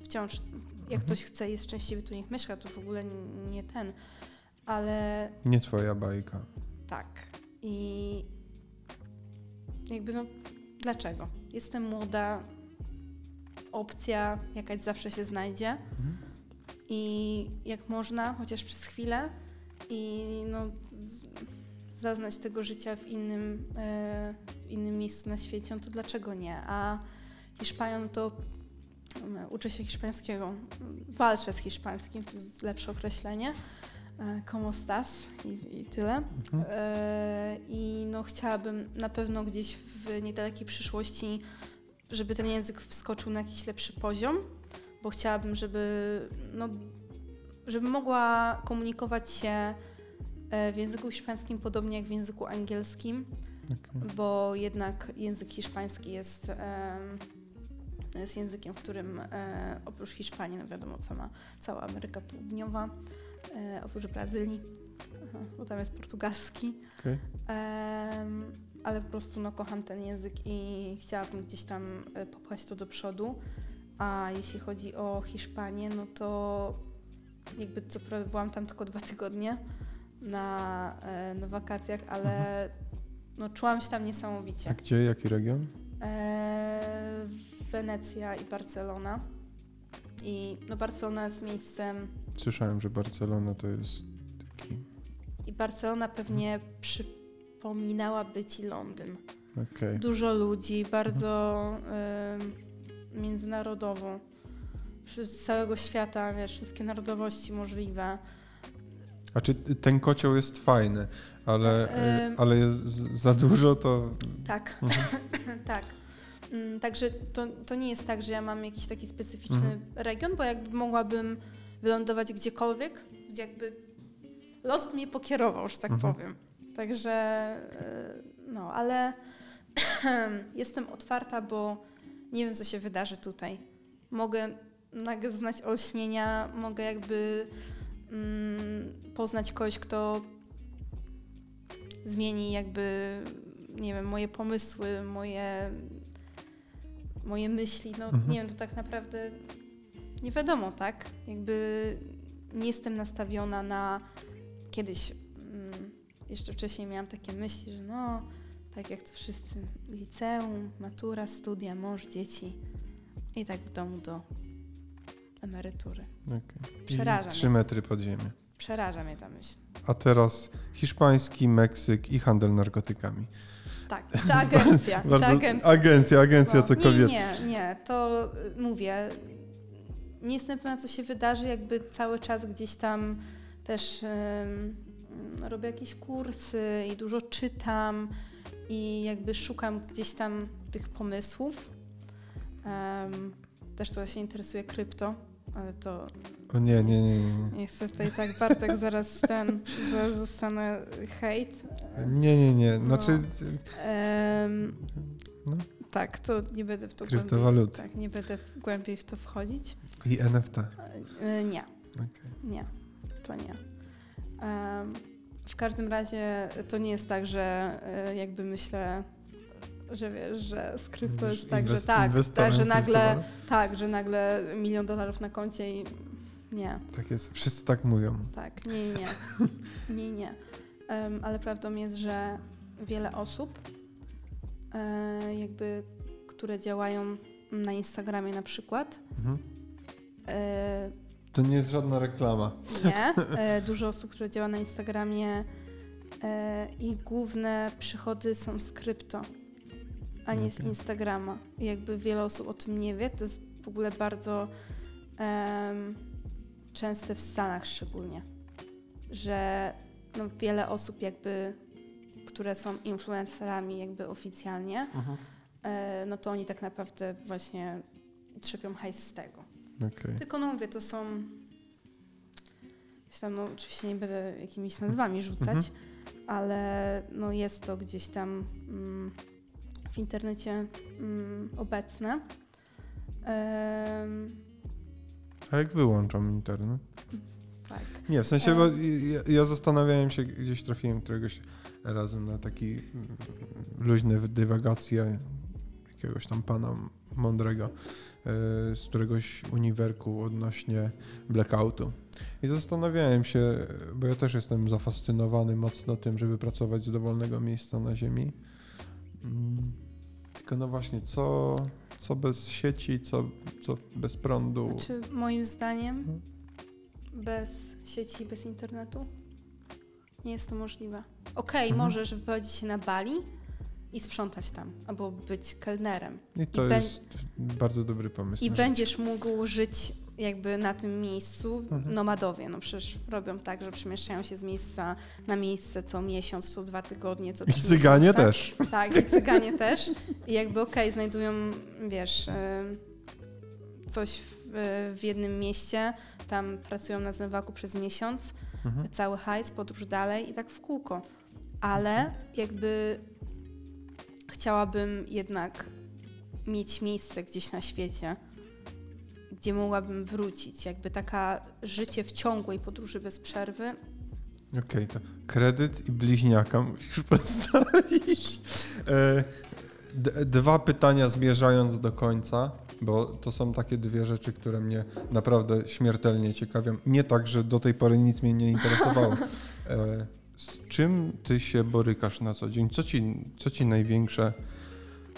Speaker 2: wciąż, jak
Speaker 1: Mhm.
Speaker 2: ktoś chce, jest szczęśliwy, to niech mieszka, to w ogóle nie ten. Ale
Speaker 1: Nie twoja bajka.
Speaker 2: tak. I jakby no, dlaczego? Jestem młoda, opcja jakaś zawsze się znajdzie.
Speaker 1: Mhm.
Speaker 2: I jak można, chociaż przez chwilę, i no, z, zaznać tego życia w innym, e, w innym miejscu na świecie, no to dlaczego nie? A Hiszpanią to um, uczę się hiszpańskiego, walczę z hiszpańskim, to jest lepsze określenie. E, Como estás? I, i tyle.
Speaker 1: Mhm.
Speaker 2: E, I no, chciałabym na pewno gdzieś w niedalekiej przyszłości, żeby ten język wskoczył na jakiś lepszy poziom, bo chciałabym, żeby, no, żeby mogła komunikować się e, w języku hiszpańskim podobnie jak w języku angielskim,
Speaker 1: Okej.
Speaker 2: bo jednak język hiszpański jest, jest językiem, w którym e, oprócz Hiszpanii, no wiadomo, sama, cała Ameryka Południowa, e, oprócz Brazylii, bo tam jest portugalski. Em, ale po prostu no, kocham ten język i chciałabym gdzieś tam popchać to do przodu. A jeśli chodzi o Hiszpanię, no to jakby co prawda byłam tam tylko dwa tygodnie na, e, na wakacjach, ale no, czułam się tam niesamowicie.
Speaker 1: A gdzie, jaki region?
Speaker 2: E, Wenecja i Barcelona. I no, Barcelona jest miejscem
Speaker 1: Słyszałem, że Barcelona to jest taki...
Speaker 2: i Barcelona pewnie przypominałaby ci Londyn.
Speaker 1: Okej.
Speaker 2: Dużo ludzi, bardzo y, międzynarodowo. Z całego świata, wiesz, wszystkie narodowości możliwe.
Speaker 1: A czy ten kocioł jest fajny, ale,
Speaker 2: Em.
Speaker 1: y, ale jest za dużo, to...
Speaker 2: Tak,
Speaker 1: Mhm.
Speaker 2: tak. Mm, Także to, to nie jest tak, że ja mam jakiś taki specyficzny
Speaker 1: Mhm.
Speaker 2: region, bo jakby mogłabym wylądować gdziekolwiek, gdzie jakby los mnie pokierował, że tak
Speaker 1: Mhm.
Speaker 2: powiem. Także y, no, ale jestem otwarta, bo nie wiem, co się wydarzy tutaj. Mogę nagle znać olśnienia, mogę jakby mm, poznać kogoś, kto zmieni jakby, nie wiem, moje pomysły, moje, moje myśli. No
Speaker 1: Mhm.
Speaker 2: nie wiem, to tak naprawdę nie wiadomo, tak? Jakby nie jestem nastawiona na kiedyś, mm, jeszcze wcześniej miałam takie myśli, że no, tak jak to wszyscy, liceum, matura, studia, mąż, dzieci i tak w domu do emerytury.
Speaker 1: Okay.
Speaker 2: Przeraża
Speaker 1: Trzy metry pod ziemię.
Speaker 2: Przeraża mnie ta myśl.
Speaker 1: A teraz hiszpański, Meksyk i handel narkotykami.
Speaker 2: Tak, ta agencja, i ta
Speaker 1: Bardzo-
Speaker 2: agencja.
Speaker 1: Agencja, agencja,
Speaker 2: No,
Speaker 1: co
Speaker 2: nie, nie, nie, to y, mówię, nie jestem pewna, co się wydarzy, jakby cały czas gdzieś tam też robię jakieś kursy i dużo czytam i jakby szukam gdzieś tam tych pomysłów. Em, też to się interesuje krypto, ale to
Speaker 1: O nie, nie, nie, nie. nie.
Speaker 2: chcę tutaj tak, Bartek, zaraz ten, zaraz zostanę hejt.
Speaker 1: Nie, nie, nie. Znaczy,
Speaker 2: No. Em,
Speaker 1: No.
Speaker 2: Tak, to nie będę w to
Speaker 1: Kryptowaluty.
Speaker 2: głębiej, tak, nie będę głębiej w to wchodzić.
Speaker 1: i NFT.
Speaker 2: E, Nie,
Speaker 1: Okej.
Speaker 2: nie, to nie. Em, w każdym razie to nie jest tak, że e, jakby myślę, że wiesz, że z krypto jest tak, że tak, tak, że nagle, tak, że nagle milion dolarów na koncie i nie,
Speaker 1: Tak jest, wszyscy tak mówią.
Speaker 2: tak, nie, nie, nie, nie. Em, ale prawdą jest, że wiele osób, e, jakby, które działają na Instagramie na przykład,
Speaker 1: Mhm.
Speaker 2: e,
Speaker 1: To nie jest żadna reklama.
Speaker 2: Nie. E, Dużo osób, które działa na Instagramie e, i główne przychody są z krypto, a nie z. Instagrama. I jakby wiele osób o tym nie wie, to jest w ogóle bardzo em, częste w Stanach szczególnie, że no, wiele osób jakby, które są influencerami jakby oficjalnie, e, no to oni tak naprawdę właśnie trzepią hajs z tego.
Speaker 1: Okej.
Speaker 2: Tylko no mówię, to są. Tam, no, oczywiście nie będę jakimiś nazwami rzucać,
Speaker 1: Mhm.
Speaker 2: ale no, jest to gdzieś tam mm, w internecie mm, obecne.
Speaker 1: A jak wyłączam internet?
Speaker 2: tak.
Speaker 1: Nie, w sensie, bo ja, ja zastanawiałem się, gdzieś trafiłem któregoś razu na taki mm, luźne dywagacje jakiegoś tam pana mądrego z któregoś uniwerku odnośnie blackoutu. I zastanawiałem się, bo ja też jestem zafascynowany mocno tym, żeby pracować z dowolnego miejsca na Ziemi. Mm, Tylko no właśnie, co, co bez sieci, co, co bez prądu.
Speaker 2: Znaczy, moim zdaniem,
Speaker 1: Mhm.
Speaker 2: bez sieci, bez internetu nie jest to możliwe. Okej,
Speaker 1: Mhm.
Speaker 2: możesz wyprowadzić się na Bali i sprzątać tam, albo być kelnerem.
Speaker 1: I to
Speaker 2: I
Speaker 1: jest bardzo dobry pomysł.
Speaker 2: I
Speaker 1: na
Speaker 2: będziesz mógł żyć jakby na tym miejscu
Speaker 1: Mhm.
Speaker 2: nomadowie. No przecież robią tak, że przemieszczają się z miejsca na miejsce co miesiąc, co dwa tygodnie, co
Speaker 1: I
Speaker 2: trzy
Speaker 1: cyganie
Speaker 2: miesiące.
Speaker 1: też.
Speaker 2: Tak, i cyganie też. I jakby okej, znajdują, wiesz, y, coś w, w jednym mieście, tam pracują na zmywaku przez miesiąc,
Speaker 1: Mhm.
Speaker 2: cały hajs, podróż dalej i tak w kółko. Ale jakby chciałabym jednak mieć miejsce gdzieś na świecie, gdzie mogłabym wrócić. Jakby taka życie w ciągłej podróży bez przerwy.
Speaker 1: Okej, to kredyt i bliźniaka musisz postawić. E, dwa pytania zmierzając do końca, bo to są takie dwie rzeczy, które mnie naprawdę śmiertelnie ciekawią. Nie tak, że do tej pory nic mnie nie interesowało. Z czym ty się borykasz na co dzień? Co ci, co ci największe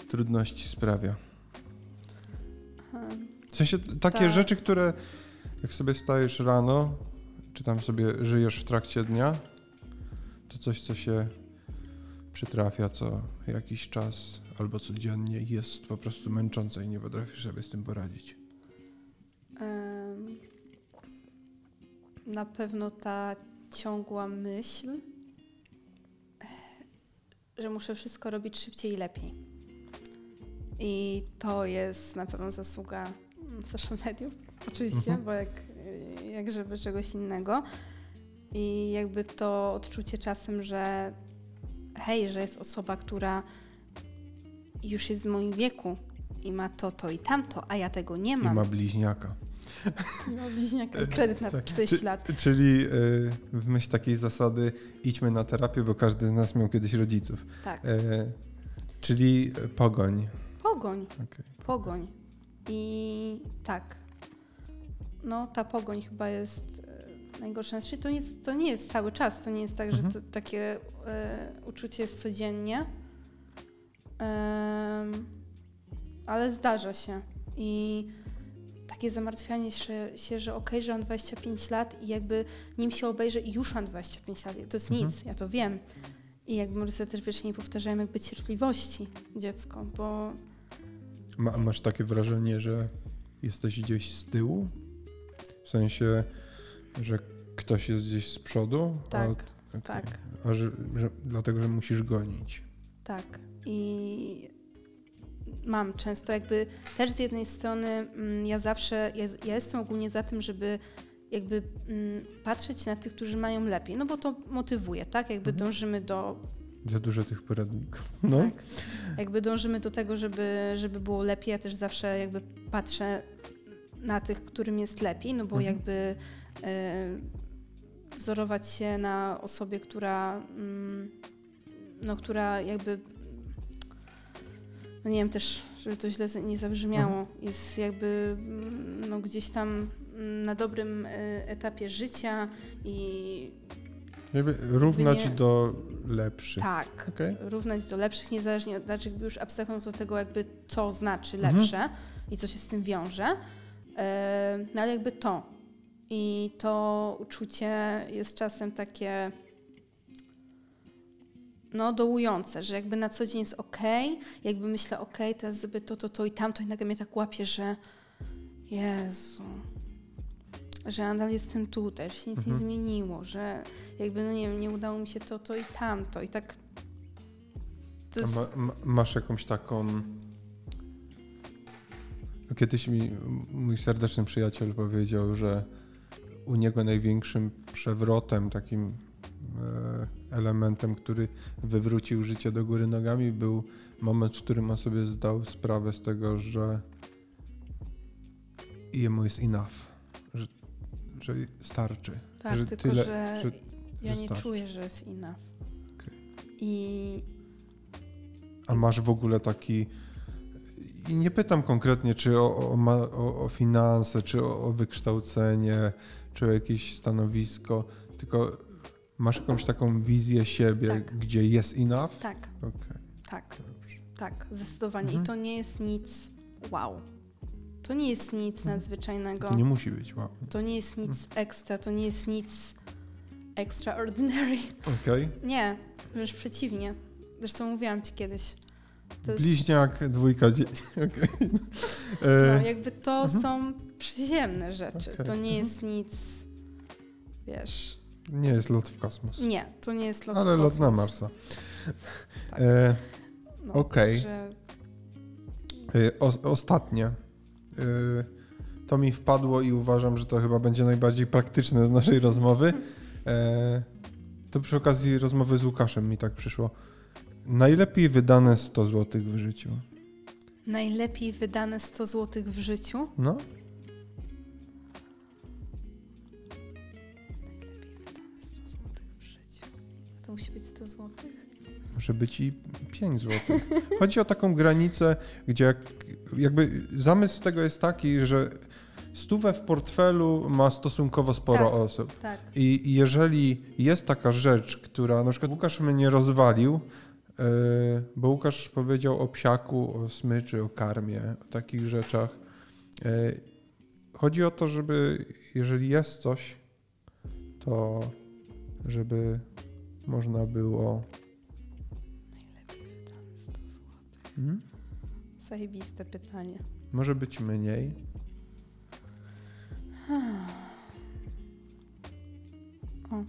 Speaker 1: trudności sprawia? W sensie takie
Speaker 2: Tak.
Speaker 1: rzeczy, które jak sobie stajesz rano, czy tam sobie żyjesz w trakcie dnia, to coś, co się przytrafia co jakiś czas albo codziennie jest po prostu męczące i nie potrafisz sobie z tym poradzić.
Speaker 2: Na pewno ta ciągła myśl, że muszę wszystko robić szybciej i lepiej. I to jest na pewno zasługa social mediów, oczywiście,
Speaker 1: Mhm.
Speaker 2: bo jak, jak żeby czegoś innego. I jakby to odczucie czasem, że hej, że jest osoba, która już jest w moim wieku i ma to, to i tamto, a ja tego nie
Speaker 1: I
Speaker 2: mam.
Speaker 1: ma bliźniaka.
Speaker 2: No, bliźniaka i kredyt na 40
Speaker 1: Czy-
Speaker 2: lat.
Speaker 1: Czyli y, w myśl takiej zasady idźmy na terapię, bo każdy z nas miał kiedyś rodziców.
Speaker 2: Tak.
Speaker 1: E, czyli pogoń.
Speaker 2: Pogoń,
Speaker 1: Okej.
Speaker 2: pogoń. I tak. No, ta pogoń chyba jest e, najgorsza. Znaczy, to, nie jest, to nie jest cały czas. To nie jest tak, że
Speaker 1: Mhm.
Speaker 2: to, takie e, uczucie jest codziennie. Ale zdarza się. I takie zamartwianie się, się że okej, że mam 25 lat i jakby nim się obejrzę i już mam 25 lat. To jest
Speaker 1: Mhm.
Speaker 2: nic, ja to wiem. I jakby rodzice też wiecznie powtarzają jakby cierpliwości dziecko, bo
Speaker 1: Ma, masz takie wrażenie, że jesteś gdzieś z tyłu? W sensie, że ktoś jest gdzieś z przodu?
Speaker 2: Tak,
Speaker 1: a,
Speaker 2: tak.
Speaker 1: A że, że, dlatego, że musisz gonić.
Speaker 2: Tak. I mam często jakby też z jednej strony mm, ja zawsze, ja, ja jestem ogólnie za tym, żeby jakby mm, patrzeć na tych, którzy mają lepiej, no bo to motywuje, tak? Jakby
Speaker 1: Mhm.
Speaker 2: dążymy do,
Speaker 1: Za dużo tych poradników. No.
Speaker 2: tak, jakby dążymy do tego, żeby, żeby było lepiej. Ja też zawsze jakby patrzę na tych, którym jest lepiej, no bo
Speaker 1: Mhm.
Speaker 2: jakby e, wzorować się na osobie, która, mm, no, która jakby, no nie wiem też, żeby to źle nie zabrzmiało,
Speaker 1: Mhm.
Speaker 2: jest jakby mm, no, gdzieś tam mm, na dobrym e, etapie życia i
Speaker 1: Jakby równać
Speaker 2: nie-
Speaker 1: do lepszych.
Speaker 2: tak,
Speaker 1: Okej.
Speaker 2: równać do lepszych, niezależnie od, znaczy jakby już abstrahując od tego, jakby co znaczy
Speaker 1: Mhm.
Speaker 2: lepsze i co się z tym wiąże, e, no ale jakby to. I to uczucie jest czasem takie no dołujące, że jakby na co dzień jest ok, jakby myślę ok, teraz zrobię to, to, to i tamto i nagle mnie tak łapie, że Jezu, że nadal jestem tutaj, że się nic
Speaker 1: Mhm.
Speaker 2: nie zmieniło, że jakby, no nie wiem, nie udało mi się to, to i tamto i tak jest...
Speaker 1: ma, ma, masz jakąś taką. Kiedyś mi mój serdeczny przyjaciel powiedział, że u niego największym przewrotem, takim elementem, który wywrócił życie do góry nogami, był moment, w którym on sobie zdał sprawę z tego, że jemu jest enough, że, że starczy.
Speaker 2: Tak,
Speaker 1: że
Speaker 2: tylko
Speaker 1: tyle-
Speaker 2: że,
Speaker 1: że
Speaker 2: ja nie czuję, że jest enough.
Speaker 1: Okej.
Speaker 2: I
Speaker 1: A masz w ogóle taki. I nie pytam konkretnie, czy o, o, o finanse, czy o, o wykształcenie, czy o jakieś stanowisko, tylko masz jakąś taką wizję siebie,
Speaker 2: Tak.
Speaker 1: gdzie jest enough?
Speaker 2: tak,
Speaker 1: Okej.
Speaker 2: tak, tak, zdecydowanie.
Speaker 1: Mhm.
Speaker 2: I to nie jest nic wow. To nie jest nic
Speaker 1: Mhm.
Speaker 2: nadzwyczajnego.
Speaker 1: To nie musi być, wow.
Speaker 2: To nie jest nic ekstra, to nie jest nic extraordinary.
Speaker 1: Okej.
Speaker 2: Nie, wręcz przeciwnie. Zresztą mówiłam ci kiedyś. To jest,
Speaker 1: Bliźniak, dwójka dzieci.
Speaker 2: No,
Speaker 1: E,
Speaker 2: jakby to
Speaker 1: mhm.
Speaker 2: są przyziemne rzeczy.
Speaker 1: Okej,
Speaker 2: To nie
Speaker 1: mhm.
Speaker 2: jest nic, wiesz...
Speaker 1: Nie jest lot w kosmos.
Speaker 2: Nie, to nie jest lot w
Speaker 1: ale lot na
Speaker 2: kosmos.
Speaker 1: Marsa.
Speaker 2: Tak.
Speaker 1: E,
Speaker 2: No,
Speaker 1: okej.
Speaker 2: Że
Speaker 1: Y, O, ostatnie. Y, To mi wpadło i uważam, że to chyba będzie najbardziej praktyczne z naszej rozmowy. E, To przy okazji rozmowy z Łukaszem mi tak przyszło. Najlepiej wydane 100 zł w życiu.
Speaker 2: najlepiej wydane 100 zł w życiu.
Speaker 1: No,
Speaker 2: To musi być 100 zł?
Speaker 1: może być i 5 zł. Chodzi o taką granicę, gdzie jak, jakby zamysł tego jest taki, że stówę w portfelu ma stosunkowo sporo
Speaker 2: Tak.
Speaker 1: osób.
Speaker 2: Tak.
Speaker 1: I i jeżeli jest taka rzecz, która na przykład Łukasz mnie rozwalił, yy, bo Łukasz powiedział o psiaku, o smyczy, o karmie, o takich rzeczach. Yy, Chodzi o to, żeby jeżeli jest coś, to żeby można było.
Speaker 2: Najlepiej wydane 100 zł.
Speaker 1: Hmm?
Speaker 2: Zajebiste pytanie.
Speaker 1: Może być mniej.
Speaker 2: O,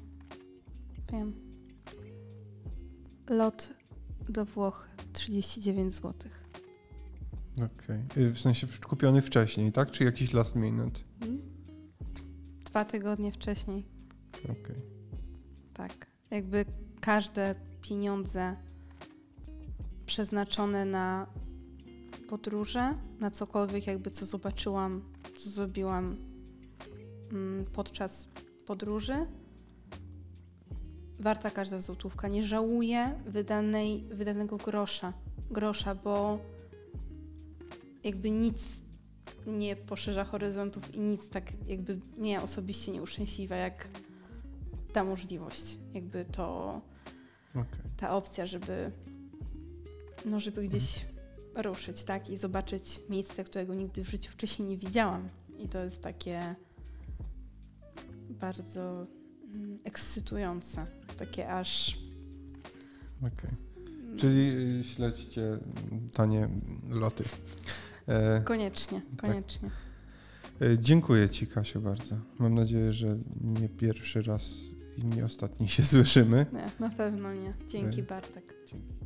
Speaker 2: wiem. Lot do Włoch 39 zł.
Speaker 1: Okej. Yy, W sensie kupiony wcześniej, tak? Czy jakiś last minute?
Speaker 2: Dwa tygodnie wcześniej.
Speaker 1: Okej.
Speaker 2: Tak. Jakby każde pieniądze przeznaczone na podróże, na cokolwiek jakby co zobaczyłam, co zrobiłam mm, podczas podróży. Warta każda złotówka. Nie żałuję wydanej, wydanego grosza, grosza, bo jakby nic nie poszerza horyzontów i nic tak jakby mnie osobiście nie uszczęśliwia jak ta możliwość, jakby to
Speaker 1: Okej.
Speaker 2: ta opcja, żeby no żeby gdzieś ruszyć, tak, i zobaczyć miejsce, którego nigdy w życiu wcześniej nie widziałam. I to jest takie bardzo mm, ekscytujące, takie aż
Speaker 1: Okej. Czyli y, śledźcie tanie loty. E,
Speaker 2: koniecznie, koniecznie.
Speaker 1: e, dziękuję Ci, Kasiu, bardzo. Mam nadzieję, że nie pierwszy raz i nie ostatni się słyszymy.
Speaker 2: Nie, na pewno nie. Dzięki
Speaker 1: Ej.
Speaker 2: Bartek.
Speaker 1: Dzięki.